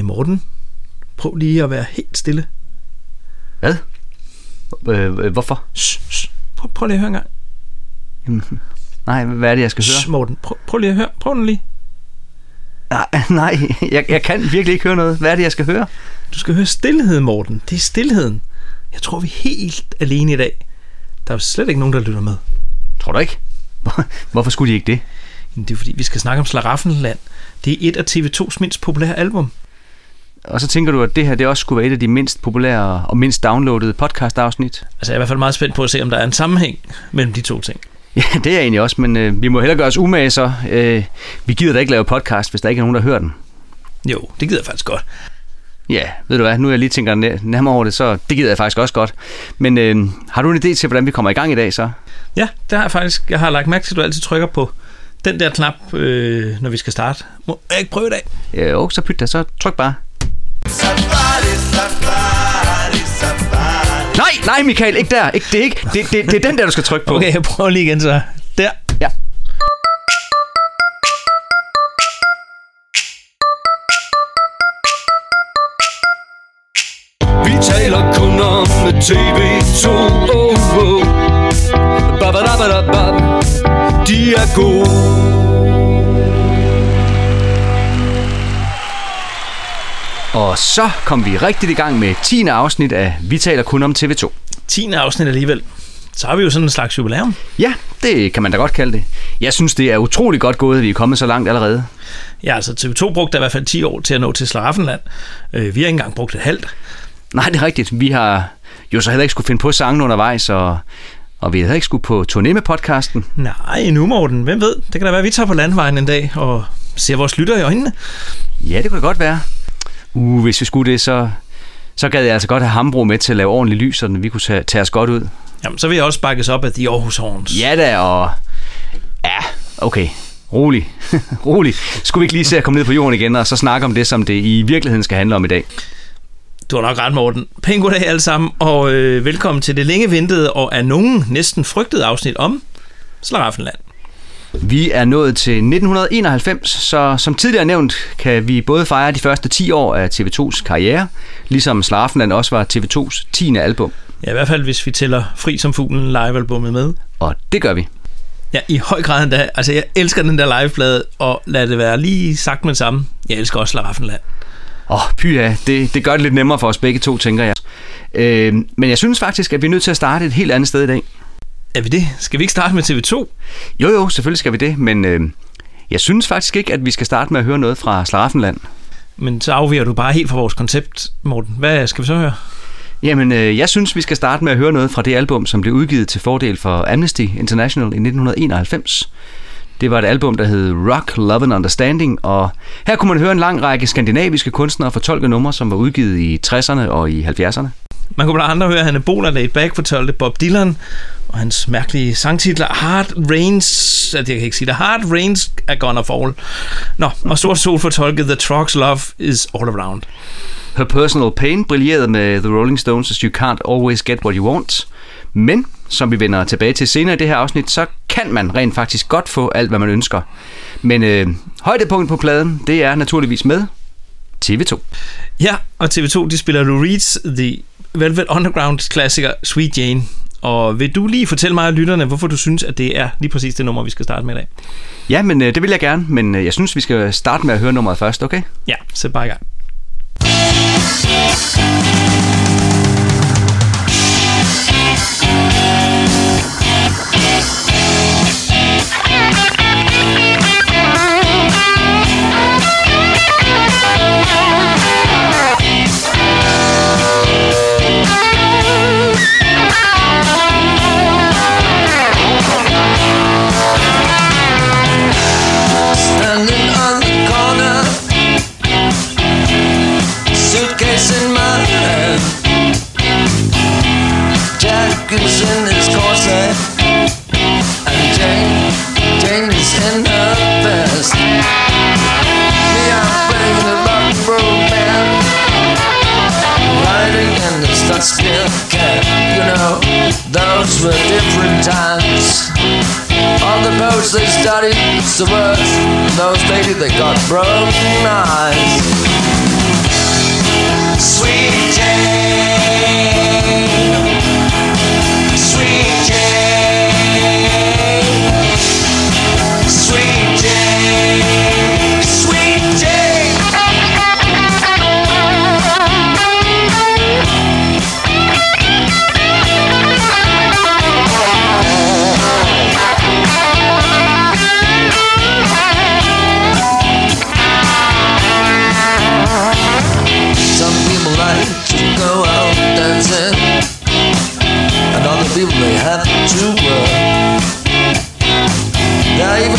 Hey Morten, prøv lige at være helt stille. Hvad? Øh, øh, hvorfor? Shh, shh. Prøv, prøv lige at høre en gang. Jamen, nej, hvad er det, jeg skal høre? Shh, Morten, prøv, prøv lige at høre. Prøv nu lige. Nej, nej jeg, jeg kan virkelig ikke høre noget. Hvad er det, jeg skal høre? Du skal høre stillheden, Morten. Det er stillheden. Jeg tror, vi er helt alene i dag. Der er jo slet ikke nogen, der lytter med. Tror du ikke? Hvor- Hvorfor skulle de ikke det? Det er fordi, vi skal snakke om Slaraffenland. Det er et af TV2's mindst populære album. Og så tænker du, at det her det også skulle være et af de mindst populære og mindst downloadede podcast-afsnit? Altså, jeg er i hvert fald meget spændt på at se, om der er en sammenhæng mellem de to ting. Ja, det er jeg egentlig også, men øh, vi må hellere gøre os umage så. Øh, vi gider da ikke lave podcast, hvis der ikke er nogen, der hører den. Jo, det gider jeg faktisk godt. Ja, ved du hvad, nu jeg lige tænker næ- nærmere over det, så det gider jeg faktisk også godt. Men øh, har du en idé til, hvordan vi kommer i gang i dag så? Ja, det har jeg faktisk. Jeg har lagt mærke til, at du altid trykker på den der knap, øh, når vi skal starte. Må jeg ikke prøve i dag? Øh, jo, så pyt da, så tryk bare. Safari, safari, safari. Nej, nej Michael, ikke der. Ikke, det, er ikke, det, det, det er den der, du skal trykke på. Okay, jeg prøver lige igen så. Der. Ja. Vi taler kun om TV2 oh, oh. Babadabadabab. De er gode Og så kom vi rigtig i gang med 10. afsnit af Vi taler kun om TV2. 10. afsnit alligevel. Så har vi jo sådan en slags jubilæum. Ja, det kan man da godt kalde det. Jeg synes, det er utrolig godt gået, at vi er kommet så langt allerede. Ja, altså TV2 brugte i hvert fald 10 år til at nå til Slaraffenland. Øh, vi har ikke engang brugt et halvt. Nej, det er rigtigt. Vi har jo så heller ikke skulle finde på sangen undervejs, og, og vi heller ikke skulle på turné med podcasten. Nej, nu Morten. Hvem ved? Det kan da være, at vi tager på landvejen en dag og ser vores lytter i øjnene. Ja, det kunne godt være. Uh, hvis vi skulle det, så, så gad jeg altså godt have Hambro med til at lave ordentligt lys, så vi kunne tage, tage os godt ud. Jamen, så vil jeg også bakkes op af de Aarhus Horns. Ja da, og... Ja, okay. Rolig. Rolig. Skulle vi ikke lige se at komme ned på jorden igen, og så snakke om det, som det i virkeligheden skal handle om i dag? Du har nok ret, Morten. Pæn goddag alle sammen, og øh, velkommen til det længe ventede og af nogen næsten frygtede afsnit om Slaraffenland. Vi er nået til 1991, så som tidligere nævnt, kan vi både fejre de første 10 år af TV2's karriere, ligesom Slaraffenland også var TV2's 10. album. Ja, i hvert fald hvis vi tæller Fri som fuglen live-albummet med. Og det gør vi. Ja, i høj grad endda. Altså, jeg elsker den der liveplade, og lad det være lige sagt med det samme. Jeg elsker også Slaraffenland. Åh, oh, pyha, det, det gør det lidt nemmere for os begge to, tænker jeg. Øh, men jeg synes faktisk, at vi er nødt til at starte et helt andet sted i dag. Er vi det? Skal vi ikke starte med TV2? Jo, jo, selvfølgelig skal vi det, men øh, jeg synes faktisk ikke, at vi skal starte med at høre noget fra Slaraffenland. Men så afviger du bare helt fra vores koncept, Morten. Hvad skal vi så høre? Jamen, øh, jeg synes, vi skal starte med at høre noget fra det album, som blev udgivet til fordel for Amnesty International i 1991. Det var et album, der hed Rock, Love and Understanding, og her kunne man høre en lang række skandinaviske kunstnere fortolke numre, som var udgivet i 60'erne og i 70'erne. Man kunne blandt andet høre, Hanne Bola Laid Back fortalte Bob Dylan, og hans mærkelige sangtitler Hard Rains, at jeg kan ikke sige det, Hard Rains are gonna fall. Nå, og Sort Sol fortolkede The Truck's Love is all around. Her Personal Pain brillerede med The Rolling Stones' You Can't Always Get What You Want. Men, som vi vender tilbage til senere i det her afsnit, så kan man rent faktisk godt få alt, hvad man ønsker. Men øh, højdepunktet på pladen, det er naturligvis med TV2. Ja, og TV2, de spiller Lou Reed's The Velvet Underground klassiker Sweet Jane. Og vil du lige fortælle mig og lytterne, hvorfor du synes, at det er lige præcis det nummer, vi skal starte med i dag? Ja, men øh, det vil jeg gerne, men øh, jeg synes, vi skal starte med at høre nummeret først, okay? Ja, sæt bare i gang. Standing Suppose they studied so much, those babies they got broken eyes. Sweet Jane.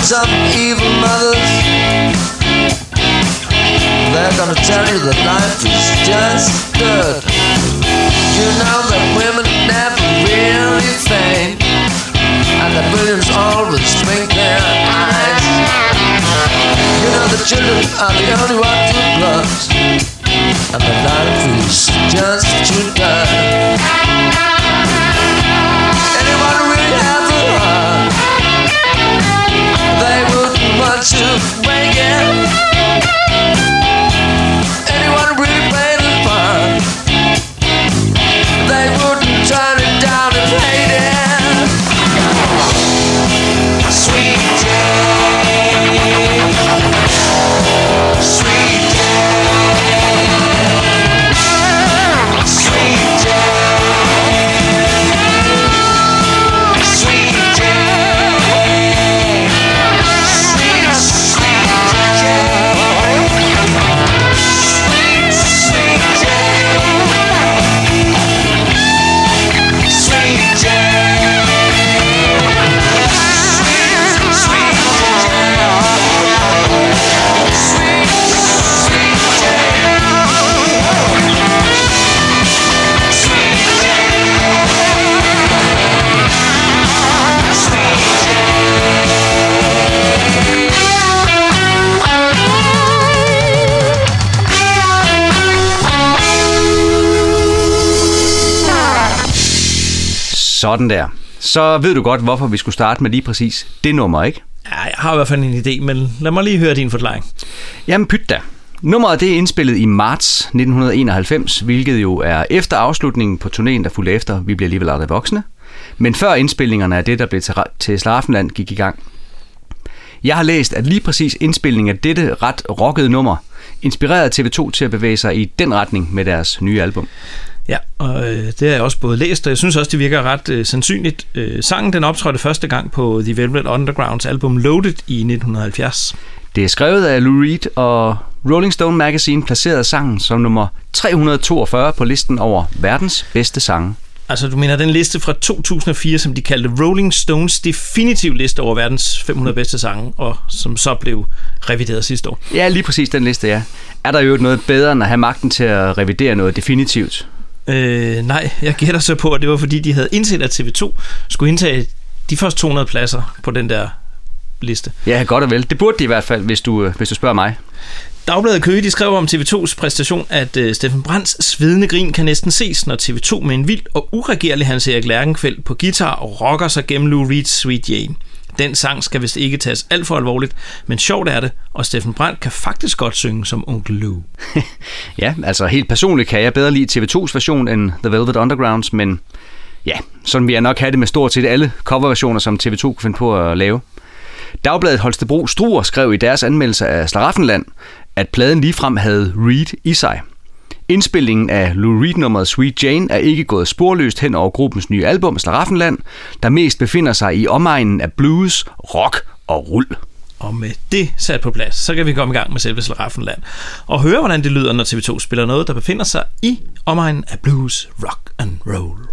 sons evil mothers. They're gonna tell you that life is just good. You know that women never really faint, and the billions always blink their eyes. You know the children are the only ones who blush, and the life is just too good. Sådan der. Så ved du godt, hvorfor vi skulle starte med lige præcis det nummer, ikke? Ja, jeg har i hvert fald en idé, men lad mig lige høre din forklaring. Jamen pyt da. Nummeret det er indspillet i marts 1991, hvilket jo er efter afslutningen på turnéen, der fulgte efter Vi bliver alligevel aldrig voksne. Men før indspilningerne af det, der blev til, til Slaraffenland, gik i gang. Jeg har læst, at lige præcis indspilningen af dette ret rockede nummer inspirerede TV2 til at bevæge sig i den retning med deres nye album. Ja, og øh, det har jeg også både læst, og jeg synes også, det virker ret øh, sandsynligt. Øh, sangen den optrådte første gang på The Velvet Undergrounds album Loaded i 1970. Det er skrevet af Lou Reed, og Rolling Stone Magazine placerede sangen som nummer 342 på listen over verdens bedste sange. Altså, du mener den liste fra 2004, som de kaldte Rolling Stones definitiv liste over verdens 500 bedste sange, og som så blev revideret sidste år. Ja, lige præcis den liste, ja. Er der jo noget bedre end at have magten til at revidere noget definitivt? Øh, nej, jeg gætter så på, at det var fordi, de havde indset, at TV2 skulle indtage de første 200 pladser på den der liste. Ja, godt og vel. Det burde de i hvert fald, hvis du, øh, hvis du spørger mig. Dagbladet Køge, de skrev om TV2's præstation, at uh, Steffen Brands svedende grin kan næsten ses, når TV2 med en vild og uregerlig Hans Erik Lærkenfeldt på guitar og rocker sig gennem Lou Reed's Sweet Jane. Den sang skal vist ikke tages alt for alvorligt, men sjovt er det, og Steffen Brandt kan faktisk godt synge som onkel Lou. Ja, altså helt personligt kan jeg bedre lide TV2's version end The Velvet Undergrounds, men ja, sådan vil jeg nok have det med stort set alle coverversioner, som TV2 kunne finde på at lave. Dagbladet Holstebro Struer skrev i deres anmeldelse af Slaraffenland, at pladen ligefrem havde Reed i sig. Indspillingen af Lou Reed-nummeret Sweet Jane er ikke gået sporløst hen over gruppens nye album Slaraffenland, der mest befinder sig i omegnen af blues, rock og rull. Og med det sat på plads, så kan vi komme i gang med selve Slaraffenland og høre, hvordan det lyder, når TV2 spiller noget, der befinder sig i omegnen af blues, rock and roll.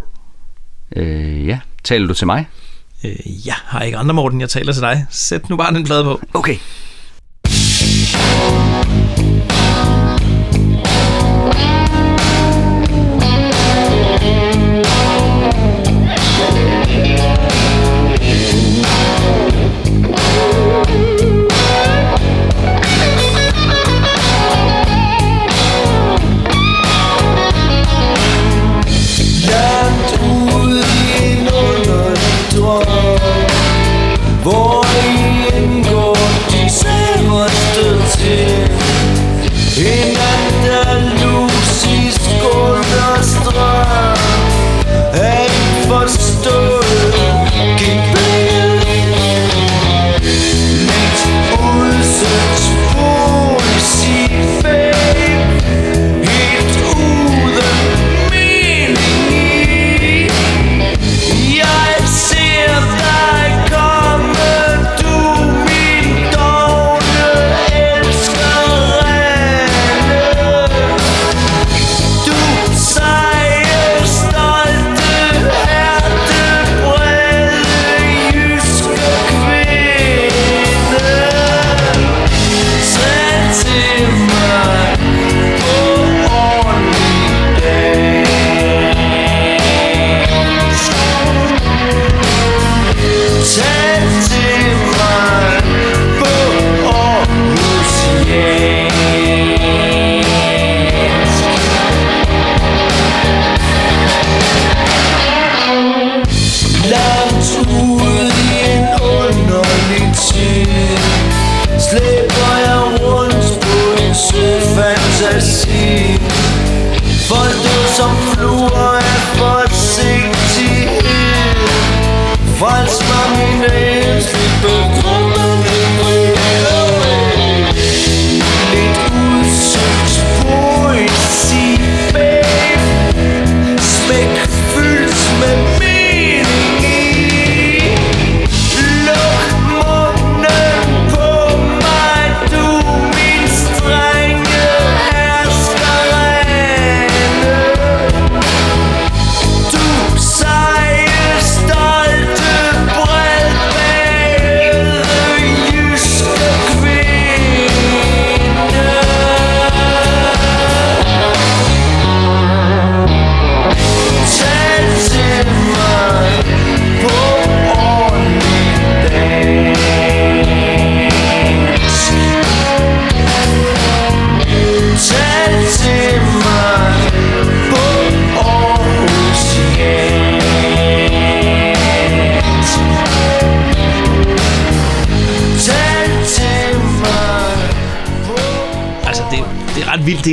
Øh, ja, taler du til mig? Øh, jeg har ikke andre, Morten. Jeg taler til dig. Sæt nu bare den plade på. Okay.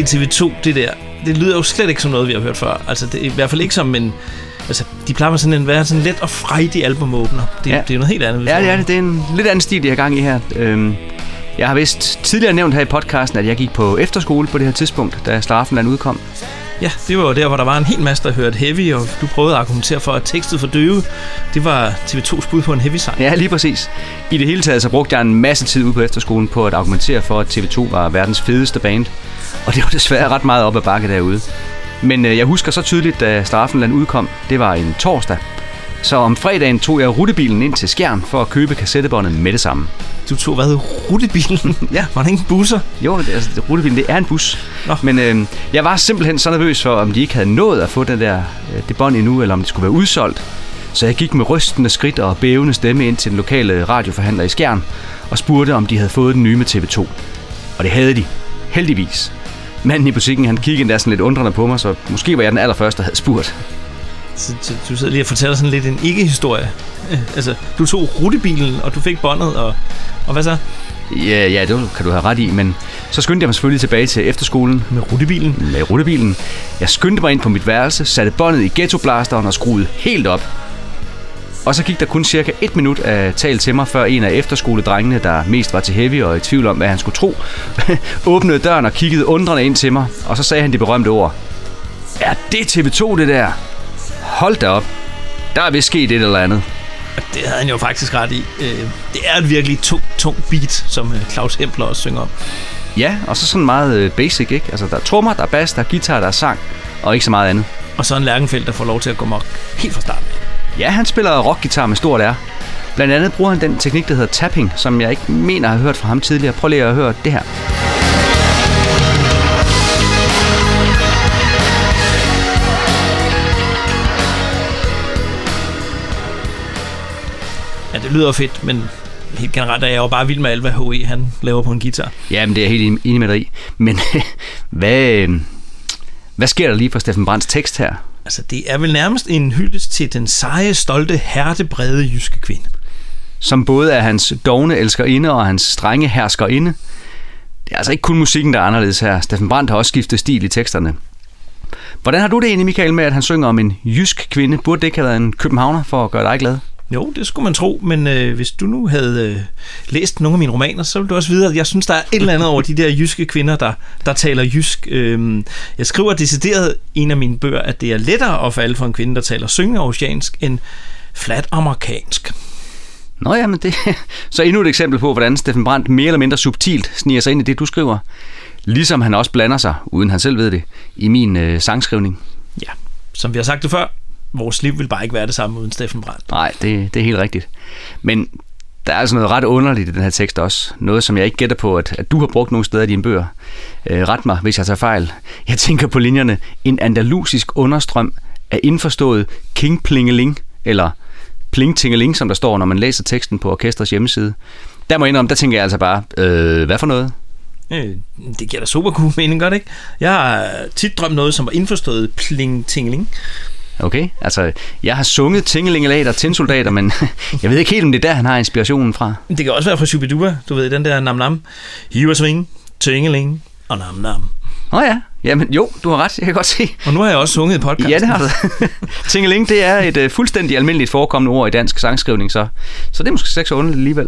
TV2, det der. Det lyder jo slet ikke som noget, vi har hørt før. Altså, det er i hvert fald ikke som en... Altså, de plejer med sådan en være sådan let og frejdig albumåbner. Det, Ja. det er noget helt andet. Ja, det er det. Det er en lidt anden stil, de har gang i her. Øhm, jeg har vist tidligere nævnt her i podcasten, at jeg gik på efterskole på det her tidspunkt, da Straffenland udkom. Ja, det var jo der, hvor der var en hel masse, der hørte heavy, og du prøvede at argumentere for, at tekstet for døve, det var TV2's bud på en heavy sang. Ja, lige præcis. I det hele taget så brugte jeg en masse tid ude på efterskolen på at argumentere for, at TV2 var verdens fedeste band. Og det var desværre ret meget op ad bakke derude. Men øh, jeg husker så tydeligt, da Straffenland udkom, det var en torsdag. Så om fredagen tog jeg rutebilen ind til Skjern for at købe kassettebåndet med det samme. Du tog, hvad rutebilen? Ja. Var der ingen busser? Jo, det, altså, rutebilen, det er en bus. Nå. Men øh, jeg var simpelthen så nervøs for, om de ikke havde nået at få den der, øh, det bånd endnu, eller om det skulle være udsolgt. Så jeg gik med rystende skridt og bævende stemme ind til den lokale radioforhandler i Skjern og spurgte, om de havde fået den nye med TV2. Og det havde de. Heldigvis. Manden i butikken, han kiggede endda sådan lidt undrende på mig, så måske var jeg den allerførste, der havde spurgt. Så, du sidder lige og fortæller sådan lidt en ikke-historie. Altså, du tog rutebilen, og du fik båndet, og, og hvad så? Ja, ja, det kan du have ret i, men så skyndte jeg mig selvfølgelig tilbage til efterskolen Med rutebilen? med rutebilen. Jeg skyndte mig ind på mit værelse, satte båndet i ghettoblasteren og skruede helt op. Og så gik der kun cirka et minut af tal til mig, før en af efterskoledrengene, der mest var til heavy og i tvivl om, hvad han skulle tro, åbnede døren og kiggede undrende ind til mig, og så sagde han de berømte ord. Er det TV2, det der? Hold da op. Der er vist sket et eller andet. Det havde han jo faktisk ret i. Øh, Det er et virkelig tung, tung beat, som øh, Claus Hempler også synger om. Ja, og så sådan meget øh, basic, ikke? Altså, der er trommer, der er bass, der er guitar, der er sang, og ikke så meget andet. Og så en Lærkenfeldt, der får lov til at gå mok helt fra starten. Ja, han spiller rockgitar med stort R. Blandt andet bruger han den teknik, der hedder tapping, som jeg ikke mener have hørt fra ham tidligere. Prøv lige at høre det her. Det lyder fedt, men helt generelt er jeg jo bare vild med alt, hvad H.E. han laver på en guitar. Ja, men det er jeg helt enig med dig i. Men hvad, øh, hvad sker der lige for Steffen Brands tekst her? Altså, det er vel nærmest en hyldest til den seje, stolte, hertebrede jyske kvinde. Som både er hans dogne elskerinde og hans strenge herskerinde. Det er altså ikke kun musikken, der er anderledes her. Steffen Brandt har også skiftet stil i teksterne. Hvordan har du det egentlig, Michael, med at han synger om en jysk kvinde? Burde det ikke have været en københavner for at gøre dig glad? Jo, det skulle man tro, men øh, hvis du nu havde øh, læst nogle af mine romaner, så ville du også vide, at jeg synes, der er et eller andet over de der jyske kvinder, der, der taler jysk. Øh, jeg skriver decideret i en af mine bøger, at det er lettere at falde for en kvinde, der taler syngende oceansk, end flat amerikansk. Nå ja, men det så endnu et eksempel på, hvordan Steffen Brandt mere eller mindre subtilt sniger sig ind i det, du skriver. Ligesom han også blander sig, uden han selv ved det, i min øh, sangskrivning. Ja, som vi har sagt det før, vores liv vil bare ikke være det samme uden Steffen Brandt. Nej, det, det er helt rigtigt. Men der er altså noget ret underligt i den her tekst også. Noget, som jeg ikke gætter på, at, at du har brugt nogle steder i dine bøger. Øh, ret mig, hvis jeg tager fejl. Jeg tænker på linjerne. En andalusisk understrøm af indforstået King Plingeling, eller Pling Tingeling, som der står, når man læser teksten på orkestrets hjemmeside. Der må jeg indrømme, der tænker jeg altså bare, øh, hvad for noget? Øh, det giver da super god mening, godt ikke? Jeg har tit drømt noget, som var indforstået pling-tingling. Okay, altså, jeg har sunget Tingelingelater Tinsoldater, men jeg ved ikke helt, om det er der, han har inspirationen fra. Det kan også være fra Shubidua, du ved, den der nam nam. Hiver swing, tingeling og nam nam. Nå ja, jamen jo, du har ret, jeg kan godt se. Og nu har jeg også sunget i podcasten. Ja, det har du. Tingeling, det er et uh, fuldstændig almindeligt forekommende ord i dansk sangskrivning, så, så det er måske ikke så underligt alligevel.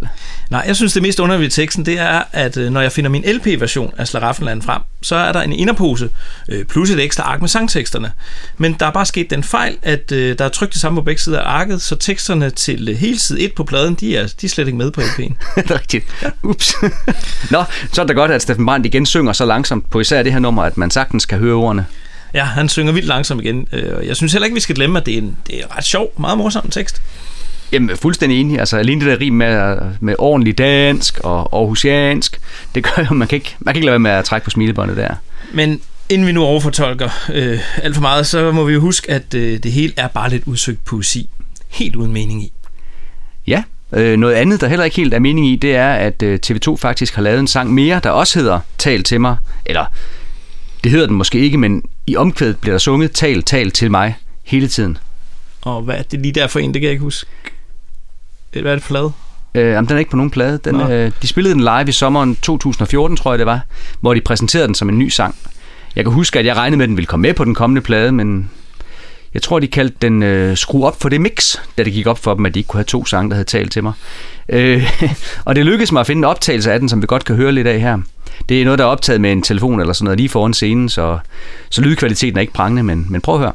Nej, jeg synes, det mest underlige ved teksten, det er, at øh, når jeg finder min LP-version af Slaraffenland frem, så er der en inderpose øh, plus et ekstra ark med sangteksterne. Men der er bare sket den fejl, at øh, der er trykt det samme på begge sider af arket, så teksterne til øh, hele side 1 på pladen, de er, de er slet ikke med på LP'en. det er rigtigt. Ups. Nå, så er det godt, at Steffen Brandt igen synger så langsomt på især det her nummer, at man sagtens kan høre ordene. Ja, han synger vildt langsomt igen. Øh, Jeg synes heller ikke, vi skal glemme, at det er en, det er en ret sjov, meget morsom tekst. Jamen, fuldstændig enig. Altså, alene det der rim med, med ordentlig dansk og aarhusiansk, det gør jo, man kan ikke, man kan ikke lade være med at trække på smilebåndet der. Men inden vi nu overfortolker øh, alt for meget, så må vi jo huske, at øh, det hele er bare lidt udsøgt poesi. Helt uden mening i. Ja, øh, noget andet, der heller ikke helt er mening i, det er, at øh, TV2 faktisk har lavet en sang mere, der også hedder Tal til mig. Eller, det hedder den måske ikke, men i omkvædet bliver der sunget Tal, tal til mig hele tiden. Og hvad er det lige der for en, det kan jeg ikke huske. Hvad er det for lavet? Øh, jamen, den er ikke på nogen plade. Den, Nå. øh, de spillede den live i sommeren 2014, tror jeg det var, hvor de præsenterede den som en ny sang. Jeg kan huske, at jeg regnede med, at den ville komme med på den kommende plade, men jeg tror, de kaldte den øh, Skru op for det mix, da det gik op for dem, at de ikke kunne have to sange, der havde talt til mig. Øh, og det lykkedes mig at finde en optagelse af den, som vi godt kan høre lidt af her. Det er noget, der er optaget med en telefon eller sådan noget lige foran scenen, så, så lydkvaliteten er ikke prangende, men, men prøv at høre.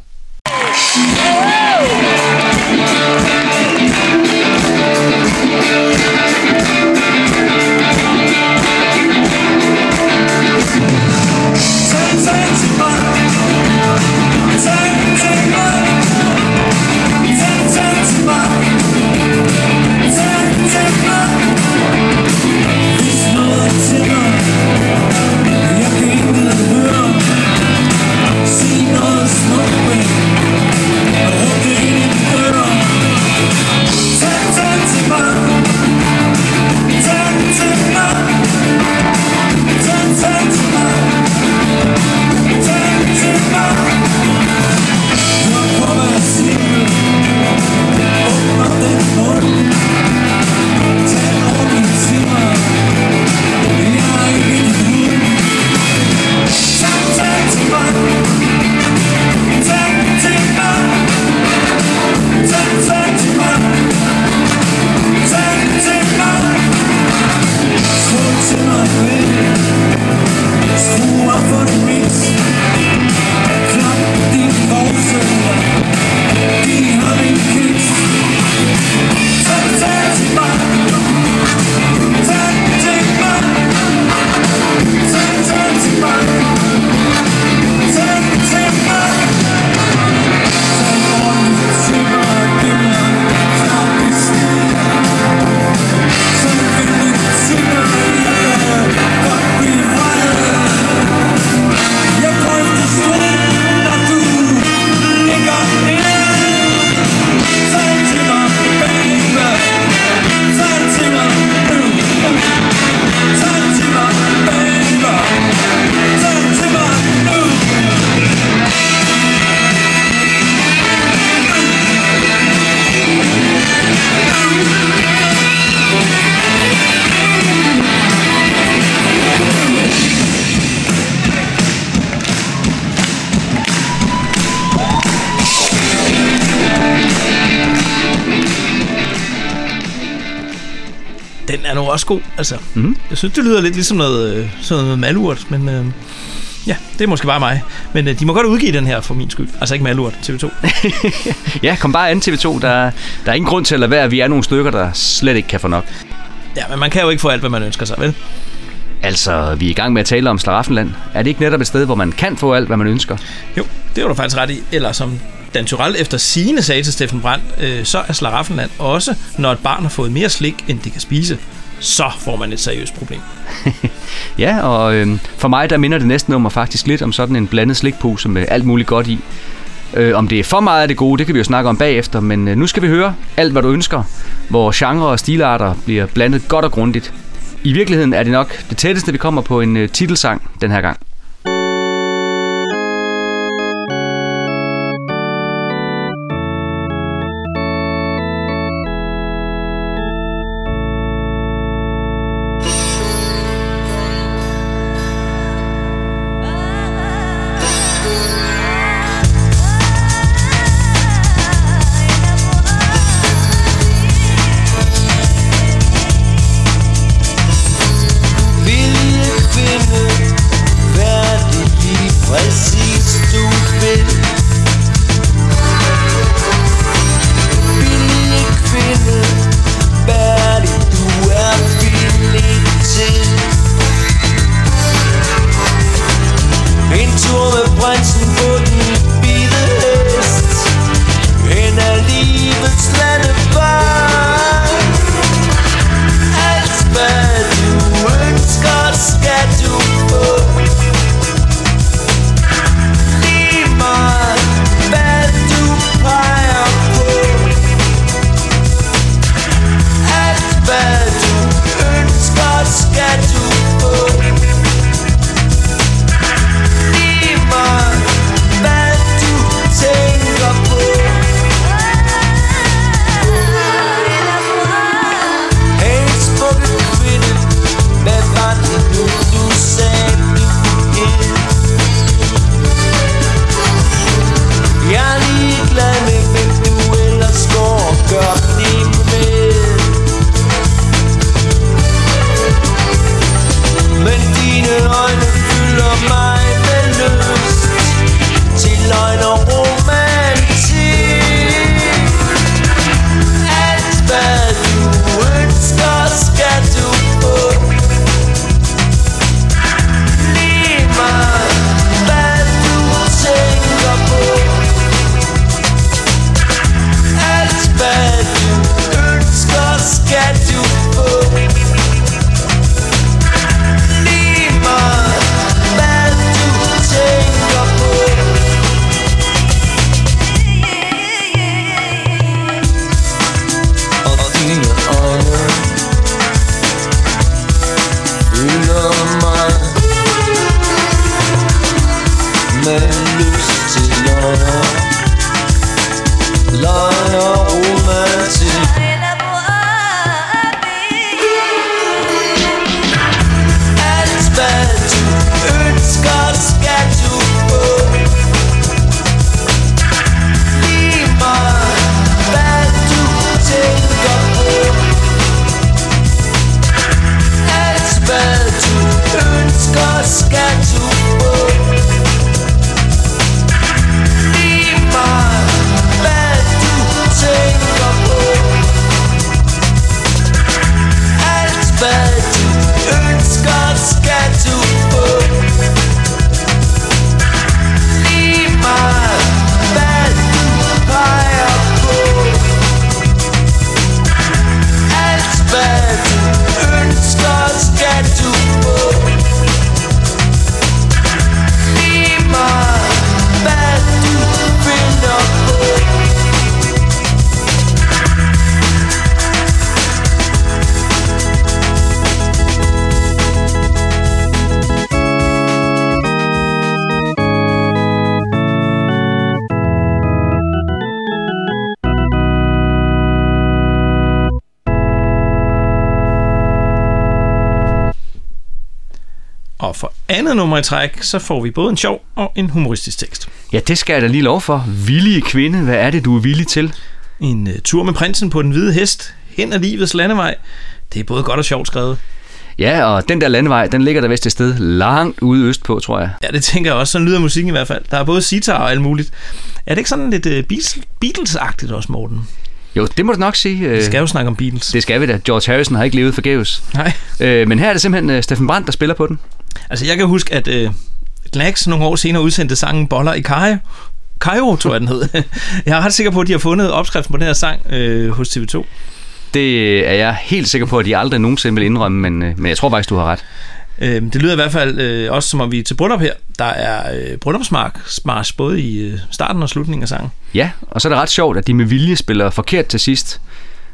Nu også god, altså. Mhm. Jeg synes, det lyder lidt ligesom noget, øh, sådan noget malurt, men øh, ja, det er måske bare mig. Men øh, de må godt udgive den her for min skyld. Altså ikke malurt, TV2. Ja, kom bare an TV2. Der, der er ingen grund til at lade være. Vi er nogle stykker, der slet ikke kan få nok. ja, men man kan jo ikke få alt, hvad man ønsker sig, vel? Altså, vi er i gang med at tale om Slaraffenland. Er det ikke netop et sted, hvor man kan få alt, hvad man ønsker? Jo, det var du faktisk ret i. Eller som Dan Tyrell efter sine sagde til Steffen Brandt, øh, så er Slaraffenland også, når et barn har fået mere slik, end det kan spise. Så får man et seriøst problem. Ja, og øh, for mig, der minder det næste nummer faktisk lidt om sådan en blandet slikpose med alt muligt godt i. Øh, om det er for meget af det gode, det kan vi jo snakke om bagefter, men øh, nu skal vi høre alt, hvad du ønsker, hvor genre og stilarter bliver blandet godt og grundigt. I virkeligheden er det nok det tætteste, vi kommer på en øh, titelsang den her gang. Andet nummer i træk, så får vi både en sjov og en humoristisk tekst. Ja, det skal jeg da lige lov for. Villige kvinde, hvad er det, du er villig til? En uh, tur med prinsen på den hvide hest, hen ad livets landevej. Det er både godt og sjovt skrevet. Ja, og den der landevej, den ligger der vist et sted langt ude øst på, tror jeg. Ja, det tænker jeg også. Sådan lyder musikken i hvert fald. Der er både sitar og alt muligt. Er det ikke sådan lidt uh, Beatles- Beatles-agtigt også, Morten? Jo, det må du nok sige. Vi Øh, skal jo snakke om Beatles. Det skal vi da. George Harrison har ikke levet forgæves. Nej. Øh, men her er det simpelthen Steffen Brandt, der spiller på den. Altså, jeg kan huske, at uh, Glax nogle år senere udsendte sangen Boller i Kajo. Kajo, tror jeg, den hed. jeg er ret sikker på, at de har fundet opskriften på den her sang øh, hos TV2. Det er jeg helt sikker på, at de aldrig nogensinde vil indrømme, men, øh, men jeg tror faktisk, du har ret. Øh, det lyder i hvert fald øh, også, som om vi er til bryllup her. Der er øh, bryllupsmarsch både i øh, starten og slutningen af sangen. Ja, og så er det ret sjovt, at de med vilje spiller forkert til sidst.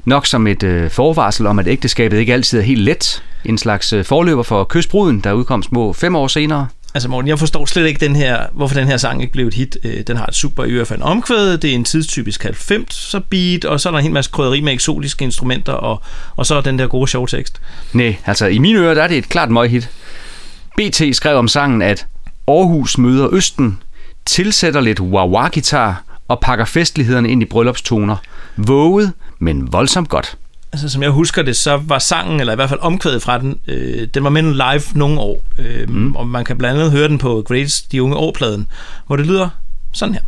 Nok som et øh, forvarsel om, at ægteskabet ikke altid er helt let. En slags øh, forløber for Kysbruden, der udkom små fem år senere. Altså Morten, jeg forstår slet ikke den her, hvorfor den her sang ikke blev et hit. Øh, Den har et super i fald omkvæd, det er en tidstypisk 90 beat, og så er der en hel masse krydderi med eksotiske instrumenter, og, og så er den der gode sjove tekst. Nej, altså i mine ører, der er det et klart møghit. BT skrev om sangen, at Aarhus møder Østen, tilsætter lidt wah-wah-gitar og pakker festlighederne ind i bryllupstoner. Våget, men voldsomt godt. Altså som jeg husker det, så var sangen, eller i hvert fald omkvædet fra den, øh, den var med live nogle år, øh, mm. og man kan blandt andet høre den på Greatest De Unge Årpladen, hvor det lyder sådan her.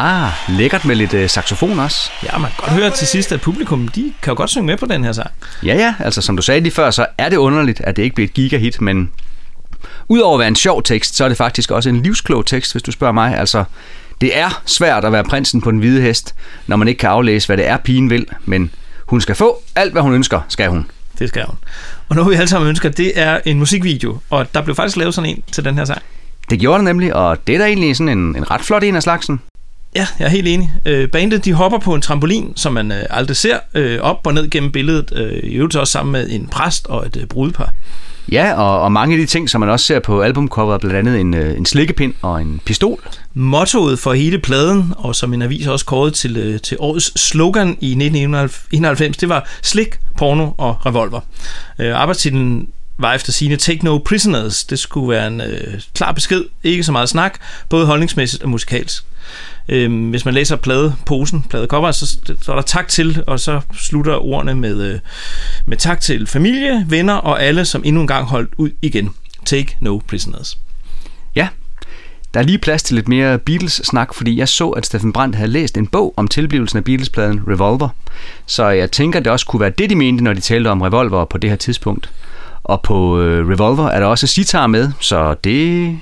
Ah, lækkert med lidt øh, saxofon også. Ja, man kan godt høre til sidst, at publikum, de kan jo godt synge med på den her sang. Ja, ja, altså som du sagde lige før, så er det underligt, at det ikke blev et gigahit, men udover at være en sjov tekst, så er det faktisk også en livsklog tekst, hvis du spørger mig. Altså, det er svært at være prinsen på den hvide hest, når man ikke kan aflæse, hvad det er, pigen vil, men hun skal få alt, hvad hun ønsker, skal hun. Det skal hun. Og noget vi alle sammen ønsker, det er en musikvideo, og der blev faktisk lavet sådan en til den her sang. Det gjorde det nemlig, og det er da egentlig sådan en, en ret flot en af slagsen. Ja, jeg er helt enig. Øh, bandet de hopper på en trampolin, som man øh, aldrig ser, øh, op og ned gennem billedet. Øh, I øvrigt også sammen med en præst og et øh, brudepar. Ja, og, og mange af de ting, som man også ser på albumcoveret, blandt andet en, øh, en slikkepind og en pistol. Mottoet for hele pladen, og som en avis også kåret til, øh, til årets slogan i 1991, det var slik, porno og revolver. Øh, arbejdstitlen var efter sine Take No Prisoners. Det skulle være en øh, klar besked, ikke så meget snak, både holdningsmæssigt og musikalsk. Øh, hvis man læser pladeposen, pladecover, så, så er der tak til, og så slutter ordene med, øh, med tak til familie, venner og alle, som endnu en gang holdt ud igen. Take No Prisoners. Ja, der er lige plads til lidt mere Beatles-snak, fordi jeg så, at Steffen Brandt havde læst en bog om tilblivelsen af Beatles-pladen Revolver. Så jeg tænker, det også kunne være det, de mente, når de talte om Revolver på det her tidspunkt. Og på øh, Revolver er der også sitar med, så det...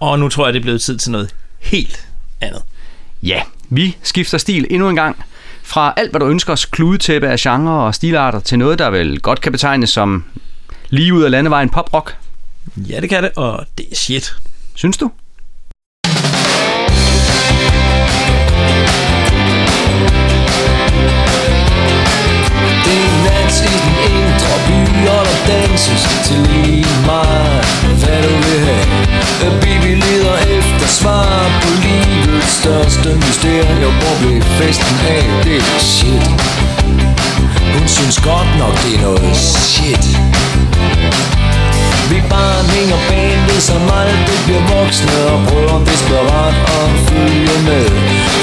Og nu tror jeg, det er blevet tid til noget helt andet. Ja, vi skifter stil endnu en gang. Fra alt, hvad du ønsker os, kludetæppe af genre og stilarter, til noget, der vel godt kan betegnes som lige ud af landevejen poprock. Ja, det kan det, og det er shit. Synes du? Det er nat i den indre by, og der danses til lige meget, hvad du vil have. At Baby leder efter svar på livets største mysterier Hvor blev festen af? Det er shit. Hun synes godt nok, det er noget shit. Vi barn hænger bandet, som aldrig bliver voksne Og prøver desperat at følge med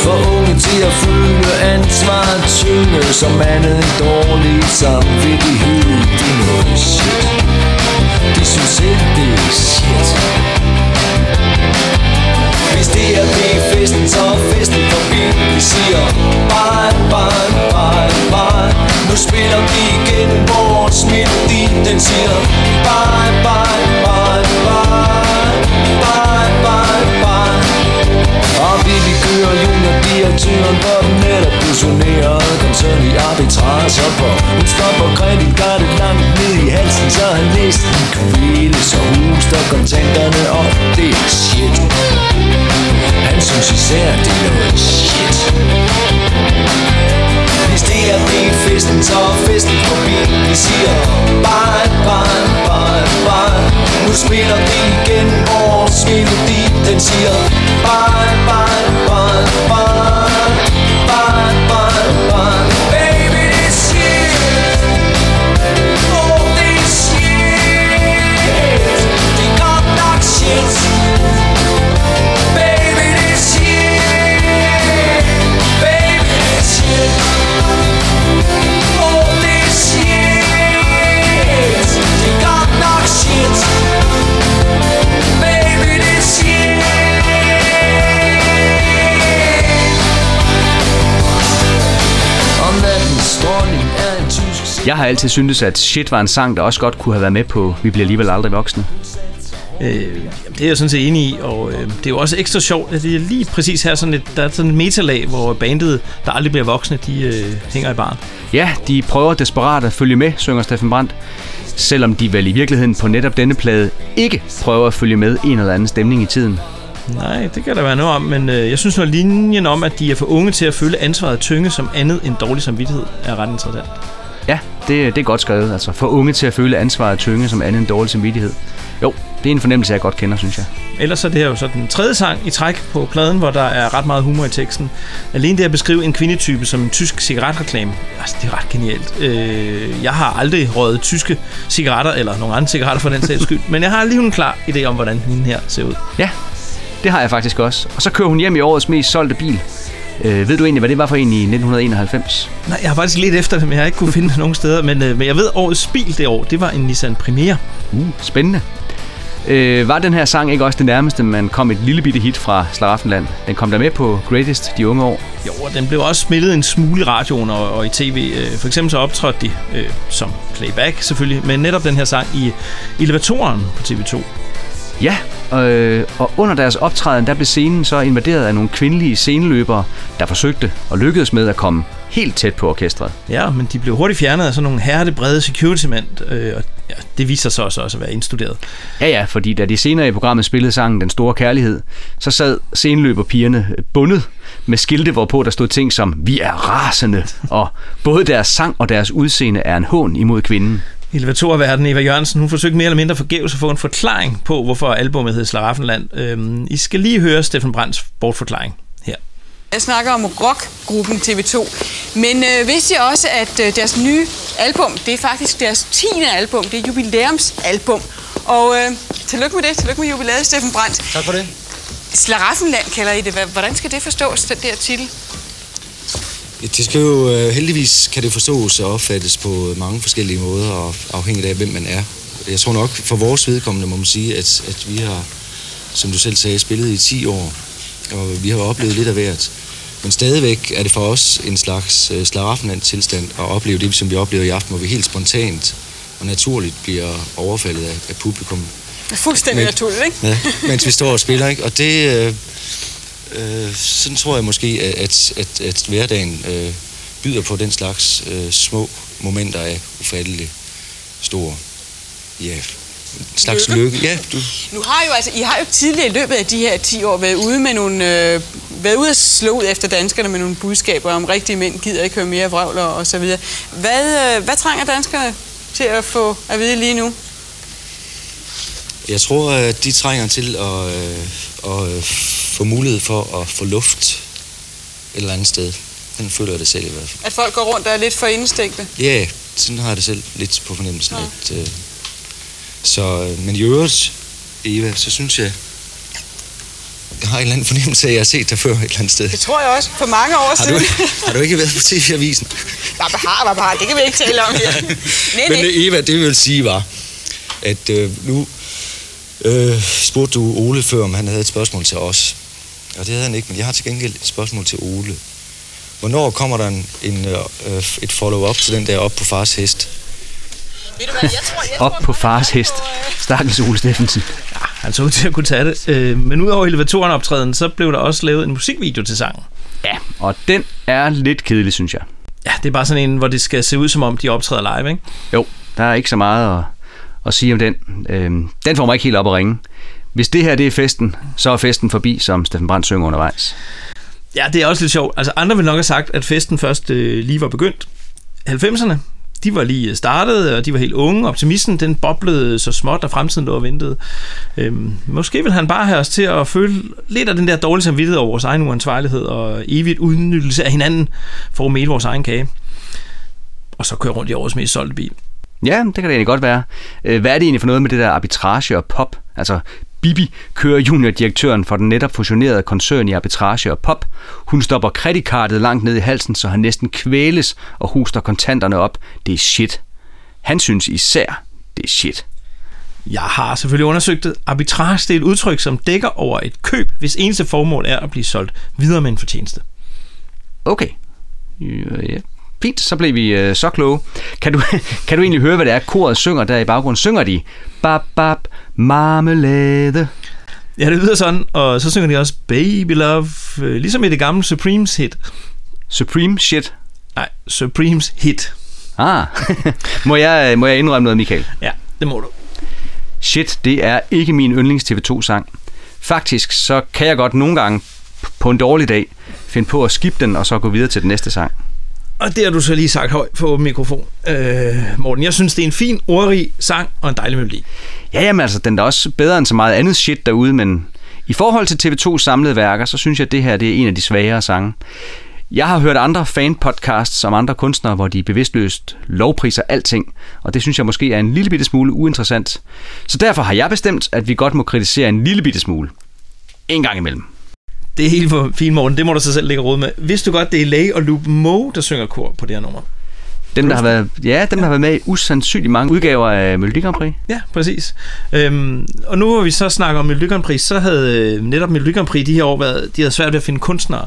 For unge til at føle ansvaret tynde Som andet en dårlig samvittighed Det er noget shit De synes ikke det er shit hvis det er B-festen, så er festen forbi. Vi siger bye, bye, bye, bye. Nu spiller vi igen vores melodi. Den siger bye, bye, bye, bye. Bye, bye, bye. Og vi vi kører junior-direktøren For den netop fusionerede koncern i arbitrage på Hun stopper kreditkartet langt ned i halsen Så han næsten kvæles og huster kontanterne op. Det er shit han synes især, det er noget shit. Hvis det er det festen, så er festen forbi. Vi siger bye, bye, bye, bye Nu spiller vi igen vores melodi Den siger bye, bye, bye, bye Jeg har altid syntes, at Shit var en sang, der også godt kunne have været med på Vi bliver alligevel aldrig voksne. Øh, det er jeg sådan set enig i, og øh, det er jo også ekstra sjovt, at det er lige præcis her sådan et, der er sådan et metalag, hvor bandet, der aldrig bliver voksne, de øh, hænger i barn. Ja, de prøver desperat at følge med, synger Steffen Brandt. Selvom de vel i virkeligheden på netop denne plade ikke prøver at følge med en eller anden stemning i tiden. Nej, det kan der være noget om, men øh, jeg synes, at linjen om, at de er for unge til at føle ansvaret tynge som andet end dårlig samvittighed, er ret interessant. Ja, det, det er godt skrevet. Altså for unge til at føle ansvaret tynge som andet end dårlig samvittighed. Jo, det er en fornemmelse, jeg godt kender, synes jeg. Ellers er det her jo så den tredje sang i træk på pladen, hvor der er ret meget humor i teksten. Alene det at beskrive en kvindetype som en tysk cigaretreklame, altså det er ret genialt. Øh, jeg har aldrig røget tyske cigaretter, eller nogle andre cigaretter for den sags skyld, men jeg har lige en klar idé om, hvordan hende her ser ud. Ja, det har jeg faktisk også. Og så kører hun hjem i årets mest solgte bil. Øh, ved du egentlig, hvad det var for en i 1991? Nej, jeg har faktisk lidt efter det, men jeg har ikke kunne finde det nogen steder. Men, øh, men jeg ved, årets bil det år, det var en Nissan Premiere. Uh, spændende. Øh, var den her sang ikke også det nærmeste, man kom et lille bitte hit fra Slaraffenland? Den kom der med på Greatest de unge år. Jo, og den blev også spillet en smule i radioen og, og i tv. Øh, For eksempel så optrådte de øh, som playback selvfølgelig, men netop den her sang i elevatoren på TV2. Ja, øh, og under deres optræden, der blev scenen så invaderet af nogle kvindelige sceneløbere, der forsøgte og lykkedes med at komme helt tæt på orkestret. Ja, men de blev hurtigt fjernet af sådan nogle hertebrede security-mænd, øh, og ja, det viser sig også, også at være indstuderet. Ja, ja, fordi da de senere i programmet spillede sangen Den Store Kærlighed, så sad sceneløberpigerne bundet med skilte, hvorpå der stod ting som Vi er rasende, og både deres sang og deres udseende er en hån imod kvinden. Elevatorverden Eva Jørgensen, hun forsøgte mere eller mindre forgæves at få en forklaring på, hvorfor albumet hed Slaraffenland. Øhm, I skal lige høre Steffen Brands bortforklaring her. Jeg snakker om rockgruppen TV2. Men øh, vidste jeg også, at øh, deres nye album, det er faktisk deres 10. album, det er jubilæumsalbum. Og øh, tillykke med det, tillykke med jubilæet, Steffen Brandt. Tak for det. Slaraffenland kalder I det. Hvordan skal det forstås, den der titel? Det skal jo øh, heldigvis kan det forstås og opfattes på mange forskellige måder, og afhængigt af, hvem man er. Jeg tror nok, for vores vedkommende må man sige, at, at vi har, som du selv sagde, spillet i 10 år, og vi har oplevet lidt af hvert. Men stadigvæk er det for os en slags øh, slaraffenland tilstand at opleve det, som vi oplever i aften, hvor vi helt spontant og naturligt bliver overfaldet af, af publikum. Fuldstændig Men- naturligt, ikke? Ja, mens vi står og spiller, ikke? Og det... Øh, øh, sådan tror jeg måske, at, at, at, hverdagen øh, byder på den slags øh, små momenter af ufattelig stor... Ja, en slags Lykke. lykke. Ja, du, Nu har jo altså, I har jo tidligere i løbet af de her 10 år været ude med nogle, øh, været ude at slå ud efter danskerne med nogle budskaber om rigtige mænd gider ikke høre mere vrøvler og så videre. Hvad, øh, hvad trænger danskerne til at få at vide lige nu? jeg tror, at de trænger til at, øh, at øh, få mulighed for at få luft et eller andet sted. Den føler jeg det selv i hvert fald. At folk går rundt og er lidt for indstægte? Ja, sådan har jeg det selv lidt på fornemmelsen. Ja. At, øh, så, øh, men i øvrigt, Eva, så synes jeg, jeg har en eller anden fornemmelse af, at jeg har set dig før et eller andet sted. Det tror jeg også. For mange år Har du, siden. har du ikke været på TV-avisen? Hvad har, hvad har, det kan vi ikke tale om her. nej, Men nej. øh, Eva, det vil sige var, at øh, nu øh, spurgte du Ole før, om han havde et spørgsmål til os. Og det havde han ikke, men jeg har til gengæld et spørgsmål til Ole. Hvornår kommer der en, en, øh, et follow-up til den der op på fars hest? Ved du hvad, jeg tror, jeg Op på fars hest. Stakkels Ole Steffensen. Han så ud til at kunne tage det. Øh, men udover elevatoren optræden, så blev der også lavet en musikvideo til sangen. Ja, og den er lidt kedelig, synes jeg. Ja, det er bare sådan en, hvor det skal se ud som om, de optræder live, ikke? Jo, der er ikke så meget at, at sige om den. Øh, den får mig ikke helt op at ringe. Hvis det her det er festen, så er festen forbi, som Steffen Brandt synger undervejs. Ja, det er også lidt sjovt. Altså, andre vil nok have sagt, at festen først øh, lige var begyndt. 90'erne, de var lige øh, startet, og de var helt unge. Optimisten, den boblede så småt, og fremtiden lå og ventede. Øhm, måske vil han bare have os til at føle lidt af den der dårlige samvittighed over vores egen uansvarlighed og evigt udnyttelse af hinanden for at male vores egen kage. Og så køre rundt i årets mest solgte bil. Ja, det kan det egentlig godt være. Øh, Hvad er det egentlig for noget med det der arbitrage og pop? Altså, Bibi kører juniordirektøren for den netop fusionerede koncern i arbitrage og pop. Hun stopper kreditkartet langt ned i halsen, så han næsten kvæles og huster kontanterne op. Det er shit. Han synes især, det er shit. Jeg har selvfølgelig undersøgt det. Arbitrage det er et udtryk, som dækker over et køb, hvis eneste formål er at blive solgt videre med en fortjeneste. Okay. Ja. Fint, så blev vi øh, så kloge. Kan du, kan du egentlig høre, hvad det er, koret synger der i baggrunden? Synger de bab, bab, marmelade? Ja, det lyder sådan, og så synger de også Baby Love, øh, ligesom i det gamle Supremes hit. Supreme shit. Nej, Supremes hit. Ah, må, jeg, må jeg indrømme noget, Michael? Ja, det må du. Shit, det er ikke min yndlings TV2-sang. Faktisk, så kan jeg godt nogle gange på en dårlig dag finde på at skip den, og så gå videre til den næste sang. Og det har du så lige sagt højt på mikrofon. Øh, Morten, jeg synes, det er en fin, ordrig sang og en dejlig melodi. Ja, jamen altså, den er også bedre end så meget andet shit derude, men i forhold til TV2's samlede værker, så synes jeg, at det her det er en af de svagere sange. Jeg har hørt andre fanpodcasts om andre kunstnere, hvor de bevidstløst lovpriser alting, og det synes jeg måske er en lille bitte smule uinteressant. Så derfor har jeg bestemt, at vi godt må kritisere en lille bitte smule. En gang imellem. Det er helt for fint, Morten. Det må du så selv lægge råd med. Vidste du godt, det er Lay og Luke Moe, der synger kor på det her nummer? Dem, der har været, ja, dem, der har været med i usandsynligt mange udgaver af Melodi Grand Prix. Ja, præcis. Øhm, og nu hvor vi så snakker om Melodi Grand Prix, så havde øh, netop Melodi Grand Prix de her år været, de havde svært ved at finde kunstnere.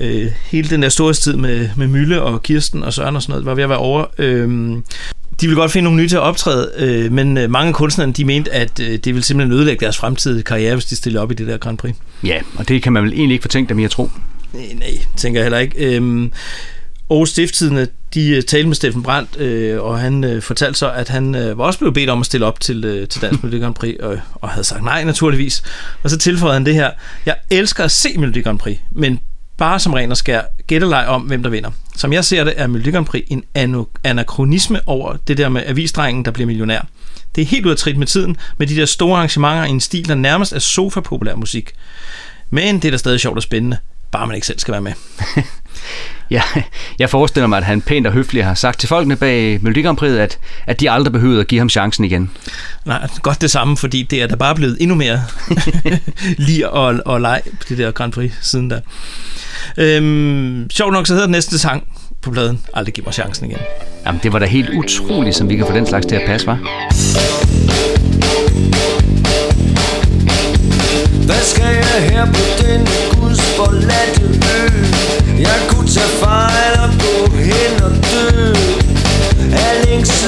Øh, hele den der store tid med, med Mylle og Kirsten og Søren og sådan noget, var ved at være over. Øhm, de ville godt finde nogle nye til at optræde, øh, men øh, mange kunstnere de mente, at øh, det ville simpelthen ødelægge deres fremtidige karriere, hvis de stillede op i det der Grand Prix. Ja, og det kan man vel egentlig ikke fortænke dem i at tro. Nej, nej, tænker jeg heller ikke. Øhm, Aarhus Stifttidene, de øh, talte med Steffen Brandt, øh, og han øh, fortalte så, at han øh, var også blevet bedt om at stille op til, øh, til Dansk Melodi Grand Prix, og, og havde sagt nej naturligvis. Og så tilføjede han det her, jeg elsker at se Melodi Grand Prix, men bare som ren og skær gætteleg om, hvem der vinder. Som jeg ser det, er Melodi Grand Prix en anachronisme over det der med avisdrengen, der bliver millionær. Det er helt ud af trit med tiden, med de der store arrangementer i en stil, der nærmest er sofa-populær musik. Men det er da stadig sjovt og spændende, bare man ikke selv skal være med. Ja, jeg forestiller mig, at han pænt og høfligt har sagt til folkene bag Melodi Grand Prix, at, at de aldrig behøvede at give ham chancen igen. Nej, godt det samme, fordi det er da bare blevet endnu mere lige og, og leg på det der Grand Prix siden da. Øhm, sjovt nok, så hedder den næste sang på pladen, Aldrig giv mig chancen igen. Jamen, det var da helt utroligt, som vi kan få den slags til at passe, var. Hvad skal jeg her på den guds forladte ø? Jeg kunne tage fejl og gå hen og dø Er længsel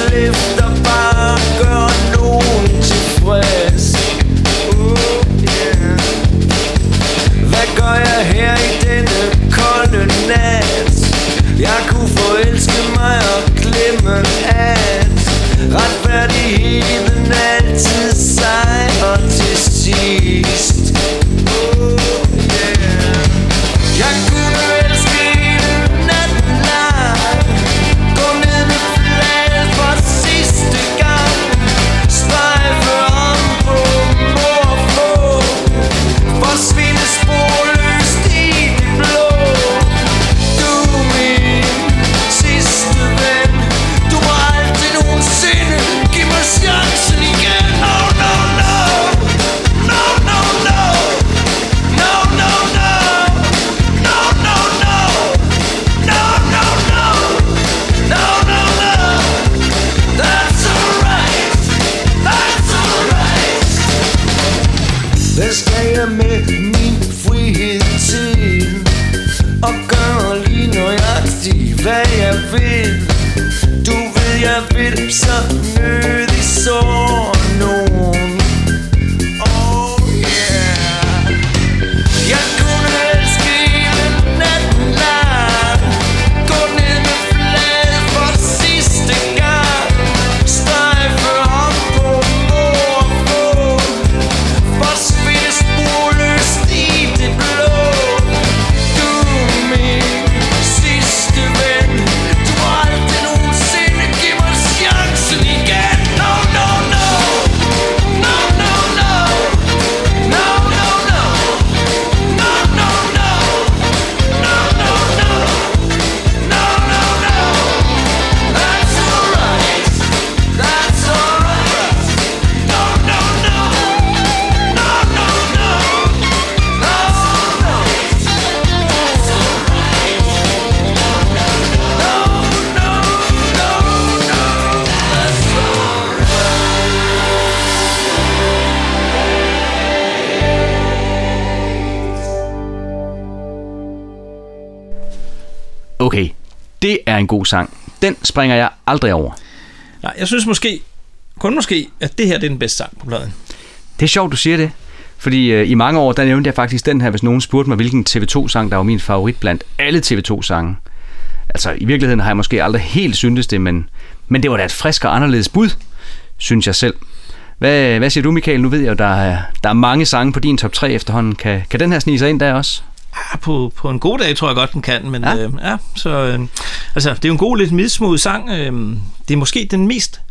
en god sang. Den springer jeg aldrig over. Nej, jeg synes måske, kun måske, at det her det er den bedste sang på pladen. Det er sjovt, du siger det. Fordi øh, i mange år, der nævnte jeg faktisk den her, hvis nogen spurgte mig, hvilken TV2-sang, der var min favorit blandt alle TV2-sange. Altså, i virkeligheden har jeg måske aldrig helt syntes det, men, men det var da et frisk og anderledes bud, synes jeg selv. Hvad, hvad siger du, Michael? Nu ved jeg jo, der er, der er mange sange på din top 3 efterhånden. Kan, kan den her snige sig ind der også? Ja, på, på en god dag tror jeg godt, den kan, men Ja. øh, ja så øh, altså, det er jo en god, lidt mismodig sang. Øh, det er måske den mest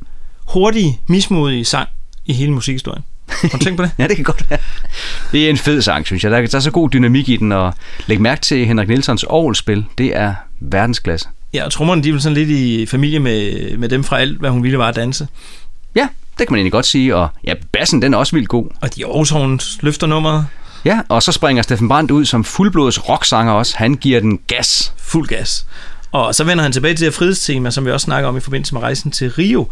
hurtige, mismodige sang i hele musikhistorien. Har du tænkt på det? Ja, det kan godt være. Det er en fed sang, synes jeg. Der er, der er så god dynamik i den, og læg mærke til Henrik Nielsons orgelspil. Det er verdensklasse. Ja, og trommerne, de er vel sådan lidt i familie med, med dem fra alt, hvad hun ville var at danse. Ja, det kan man egentlig godt sige. Og ja, bassen, den er også vildt god. Og de Aarhus løfter nummeret Ja, og så springer Steffen Brandt ud som fuldblods rocksanger også. Han giver den gas. fuld gas. Og så vender han tilbage til det frihedstema, som vi også snakker om i forbindelse med rejsen til Rio.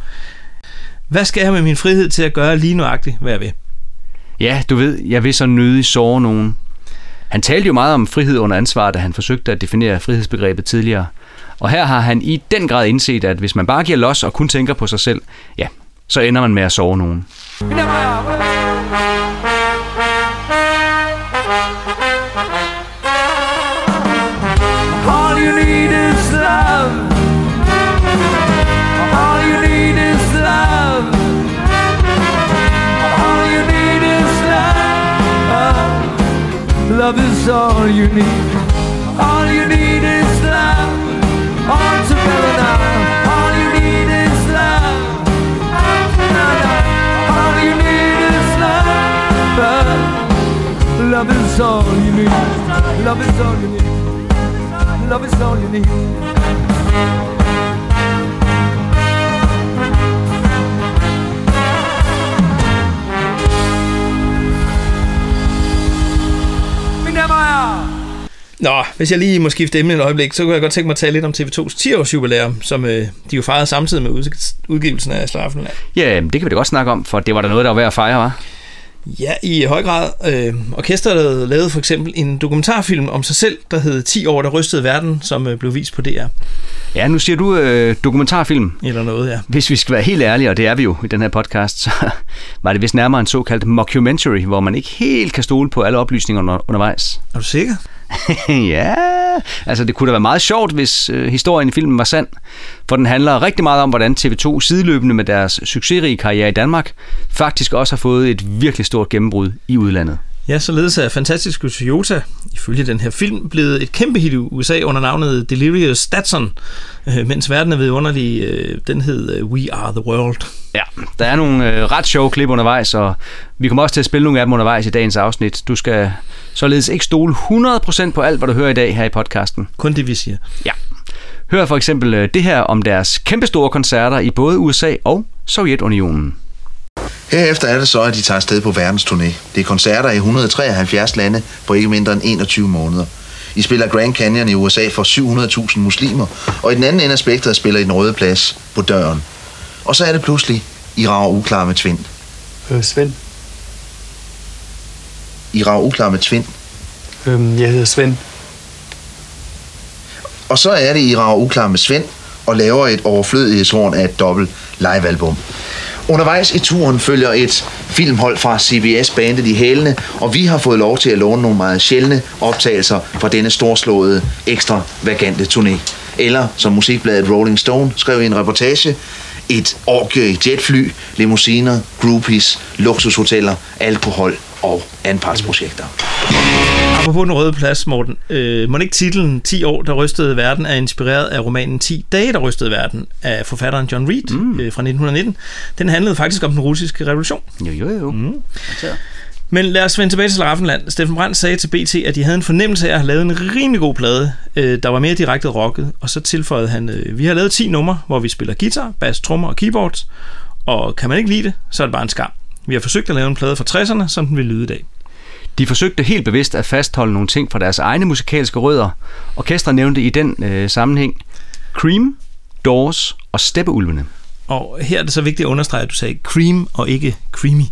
Hvad skal jeg med min frihed til at gøre lige nuagtigt, hvad jeg vil? Ja, du ved, jeg vil så nødig såre nogen. Han talte jo meget om frihed under ansvar, da han forsøgte at definere frihedsbegrebet tidligere. Og her har han i den grad indset, at hvis man bare giver los og kun tænker på sig selv, ja, så ender man med at sove nogen. All you need is love. All you need is love. All you need is love. Love is all you need. Is all you need. Love is all you need. Love is all you need. Nå, hvis jeg lige må skifte emne et øjeblik, så kunne jeg godt tænke mig at tale lidt om TV2's 10-års jubilæum, som øh, de jo fejrede samtidig med ud- udgivelsen af Slaraffenland. Ja, det kan vi da godt snakke om, for det var da noget, der var værd at fejre, var. Ja, i høj grad. Øh, orkestret lavede for eksempel en dokumentarfilm om sig selv, der hed 10 år, der rystede verden, som øh, blev vist på DR. Ja, nu siger du øh, dokumentarfilm. Eller noget, ja. Hvis vi skal være helt ærlige, og det er vi jo i den her podcast, så var det vist nærmere en såkaldt mockumentary, hvor man ikke helt kan stole på alle oplysninger under, undervejs. Er du sikker? ja, altså det kunne da være meget sjovt, hvis øh, historien i filmen var sand. For den handler rigtig meget om, hvordan TV2 sideløbende med deres succesrige karriere i Danmark, faktisk også har fået et virkelig stort gennembrud i udlandet. Ja, således er Fantastisk Toyota, ifølge den her film, blevet et kæmpe hit i USA under navnet Delirious Datsun, øh, mens verden er vidunderlig, øh, den hed øh, We Are The World. Ja, der er nogle øh, ret sjove klip undervejs, og vi kommer også til at spille nogle af dem undervejs i dagens afsnit. Du skal således ikke stole 100% på alt, hvad du hører i dag her i podcasten. Kun det, vi siger. Ja. Hør for eksempel det her om deres kæmpestore koncerter i både USA og Sovjetunionen. Herefter er det så, at de tager afsted på verdensturné. Det er koncerter i 173 lande på ikke mindre end 21 måneder. I spiller Grand Canyon i USA for 700.000 muslimer, og i den anden ende af spektret spiller I den røde plads på døren. Og så er det pludselig, I rager uklar med tvind. Øh, Svend. I rager uklar med tvind. Øhm, jeg hedder Svend. Og så er det, I rager uklar med Svend og laver et overflødighedshorn af et dobbelt livealbum. Undervejs i turen følger et filmhold fra CBS bandet i hælene, og vi har fået lov til at låne nogle meget sjældne optagelser fra denne storslåede, ekstravagante turné. Eller, som musikbladet Rolling Stone skrev i en reportage, et orgie i jetfly, limousiner, groupies, luksushoteller, alkohol og anpartsprojekter. Apropos den røde plads, Morten. Øh, må ikke titlen 10 år, der rystede verden, er inspireret af romanen 10 dage, der rystede verden, af forfatteren John Reed mm. øh, fra 1919. Den handlede faktisk om den russiske revolution. Jo, jo, jo. Mm. Men lad os vende tilbage til Slaraffenland. Steffen Brandt sagde til BT, at de havde en fornemmelse af at have lavet en rimelig god plade, øh, der var mere direkte rocket. Og så tilføjede han, øh, vi har lavet 10 numre, hvor vi spiller guitar, bass, trommer og keyboards. Og kan man ikke lide det, så er det bare en skam. Vi har forsøgt at lave en plade fra 60'erne, som den vil lyde i dag. De forsøgte helt bevidst at fastholde nogle ting fra deres egne musikalske rødder. Orkestret nævnte i den øh, sammenhæng Cream, Doors og Steppeulvene. Og her er det så vigtigt at understrege, at du sagde cream og ikke creamy.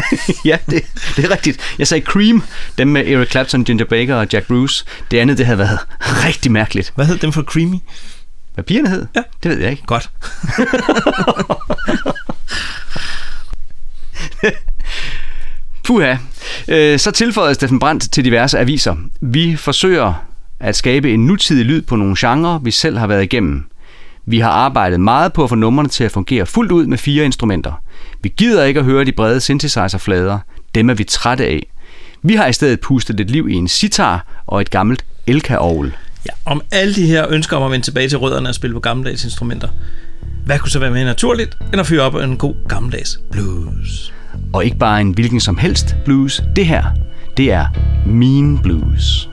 ja, det, det er rigtigt. Jeg sagde Cream, dem med Eric Clapton, Ginger Baker og Jack Bruce. Det andet, det havde været rigtig mærkeligt. Hvad hed dem for creamy? Hvad pigerne hed? Ja. Det ved jeg ikke. Godt. Puha. Øh, Så tilføjede Steffen Brandt til diverse aviser. Vi forsøger at skabe en nutidig lyd på nogle genrer, vi selv har været igennem. Vi har arbejdet meget på at få numrene til at fungere fuldt ud med fire instrumenter. Vi gider ikke at høre de brede synthesizerflader. Dem er vi trætte af. Vi har i stedet pustet lidt liv i en sitar og et gammelt elkaorgel. Ja, om alle de her ønsker om at vende tilbage til rødderne og spille på gammeldags instrumenter. Hvad kunne så være mere naturligt, end at fyre op en god gammeldags blues? Og ikke bare en hvilken som helst blues. Det her, det er Mean Blues.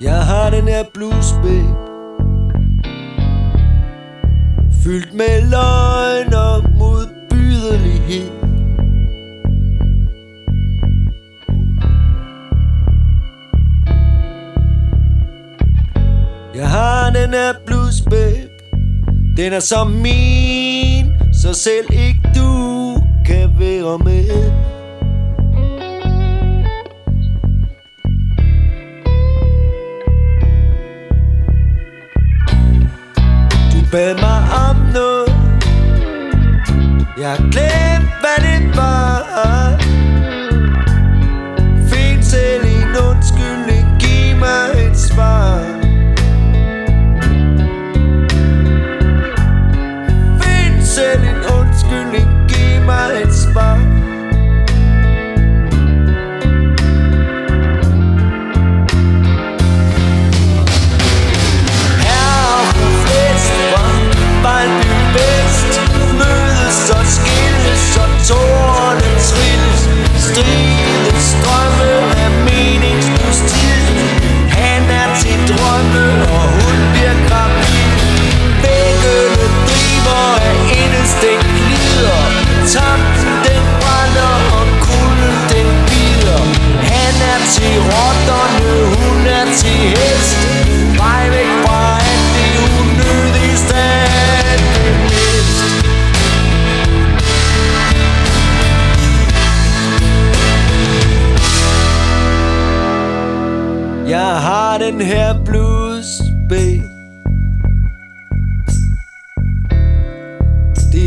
Jeg har den her blues, babe Fyldt med løgn og modbydelighed Jeg har den her blues babe Den er som min Så selv ikke du kan være med. Du bad mig om noget. Jeg glemte hvad det var. Fint selv en undskyldning. Giv mig et svar.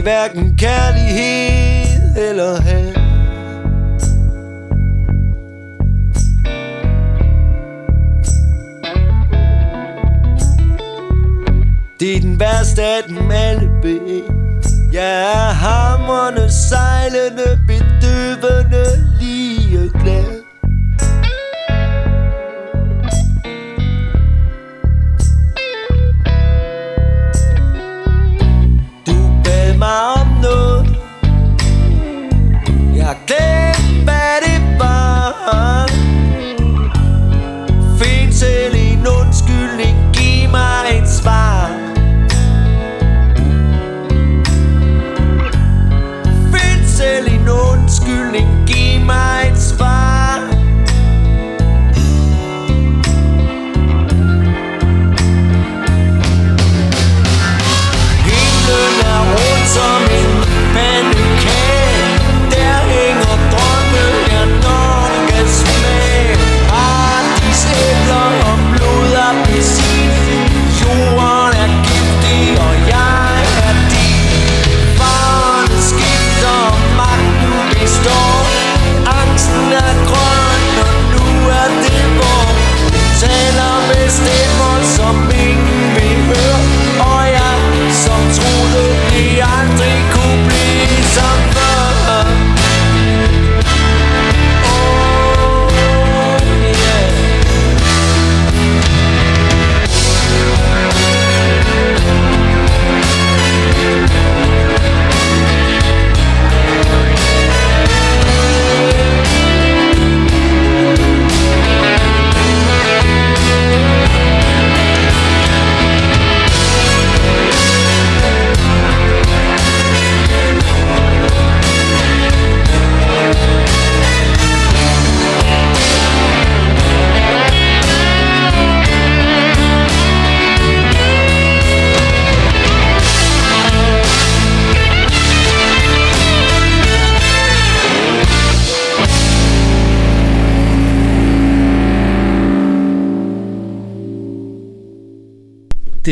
Det er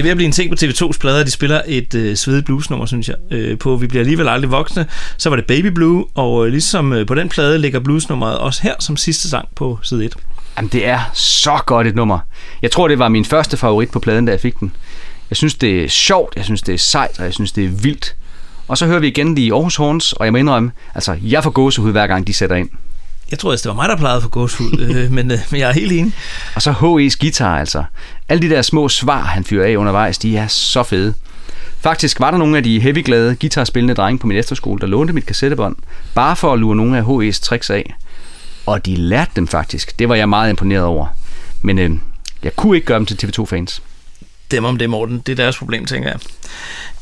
er ved at blive en ting på TV2's plader, de spiller et øh, svedigt bluesnummer, synes jeg, øh, på Vi bliver alligevel aldrig voksne. Så var det Baby Blue, og øh, ligesom øh, på den plade ligger bluesnummeret også her som sidste sang på side 1. Jamen, det er så godt et nummer. Jeg tror, det var min første favorit på pladen, da jeg fik den. Jeg synes, det er sjovt, jeg synes, det er sejt, og jeg synes, det er vildt. Og så hører vi igen lige Aarhus Horns, og jeg må indrømme, altså, jeg får gåsehud hver gang, de sætter ind. Jeg tror, det var mig, der plejede for gåshud, øh, men, øh, men jeg er helt enig. Og så H.E.'s guitar, altså. Alle de der små svar, han fyrer af undervejs, de er så fede. Faktisk var der nogle af de heavyglade guitarspillende drenge på min efterskole, der lånte mit kassettebånd, bare for at lure nogle af H.E.'s tricks af. Og de lærte dem faktisk. Det var jeg meget imponeret over. Men øh, jeg kunne ikke gøre dem til TV2-fans. Dem om det, Morten. Det er deres problem, tænker jeg.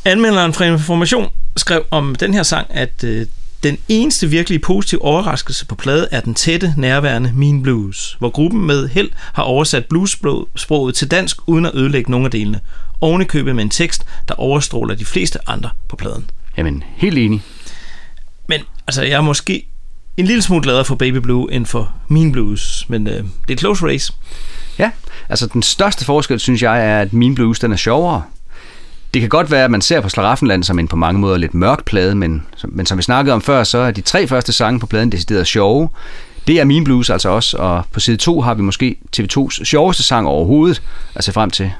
Anmelderen fra Information skrev om den her sang, at øh, den eneste virkelig positive overraskelse på plade er den tætte, nærværende Mean Blues, hvor gruppen med held har oversat bluessproget til dansk uden at ødelægge nogle af delene. ovenikøbet med en tekst, der overstråler de fleste andre på pladen. Jamen, helt enig. Men altså, jeg er måske en lille smule gladere for Baby Blue end for Mean Blues, men øh, det er et close race. Ja, altså den største forskel, synes jeg, er, at Mean Blues, den er sjovere. Det kan godt være, at man ser på Slaraffenland som en på mange måder lidt mørk plade, men, men som vi snakkede om før, så er de tre første sange på pladen decideret sjove. Det er Mean Blues altså også, og på side 2 har vi måske TV2's sjoveste sang overhovedet at se frem til.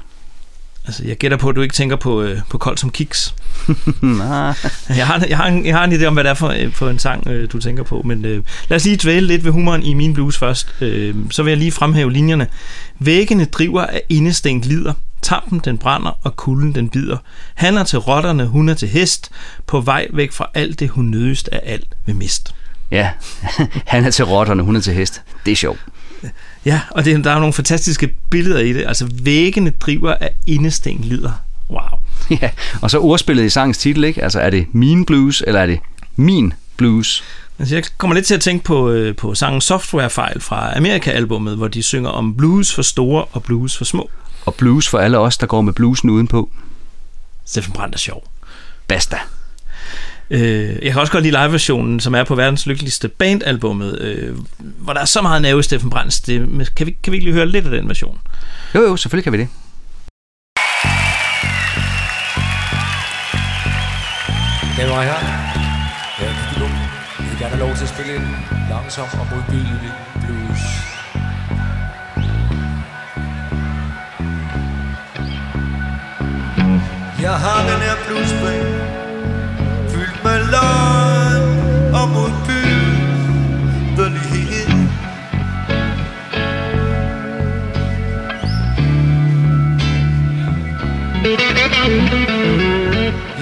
Altså, jeg gætter på, at du ikke tænker på, øh, på Kold som Kiks. Nej. Jeg har, jeg, har en, jeg har en idé om, hvad det er for, øh, for en sang, øh, du tænker på, men øh, lad os lige dvæle lidt ved humoren i min blues først. Øh, så vil jeg lige fremhæve linjerne. Væggene driver af indestængt lider. Tampen den brænder, og kulden den bider. Han er til rotterne, hun er til hest. På vej væk fra alt det, hun nødigst af alt vil mist. Ja, han er til rotterne, hun er til hest. Det er sjovt. Ja, og det, der er nogle fantastiske billeder i det. Altså, væggene driver af indestængt lider. Wow. Ja, og så ordspillet i sangens titel, ikke? Altså, er det Mean Blues, eller er det Min Blues? Altså, jeg kommer lidt til at tænke på, øh, på sangen Software-fejl fra Amerika-albummet, hvor de synger om blues for store og blues for små. Og blues for alle os, der går med bluesen udenpå. Steffen Brandt er sjov. Basta. Øh, jeg kan også godt lide live-versionen, som er på verdens lykkeligste band-albummet, øh, hvor der er så meget nerve i Steffen Brandts stemme. Kan vi, kan vi ikke lige høre lidt af den version? Jo, jo, selvfølgelig kan vi det. Damer og herrer, jeg er Kiki Lund. Jeg vil gerne have lov til at spille en langsom og modbydelig blues. Jeg har den her bluesbring Fyldt med løgn og modbydelighed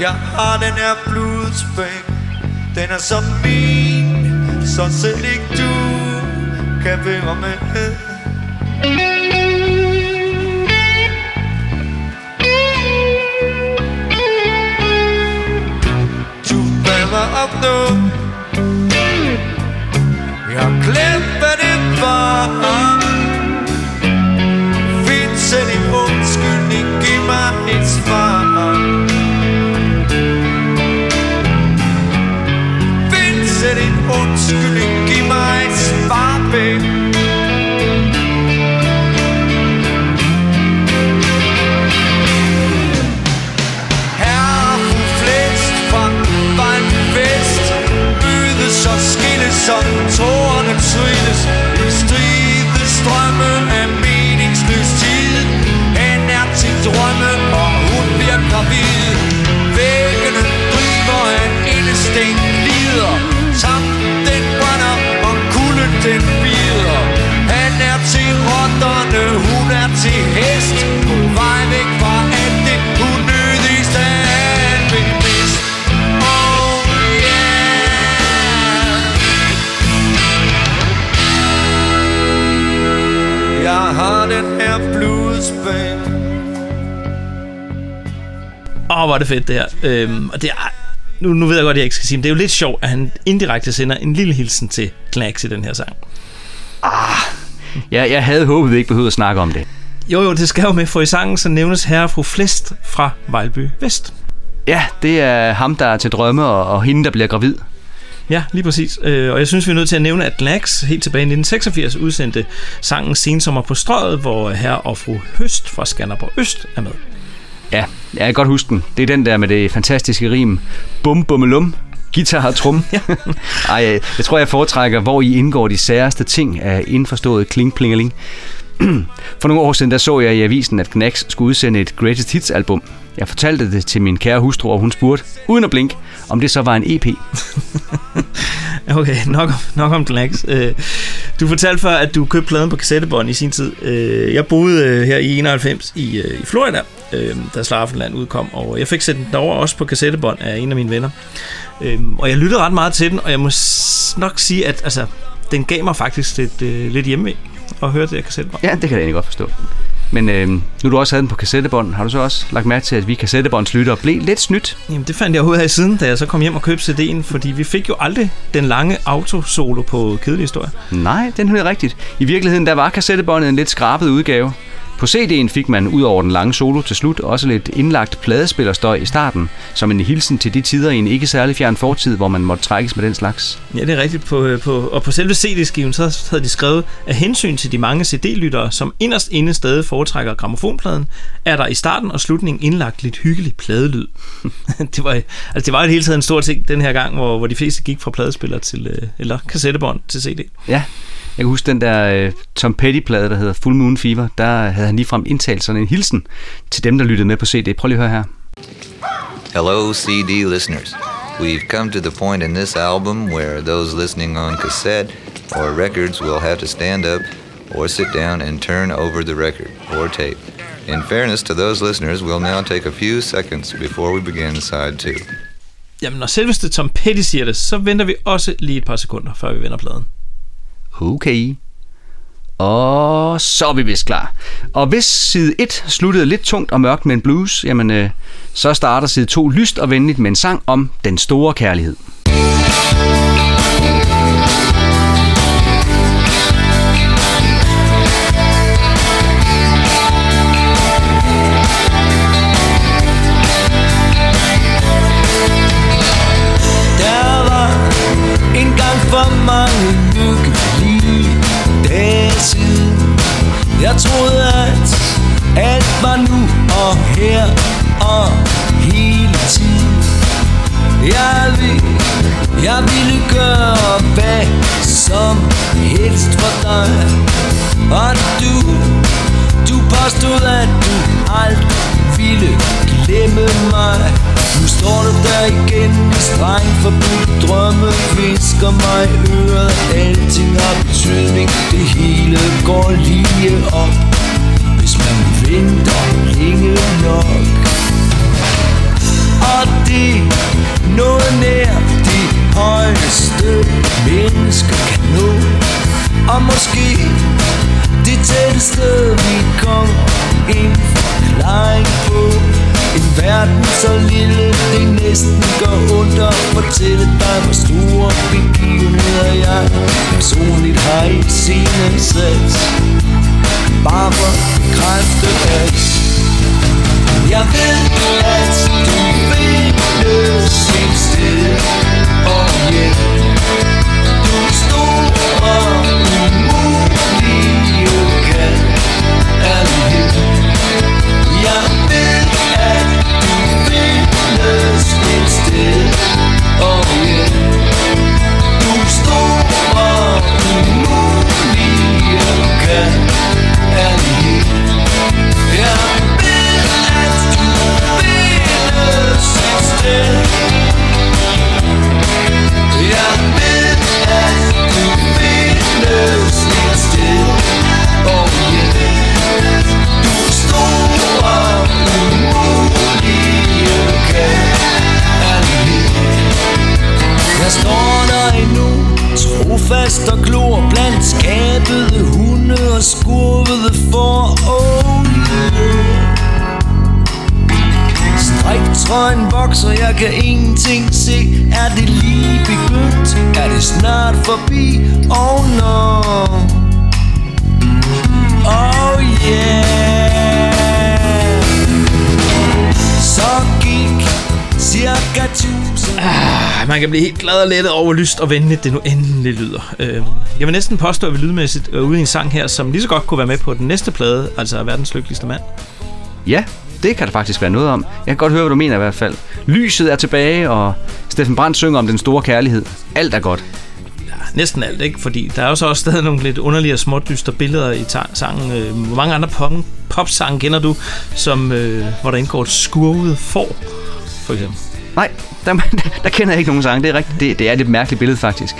Jeg har den her bluesbring Den er så min Så selv ikke du kan være med. Du bad mig op nu er det fedt det her. Øhm, og det er, nu, nu ved jeg godt, at jeg ikke skal sige, men det er jo lidt sjovt, at han indirekte sender en lille hilsen til Knacks i den her sang. Ja, jeg havde håbet, vi ikke behøvede at snakke om det. Jo, jo, det skal jo med, for i sangen så nævnes herre og fru Flest fra Vejlby Vest. Ja, det er ham, der er til drømme, og, og hende, der bliver gravid. Ja, lige præcis. Øh, og jeg synes, vi er nødt til at nævne, at Glax helt tilbage i 1986 udsendte sangen Sensommer på strøget, hvor herre og fru Høst fra Skanderborg Øst er med. Ja, jeg kan godt huske den. Det er den der med det fantastiske rim. Bum, bummelum. Guitar og trum. Ej, jeg, tror, jeg foretrækker, hvor I indgår de særeste ting af indforstået kling plingeling. For nogle år siden, der så jeg i avisen, at Knax skulle udsende et Greatest Hits album. Jeg fortalte det til min kære hustru, og hun spurgte, uden at blinke, om det så var en EP. Okay, nok, om- nok om Glax. Øh, Du fortalte før, at du købte pladen på kassettebånd i sin tid. Øh, Jeg boede øh, her i 91 i, i Florida, da Slavenland udkom, og jeg fik sendt den derover også på kassettebånd af en af mine venner. Og jeg lyttede ret meget til den, og jeg må nok sige, at altså, den gav mig faktisk lidt, lidt hjemme at høre det her kassettebånd. Ja, det kan jeg egentlig godt forstå. Men øh, nu du også havde den på kassettebånd, har du så også lagt mærke til, at vi kassettebåndslyttere blev lidt snydt? Jamen, det fandt jeg ud af siden, da jeg så kom hjem og købte CD'en, fordi vi fik jo aldrig den lange autosolo på kedelig historie. Nej, den er rigtigt. I virkeligheden, der var kassettebåndet en lidt skrabet udgave. På CD'en fik man ud over den lange solo til slut også lidt indlagt pladespillerstøj i starten, som en hilsen til de tider i en ikke særlig fjern fortid, hvor man måtte trækkes med den slags. Ja, det er rigtigt. På, øh, på, og på selve CD-skiven, så havde de skrevet, at hensyn til de mange CD-lyttere, som inderst inde stadig foretrækker gramofonpladen, er der i starten og slutningen indlagt lidt hyggelig pladelyd. det, var, altså, det var i hele taget en stor ting den her gang, hvor, hvor de fleste gik fra pladespiller til, øh, eller kassettebånd til CD. Ja, kan huske den der uh, Tom Petty-plade, der hedder Full Moon Fever. Der havde han ligefrem indtalt sådan en hilsen til dem, der lyttede med på CD. Prøv lige at høre her. Hello, CD listeners. We've come to the point in this album where those listening on cassette or records will have to stand up or sit down and turn over the record or tape. In fairness to those listeners, we'll now take a few seconds before we begin side two. Jamen, når selveste Tom Petty siger det, så venter vi også lige et par sekunder, før vi vender pladen. Okay. Og så er vi vist klar. Og hvis side 1 sluttede lidt tungt og mørkt med en blues, jamen øh, så starter side 2 lyst og venligt med en sang om den store kærlighed. Og hele tiden. Jeg vil, jeg ville gøre hvad som helst for dig. Og du, du påstod at du aldrig ville glemme mig. Nu står du der igen i streng forbudt drømme Visker mig i øret Alting har betydning. Det hele går lige op. Hvis man venter længe nok og det er noget nær de højeste mennesker kan nå. Og måske det tætteste vi kommer en forklaring på. En verden så lille det næsten går ondt at fortælle dig Hvor store begivenheder jeg personligt har i sin sat Bare for at bekræfte at jeg ved at du findes et sted Og ja, du er umulige kan ærlighed Jeg ved at du findes et sted Og ja, du er umulige kan Jeg står der endnu. Trofast og glor blandt skabede hunde og skurvede for Oh. Yeah Striktrøjen vokser, jeg kan ingenting se. Er det lige begyndt? Er det snart forbi? Oh no. Oh yeah. Så gik cirka tusind Ah, man kan blive helt glad og lettet over, lyst og venligt det nu endelig lyder. Øh, jeg vil næsten påstå, at vi lydmæssigt er ude i en sang her, som lige så godt kunne være med på den næste plade, altså Verdens Lykkeligste Mand. Ja, det kan der faktisk være noget om. Jeg kan godt høre, hvad du mener i hvert fald. Lyset er tilbage, og Steffen Brandt synger om den store kærlighed. Alt er godt. Næsten alt, ikke? Fordi der er jo så også stadig nogle lidt underlige og småt dystre billeder i sangen. Øh, Hvor mange andre pop popsange kender du, som, øh, hvor der indgår et skurvet får, for eksempel? Nej, der, der kender jeg ikke nogen sang. Det er, rigtigt. Det, det er et lidt mærkeligt billede, faktisk.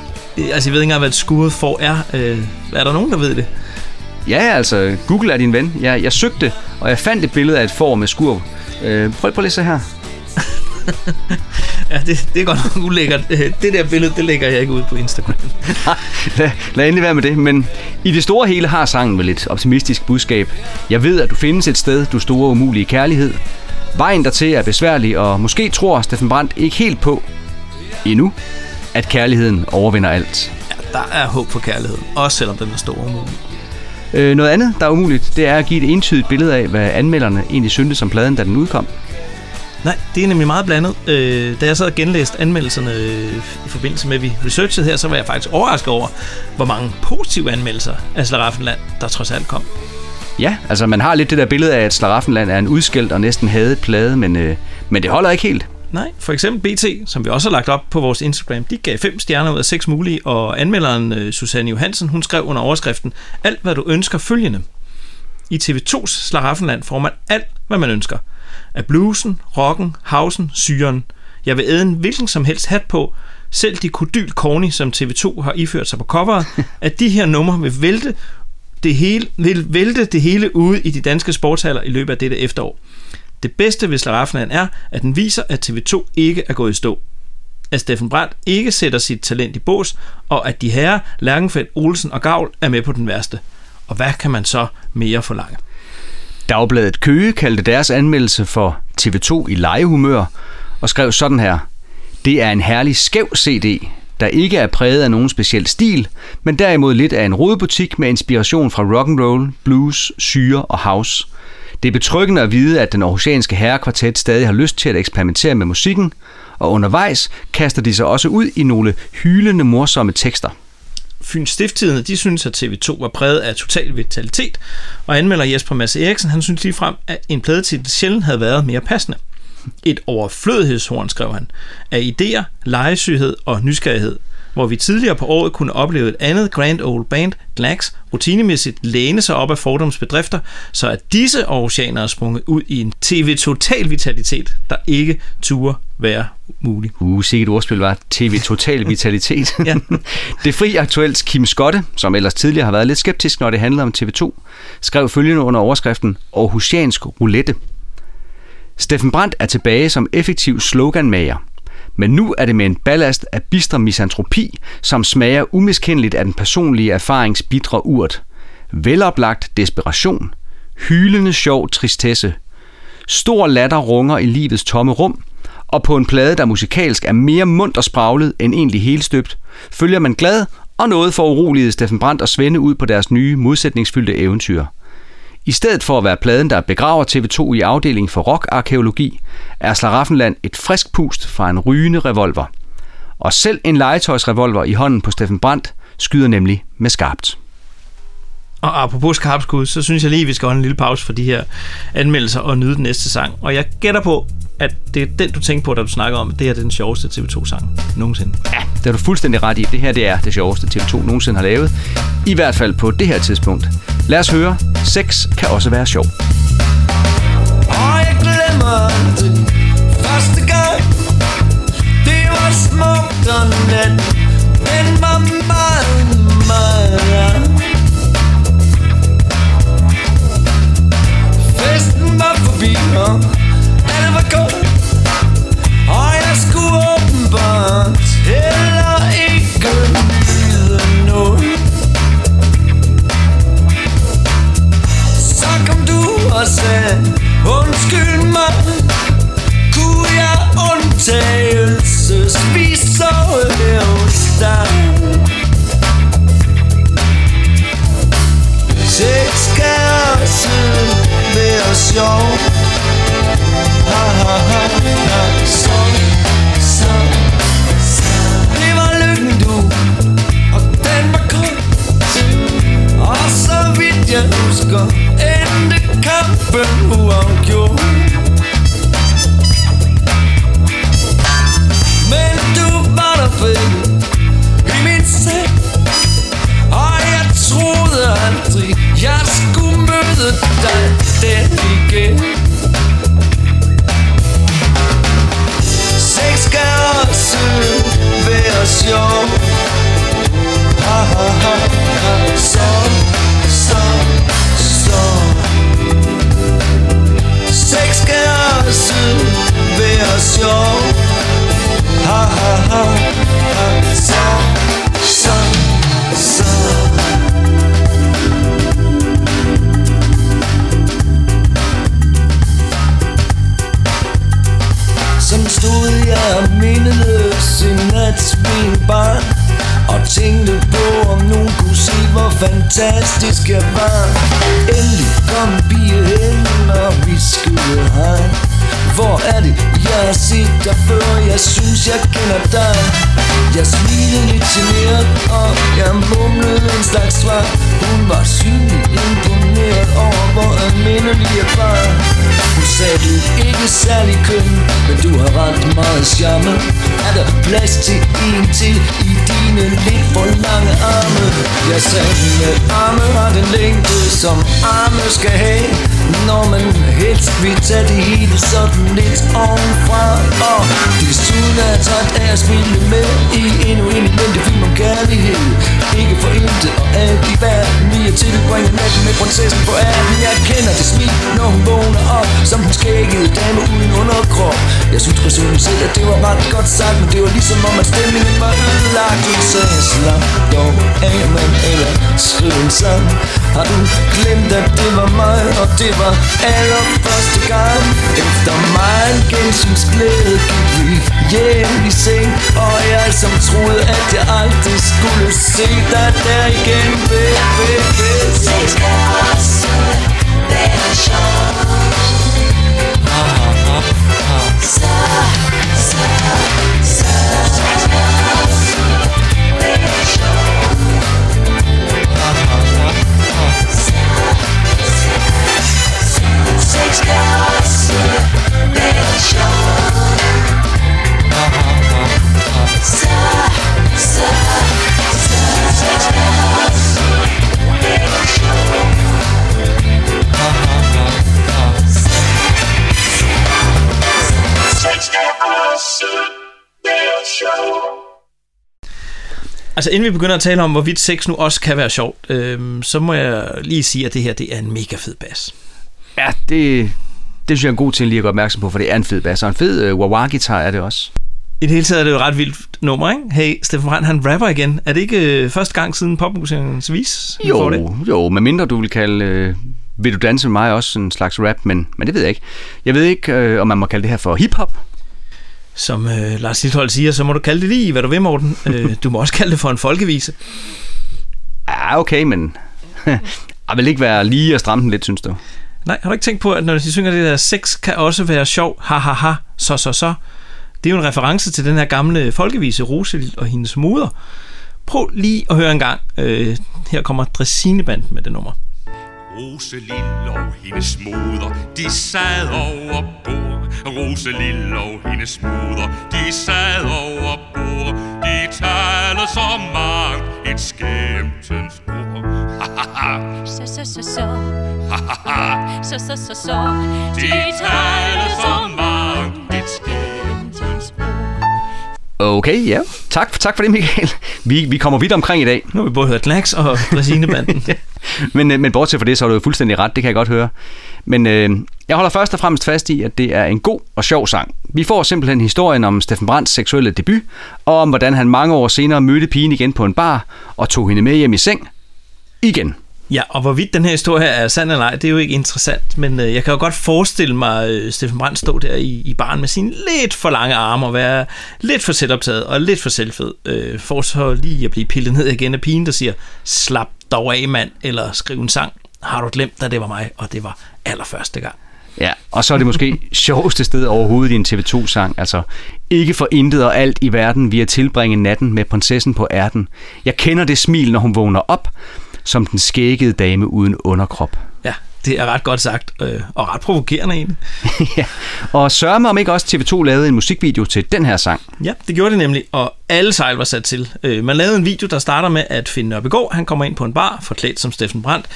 Altså, jeg ved ikke engang, hvad et skurvet får er. Øh, er der nogen, der ved det? Ja, altså, Google er din ven. Jeg, jeg søgte, og jeg fandt et billede af et får med skurv. Øh, prøv, prøv lige se her. Ja, det, det er godt nok ulækkert. Øh, Det der billede, det lægger jeg ikke ud på Instagram. lad, lad endelig være med det, men i det store hele har sangen vel et optimistisk budskab. Jeg ved, at du findes et sted, du store umulige kærlighed. Vejen dertil er besværlig, og måske tror Steffen Brandt ikke helt på, endnu, at kærligheden overvinder alt. Ja, der er håb for kærligheden, også selvom den er stor umulig. Øh, noget andet, der er umuligt, det er at give et entydigt billede af, hvad anmelderne egentlig syntes om pladen, da den udkom. Nej, det er nemlig meget blandet. Øh, da jeg så havde genlæst anmeldelserne øh, i forbindelse med, at vi researchede her, så var jeg faktisk overrasket over, hvor mange positive anmeldelser af Slaraffenland, der trods alt kom. Ja, altså man har lidt det der billede af, at Slaraffenland er en udskældt og næsten hadet plade, men, øh, men det holder ikke helt. Nej, for eksempel BT, som vi også har lagt op på vores Instagram, de gav 5 stjerner ud af 6 mulige, og anmelderen øh, Susanne Johansen, hun skrev under overskriften, alt hvad du ønsker følgende. I TV2's Slaraffenland får man alt, hvad man ønsker. Af bluesen, rocken, hausen, syren. Jeg vil æde en hvilken som helst hat på, selv de kodyl corny, som TV2 har iført sig på coveret, at de her numre vil vælte det hele, vil vælte det hele ude i de danske sportshaller i løbet af dette efterår. Det bedste ved Slaraffenland er, at den viser, at TV2 ikke er gået i stå. At Steffen Brandt ikke sætter sit talent i bås, og at de herrer Lærkenfeldt, Olsen og Gavl er med på den værste. Og hvad kan man så mere forlange? Dagbladet Køge kaldte deres anmeldelse for TV2 i legehumør og skrev sådan her. Det er en herlig skæv CD, der ikke er præget af nogen speciel stil, men derimod lidt af en rodebutik med inspiration fra rock and roll, blues, syre og house. Det er betryggende at vide, at den aarhusianske herrekvartet stadig har lyst til at eksperimentere med musikken, og undervejs kaster de sig også ud i nogle hylende morsomme tekster. Fyns Stifttidende, de synes, at TV2 var præget af total vitalitet, og anmelder Jesper Mads Eriksen, han synes lige frem, at en pladetitel sjældent havde været mere passende. Et overflødighedshorn, skrev han, af idéer, legesyghed og nysgerrighed, hvor vi tidligere på året kunne opleve et andet grand old band, Glax, rutinemæssigt læne sig op af fordomsbedrifter, så at disse aarhusianere er sprunget ud i en tv-total vitalitet, der ikke turde være mulig. Uh, sikkert ordspil var TV Total Vitalitet. Ja. det fri aktuelt Kim Skotte, som ellers tidligere har været lidt skeptisk, når det handler om TV2, skrev følgende under overskriften Aarhusiansk roulette. Steffen Brandt er tilbage som effektiv sloganmager. Men nu er det med en ballast af bistre misantropi, som smager umiskendeligt af den personlige erfarings bitre urt. Veloplagt desperation. Hylende sjov tristesse. Stor latter runger i livets tomme rum, og på en plade, der musikalsk er mere mundt og spraglet end egentlig helstøbt, følger man glad og noget for uroligede Steffen Brandt og Svende ud på deres nye modsætningsfyldte eventyr. I stedet for at være pladen, der begraver TV2 i afdelingen for rockarkeologi, er Slaraffenland et frisk pust fra en rygende revolver. Og selv en legetøjsrevolver i hånden på Steffen Brandt skyder nemlig med skarpt. Og apropos skarpskud, så synes jeg lige, at vi skal holde en lille pause for de her anmeldelser og nyde den næste sang. Og jeg gætter på, at det er den, du tænker på, da du snakker om, at det her er den sjoveste TV2-sang nogensinde. Ja, det er du fuldstændig ret i. Det her det er det sjoveste TV2 nogensinde har lavet. I hvert fald på det her tidspunkt. Lad os høre. Sex kan også være sjov. Og jeg glemmer aldrig første gang Det var smukt og nat Den var meget, meget Festen var forbi og sjov Ha ha ha ha. Endte kampen uafgjort. Men du var der ved I min seng Og jeg troede aldrig Jeg skulle møde dig der igen. Sex skal også være sjov ret meget charme Er der plads til en til i dine lidt for lange arme? Jeg sagde, mine arme har den længde, som arme skal have. Når man helst vil tage det hele sådan lidt ovenfra. Og desuden er jeg træt af at spille med i endnu en elendig film om kærlighed. Ikke for intet og alt i verden Vi er tilbringet natten med prinsessen på ærten Jeg kender det smil, når hun vågner op Som den skæggede dame uden underkrop. Jeg synes personligt selv, at det var ret godt sagt Men det var ligesom om, at stemningen var ødelagt. Hun sagde, slap dog af, man eller skriv en sang. Har du glemt, at det var mig, og det var allerførste gang? Efter mig en gensyns gik vi hjem i seng Og jeg som troede, at jeg aldrig skulle se dig der igen Væk, væk, væk Det skal også være sjovt Så, så, så Være sjovt Sex skal også Altså inden vi begynder at tale om, hvorvidt sex nu også kan være sjovt, øhm, så må jeg lige sige, at det her det er en mega fed bas. Ja, det, det synes jeg er en god ting lige at gøre opmærksom på, for det er en fed bass, og en fed uh, wah-wah-guitar er det også. I det hele taget er det jo et ret vildt nummer, ikke? Hey, Steffen Brandt, han rapper igen. Er det ikke øh, første gang siden popmusikens vis? vi får det? Jo, jo, medmindre du vil kalde øh, Vil du danse med mig også en slags rap, men, men det ved jeg ikke. Jeg ved ikke, øh, om man må kalde det her for hiphop. Som øh, Lars Lillehold siger, så må du kalde det lige, hvad du vil, Morten. øh, du må også kalde det for en folkevise. Ja, okay, men jeg vil ikke være lige at stramme den lidt, synes du? Nej, har du ikke tænkt på, at når de synger det der, sex kan også være sjov, ha ha ha, så så så. Det er jo en reference til den her gamle folkevise, Roselild og hendes moder. Prøv lige at høre en gang. Øh, her kommer Dressinebanden med det nummer. Roselill og hendes moder, de sad over bord. Roselill og hendes moder, de sad over bord. De taler så mangt et skæmtens ord. Så, så, så, så. Så, så, så, så. De taler så mangt Okay, ja. Tak, tak for det, Michael. Vi, vi kommer vidt omkring i dag. Nu har vi både hørt Knacks og Dressinebanden. men, øh, men bortset fra det, så har du jo fuldstændig ret. Det kan jeg godt høre. Men øh, jeg holder først og fremmest fast i, at det er en god og sjov sang. Vi får simpelthen historien om Steffen Brandts seksuelle debut, og om hvordan han mange år senere mødte pigen igen på en bar og tog hende med hjem i seng. Igen. Ja, og hvorvidt den her historie er sand eller ej, det er jo ikke interessant, men øh, jeg kan jo godt forestille mig øh, Steffen Brandt stå der i, i baren med sine lidt for lange arme og være lidt for selvoptaget og lidt for selvfed, øh, for så lige at blive pillet ned igen af pigen, der siger, slap dog af mand, eller skriv en sang. Har du glemt, at det var mig, og det var allerførste gang. Ja, og så er det måske sjoveste sted overhovedet i en TV2-sang. Altså, ikke for intet og alt i verden vi at tilbringe natten med prinsessen på ærten. Jeg kender det smil, når hun vågner op, som den skæggede dame uden underkrop. Ja, det er ret godt sagt, øh, og ret provokerende egentlig. ja, og sørg mig om ikke også TV2 lavede en musikvideo til den her sang. Ja, det gjorde det nemlig, og alle sejl var sat til. Øh, man lavede en video, der starter med, at Finn Nørbegaard, han kommer ind på en bar, forklædt som Steffen Brandt,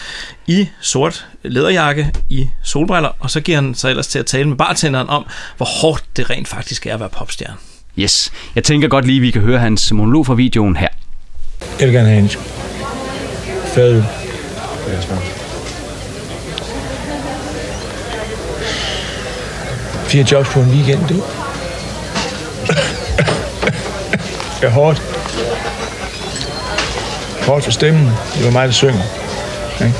i sort læderjakke, i solbriller, og så giver han sig ellers til at tale med bartenderen om, hvor hårdt det rent faktisk er at være popstjerne. Yes, jeg tænker godt lige, vi kan høre hans monolog fra videoen her. Jeg vil gerne have en fadøl. Fire jobs på en weekend, det er hårdt. Hårdt for stemmen. Det var mig, der synger. Ikke?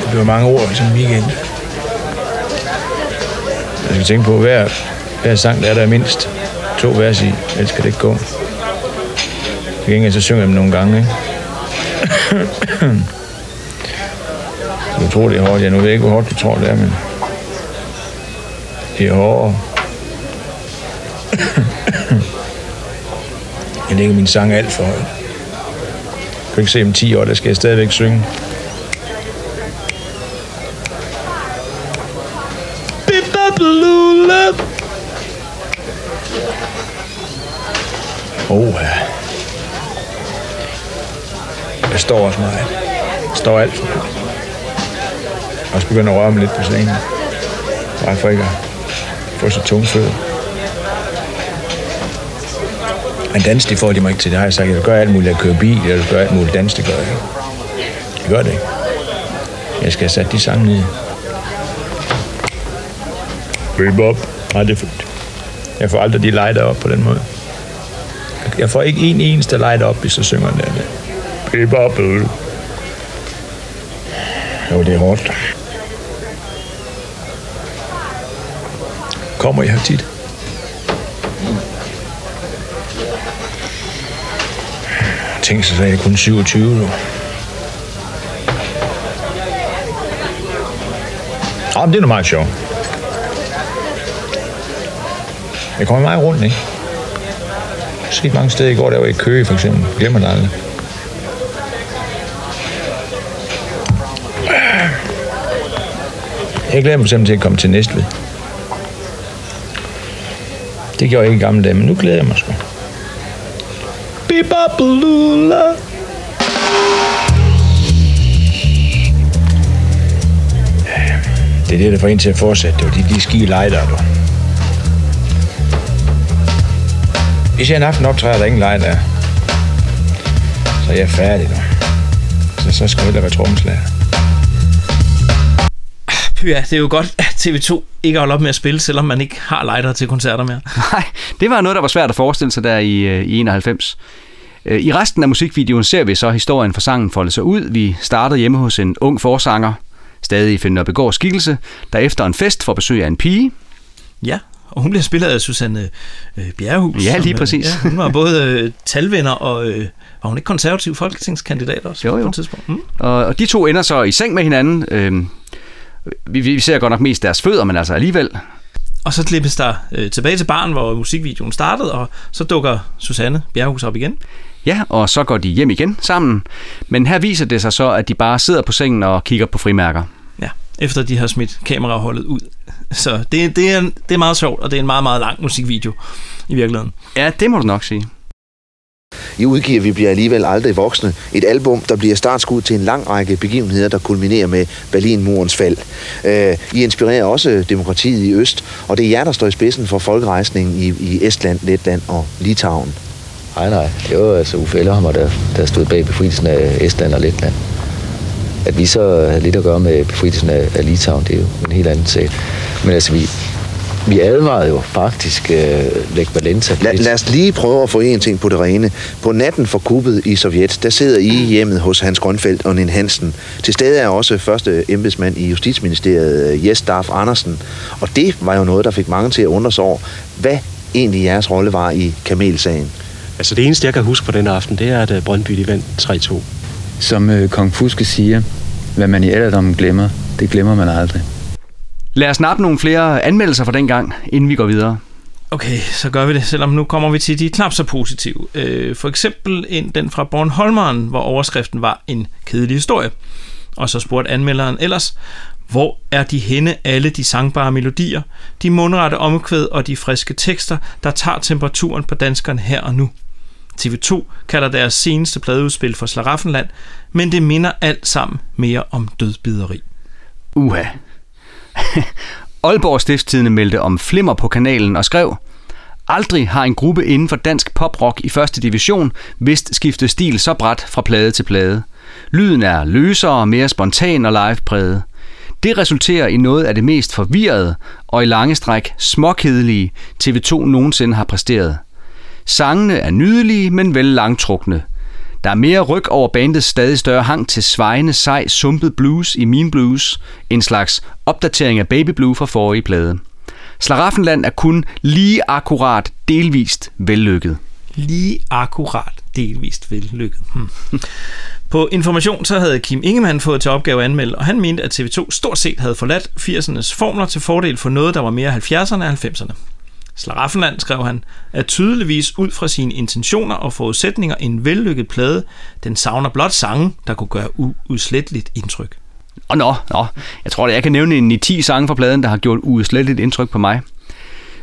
Det bliver mange ord i sådan en weekend. Jeg skal tænke på, hver, hver sang, der er der mindst to vers i, ellers kan det ikke gå. Til gengæld så synger jeg dem nogle gange, ikke? du tror, det er hårdt. Jeg nu ved ikke, hvor hårdt du tror, det er, men... Det er hårdt. jeg lægger min sang alt for højt. Jeg kan ikke se om 10 år, der skal jeg stadigvæk synge. Bip-bap-lula. Oh, ja. Jeg står også meget. Jeg står alt for højt. Jeg også begyndt at røre mig lidt på scenen. Bare for ikke at få så tunge fødder. Men dans, det får de mig ikke til. Det har jeg sagt. Jeg vil gøre alt muligt. Jeg kører bil, jeg vil gøre alt muligt. Dans, det gør jeg ikke. Jeg gør det ikke. Jeg skal have sat de sange ned. Rip op. Nej, det er fint. Jeg får aldrig de lighter op på den måde. Jeg får ikke en eneste light op, hvis jeg synger den der. Rip op. bøde. Jo, det er hårdt. Kommer I her tit? Tænk sig, så er jeg kun 27 nu. Åh, men det er nu meget sjovt. Jeg kommer meget rundt, ikke? Jeg har set mange steder i går, der var i Køge, for eksempel. Glemmer det aldrig. Jeg glæder mig simpelthen til at komme til Næstved. Det gjorde jeg ikke i gamle dage, men nu glæder jeg mig sgu. Bibabalula. Det er det, der får en til at fortsætte. Det var de, de ski lejder, du. Hvis jeg en aften optræder, er der ingen lejder, Så er jeg færdig du. Så, så skal jeg hellere være trommeslager. Ja, det er jo godt, at TV2 ikke holder op med at spille, selvom man ikke har lighter til koncerter mere. Nej, det var noget, der var svært at forestille sig der i, øh, i 91. Øh, I resten af musikvideoen ser vi så historien for sangen folde sig ud. Vi startede hjemme hos en ung forsanger, stadig i Finn Begårds skikkelse, der efter en fest får besøg af en pige. Ja, og hun bliver spillet af Susanne øh, Bjerrehus. Ja, lige som, øh, præcis. Ja, hun var både øh, talvenner og... Øh, var hun ikke konservativ folketingskandidat også? Jo, jo. På et tidspunkt? Mm. Og, og de to ender så i seng med hinanden. Øh, vi, vi ser godt nok mest deres fødder, men altså alligevel. Og så klippes der øh, tilbage til barn, hvor musikvideoen startede, og så dukker Susanne Bjerrehus op igen. Ja, og så går de hjem igen sammen. Men her viser det sig så, at de bare sidder på sengen og kigger på frimærker. Ja, efter de har smidt kameraholdet ud. Så det, det, er, det er meget sjovt, og det er en meget, meget lang musikvideo i virkeligheden. Ja, det må du nok sige. I udgiver Vi bliver alligevel aldrig voksne. Et album, der bliver startskud til en lang række begivenheder, der kulminerer med Berlinmurens fald. Øh, I inspirerer også demokratiet i Øst, og det er jer, der står i spidsen for folkerejsningen i, i Estland, Letland og Litauen. Nej, nej. Det var altså Uffe Ellerhammer, der, der stod bag befrielsen af Estland og Letland. At vi så havde lidt at gøre med befrielsen af, af Litauen, det er jo en helt anden sag. Men altså, vi, vi advarede jo faktisk øh, Lech Walesa. La, lad os lige prøve at få en ting på det rene. På natten for kuppet i Sovjet, der sidder I hjemmet hos Hans Grønfeldt og Nin Hansen. Til stede er også første embedsmand i Justitsministeriet, Jes Darf Andersen. Og det var jo noget, der fik mange til at undre sig over, hvad egentlig jeres rolle var i Kamelsagen. Altså det eneste, jeg kan huske på den aften, det er, at øh, Brøndby de vandt 3-2. Som øh, Kong Fuske siger, hvad man i alderdommen glemmer, det glemmer man aldrig. Lad os nappe nogle flere anmeldelser fra dengang, inden vi går videre. Okay, så gør vi det, selvom nu kommer vi til de knap så positive. Øh, for eksempel en, den fra Bornholmeren, hvor overskriften var en kedelig historie. Og så spurgte anmelderen ellers, hvor er de henne alle de sangbare melodier, de mundrette omkvæd og de friske tekster, der tager temperaturen på danskerne her og nu? TV2 kalder deres seneste pladeudspil for Slaraffenland, men det minder alt sammen mere om dødbideri. Uha. Aalborg Stiftstidende meldte om flimmer på kanalen og skrev, Aldrig har en gruppe inden for dansk poprock i første division vist skiftet stil så bræt fra plade til plade. Lyden er løsere, mere spontan og livepræget. Det resulterer i noget af det mest forvirrede og i lange stræk småkedelige TV2 nogensinde har præsteret. Sangene er nydelige, men vel langtrukne. Der er mere ryg over bandets stadig større hang til svejende, sej, sumpet blues i Mean Blues, en slags opdatering af Baby Blue fra forrige plade. Slaraffenland er kun lige akkurat delvist vellykket. lige akkurat delvist vellykket. Hmm. På Information så havde Kim Ingemann fået til opgave at anmelde, og han mente, at TV2 stort set havde forladt 80'ernes formler til fordel for noget, der var mere 70'erne og 90'erne. Slaraffenland, skrev han, er tydeligvis ud fra sine intentioner og forudsætninger en vellykket plade. Den savner blot sange, der kunne gøre uudsletteligt indtryk. Og nå, nå, jeg tror, at jeg kan nævne en i 10 sange fra pladen, der har gjort uudsletteligt indtryk på mig.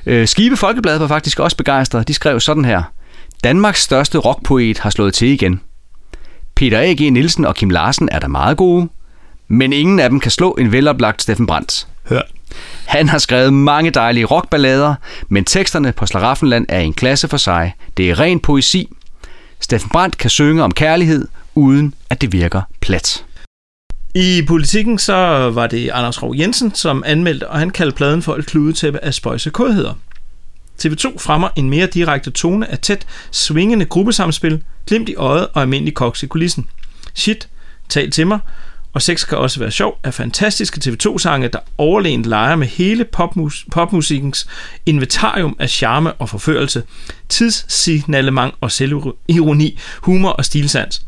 Øh, Skive Folkeblad var faktisk også begejstret. De skrev sådan her. Danmarks største rockpoet har slået til igen. Peter A.G. Nielsen og Kim Larsen er der meget gode, men ingen af dem kan slå en veloplagt Steffen Brandt. Hør. Han har skrevet mange dejlige rockballader, men teksterne på Slaraffenland er en klasse for sig. Det er ren poesi. Steffen Brandt kan synge om kærlighed, uden at det virker plat. I politikken så var det Anders Rov Jensen, som anmeldte, og han kaldte pladen for et kludetæppe af spøjse kodheder. TV2 fremmer en mere direkte tone af tæt, svingende gruppesamspil, glimt i øjet og almindelig koks i kulissen. Shit, tal til mig, og sex kan også være sjov, er fantastiske TV2-sange, der overlænt leger med hele popmus- popmusikkens inventarium af charme og forførelse, tidssignalement og selvironi, humor og stilsans.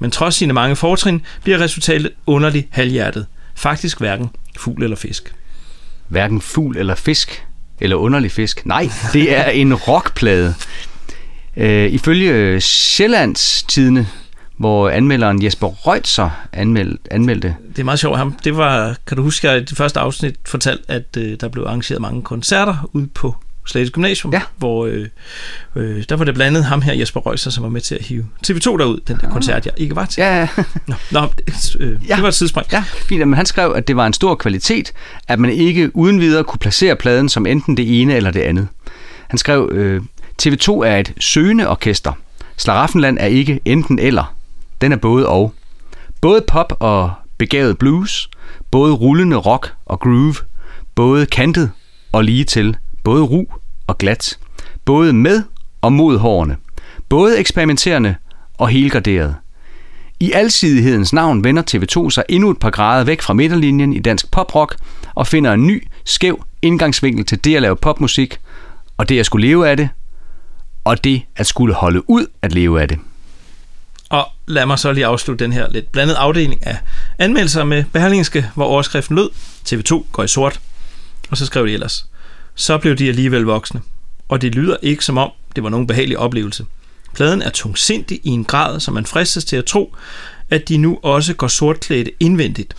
Men trods sine mange fortrin bliver resultatet underligt halvhjertet. Faktisk hverken fugl eller fisk. Hverken fugl eller fisk, eller underlig fisk. Nej, det er en rockplade. Øh, ifølge Sjællands Tidene, hvor anmelderen Jesper Reutzer anmeld, anmeldte. Det er meget sjovt ham. Det var, kan du huske, at i det første afsnit fortalt, at øh, der blev arrangeret mange koncerter ude på Slagelse Gymnasium, ja. hvor øh, øh, der var det blandt andet ham her, Jesper Reutzer, som var med til at hive TV2 derud, den der koncert, jeg ikke var til. Ja. Nå, nå øh, ja. det var et tidsspring. Ja, fint. Men han skrev, at det var en stor kvalitet, at man ikke uden videre kunne placere pladen som enten det ene eller det andet. Han skrev, øh, TV2 er et søgende orkester. Slaraffenland er ikke enten eller. Den er både og. Både pop og begavet blues, både rullende rock og groove, både kantet og lige til, både ru og glat, både med og mod hårene, både eksperimenterende og helgarderet. I alsidighedens navn vender TV2 sig endnu et par grader væk fra midterlinjen i dansk poprock og finder en ny, skæv indgangsvinkel til det at lave popmusik, og det at skulle leve af det, og det at skulle holde ud at leve af det. Og lad mig så lige afslutte den her lidt blandede afdeling af anmeldelser med Berlingske, hvor overskriften lød, TV2 går i sort. Og så skrev de ellers, så blev de alligevel voksne. Og det lyder ikke som om, det var nogen behagelig oplevelse. Pladen er tungsindig i en grad, så man fristes til at tro, at de nu også går sortklædte indvendigt.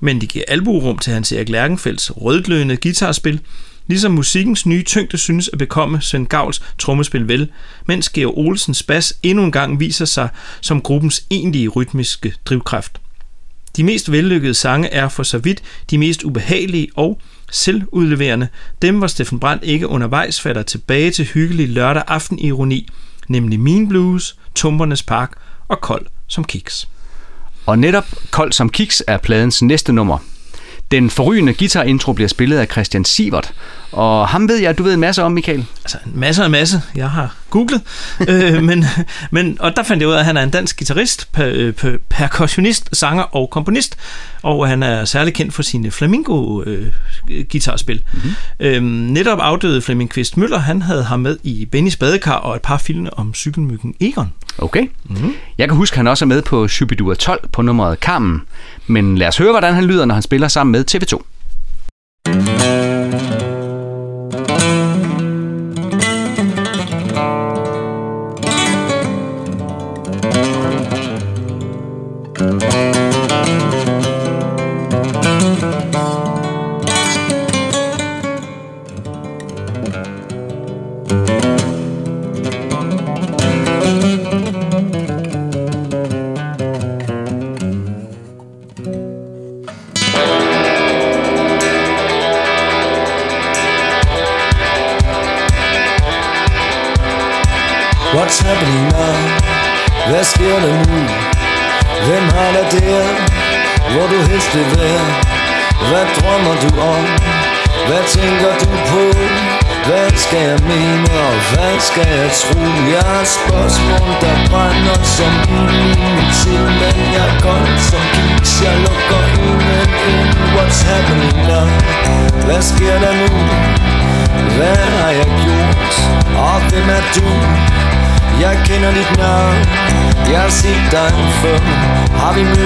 Men de giver albuerum til Hans Erik Lærkenfelds rødglødende guitarspil, ligesom musikkens nye tyngde synes at bekomme Svend Gavls trommespil vel, mens Georg Olsens bas endnu en gang viser sig som gruppens egentlige rytmiske drivkraft. De mest vellykkede sange er for så vidt de mest ubehagelige og selvudleverende, dem hvor Steffen Brandt ikke undervejs falder tilbage til hyggelig lørdag aften ironi, nemlig Mean Blues, Tumpernes Park og Kold som Kiks. Og netop Kold som Kiks er pladens næste nummer. Den forrygende guitarintro bliver spillet af Christian Sivert, og ham ved jeg, at du ved en masse om, Michael. Altså en masse og en masse. Jeg har googlet. øh, men, men, og der fandt jeg ud af, at han er en dansk guitarist, per, per, percussionist, sanger og komponist. Og han er særlig kendt for sine flamingo-guitarspil. Øh, mm-hmm. øhm, netop afdøde Flemming Kvist Møller, han havde ham med i Bennys Badekar og et par film om cykelmyggen Egon. Okay. Mm-hmm. Jeg kan huske, at han også er med på Shubidua 12 på nummeret Carmen. Men lad os høre, hvordan han lyder, når han spiller sammen med TV2.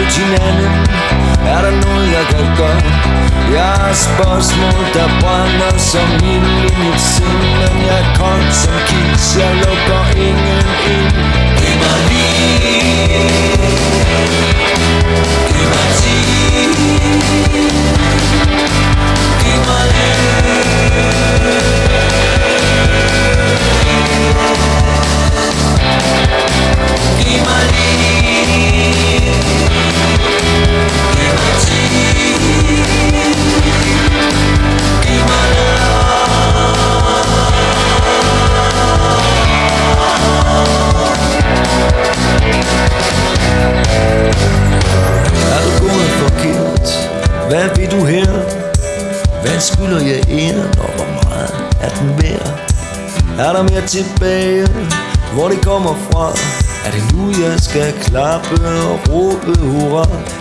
Mødt hinanden Er der noget jeg kan gøre? Jeg har spørgsmål der brænder som ild i mit sind Men jeg er kold som kiks. Jeg lukker ingen ind. Giv mig lige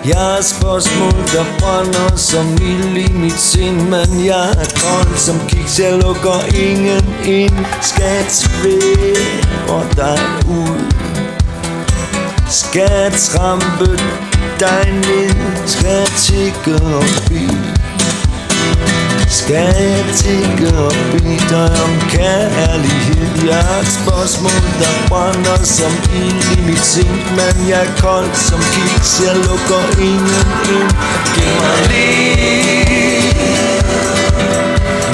Jeg har spørgsmål, der brænder som ild i mit sind Men jeg er kold som kiks, jeg lukker ingen ind. Skat tvære dig ud. Skat trampe dig ned. Skat tikke og bil skal jeg tænke og bede dig om kærlighed? Jeg har et spørgsmål, der brænder som ild i mit sind Men jeg er kold som kiks, jeg lukker ingen ind. Giv mig liv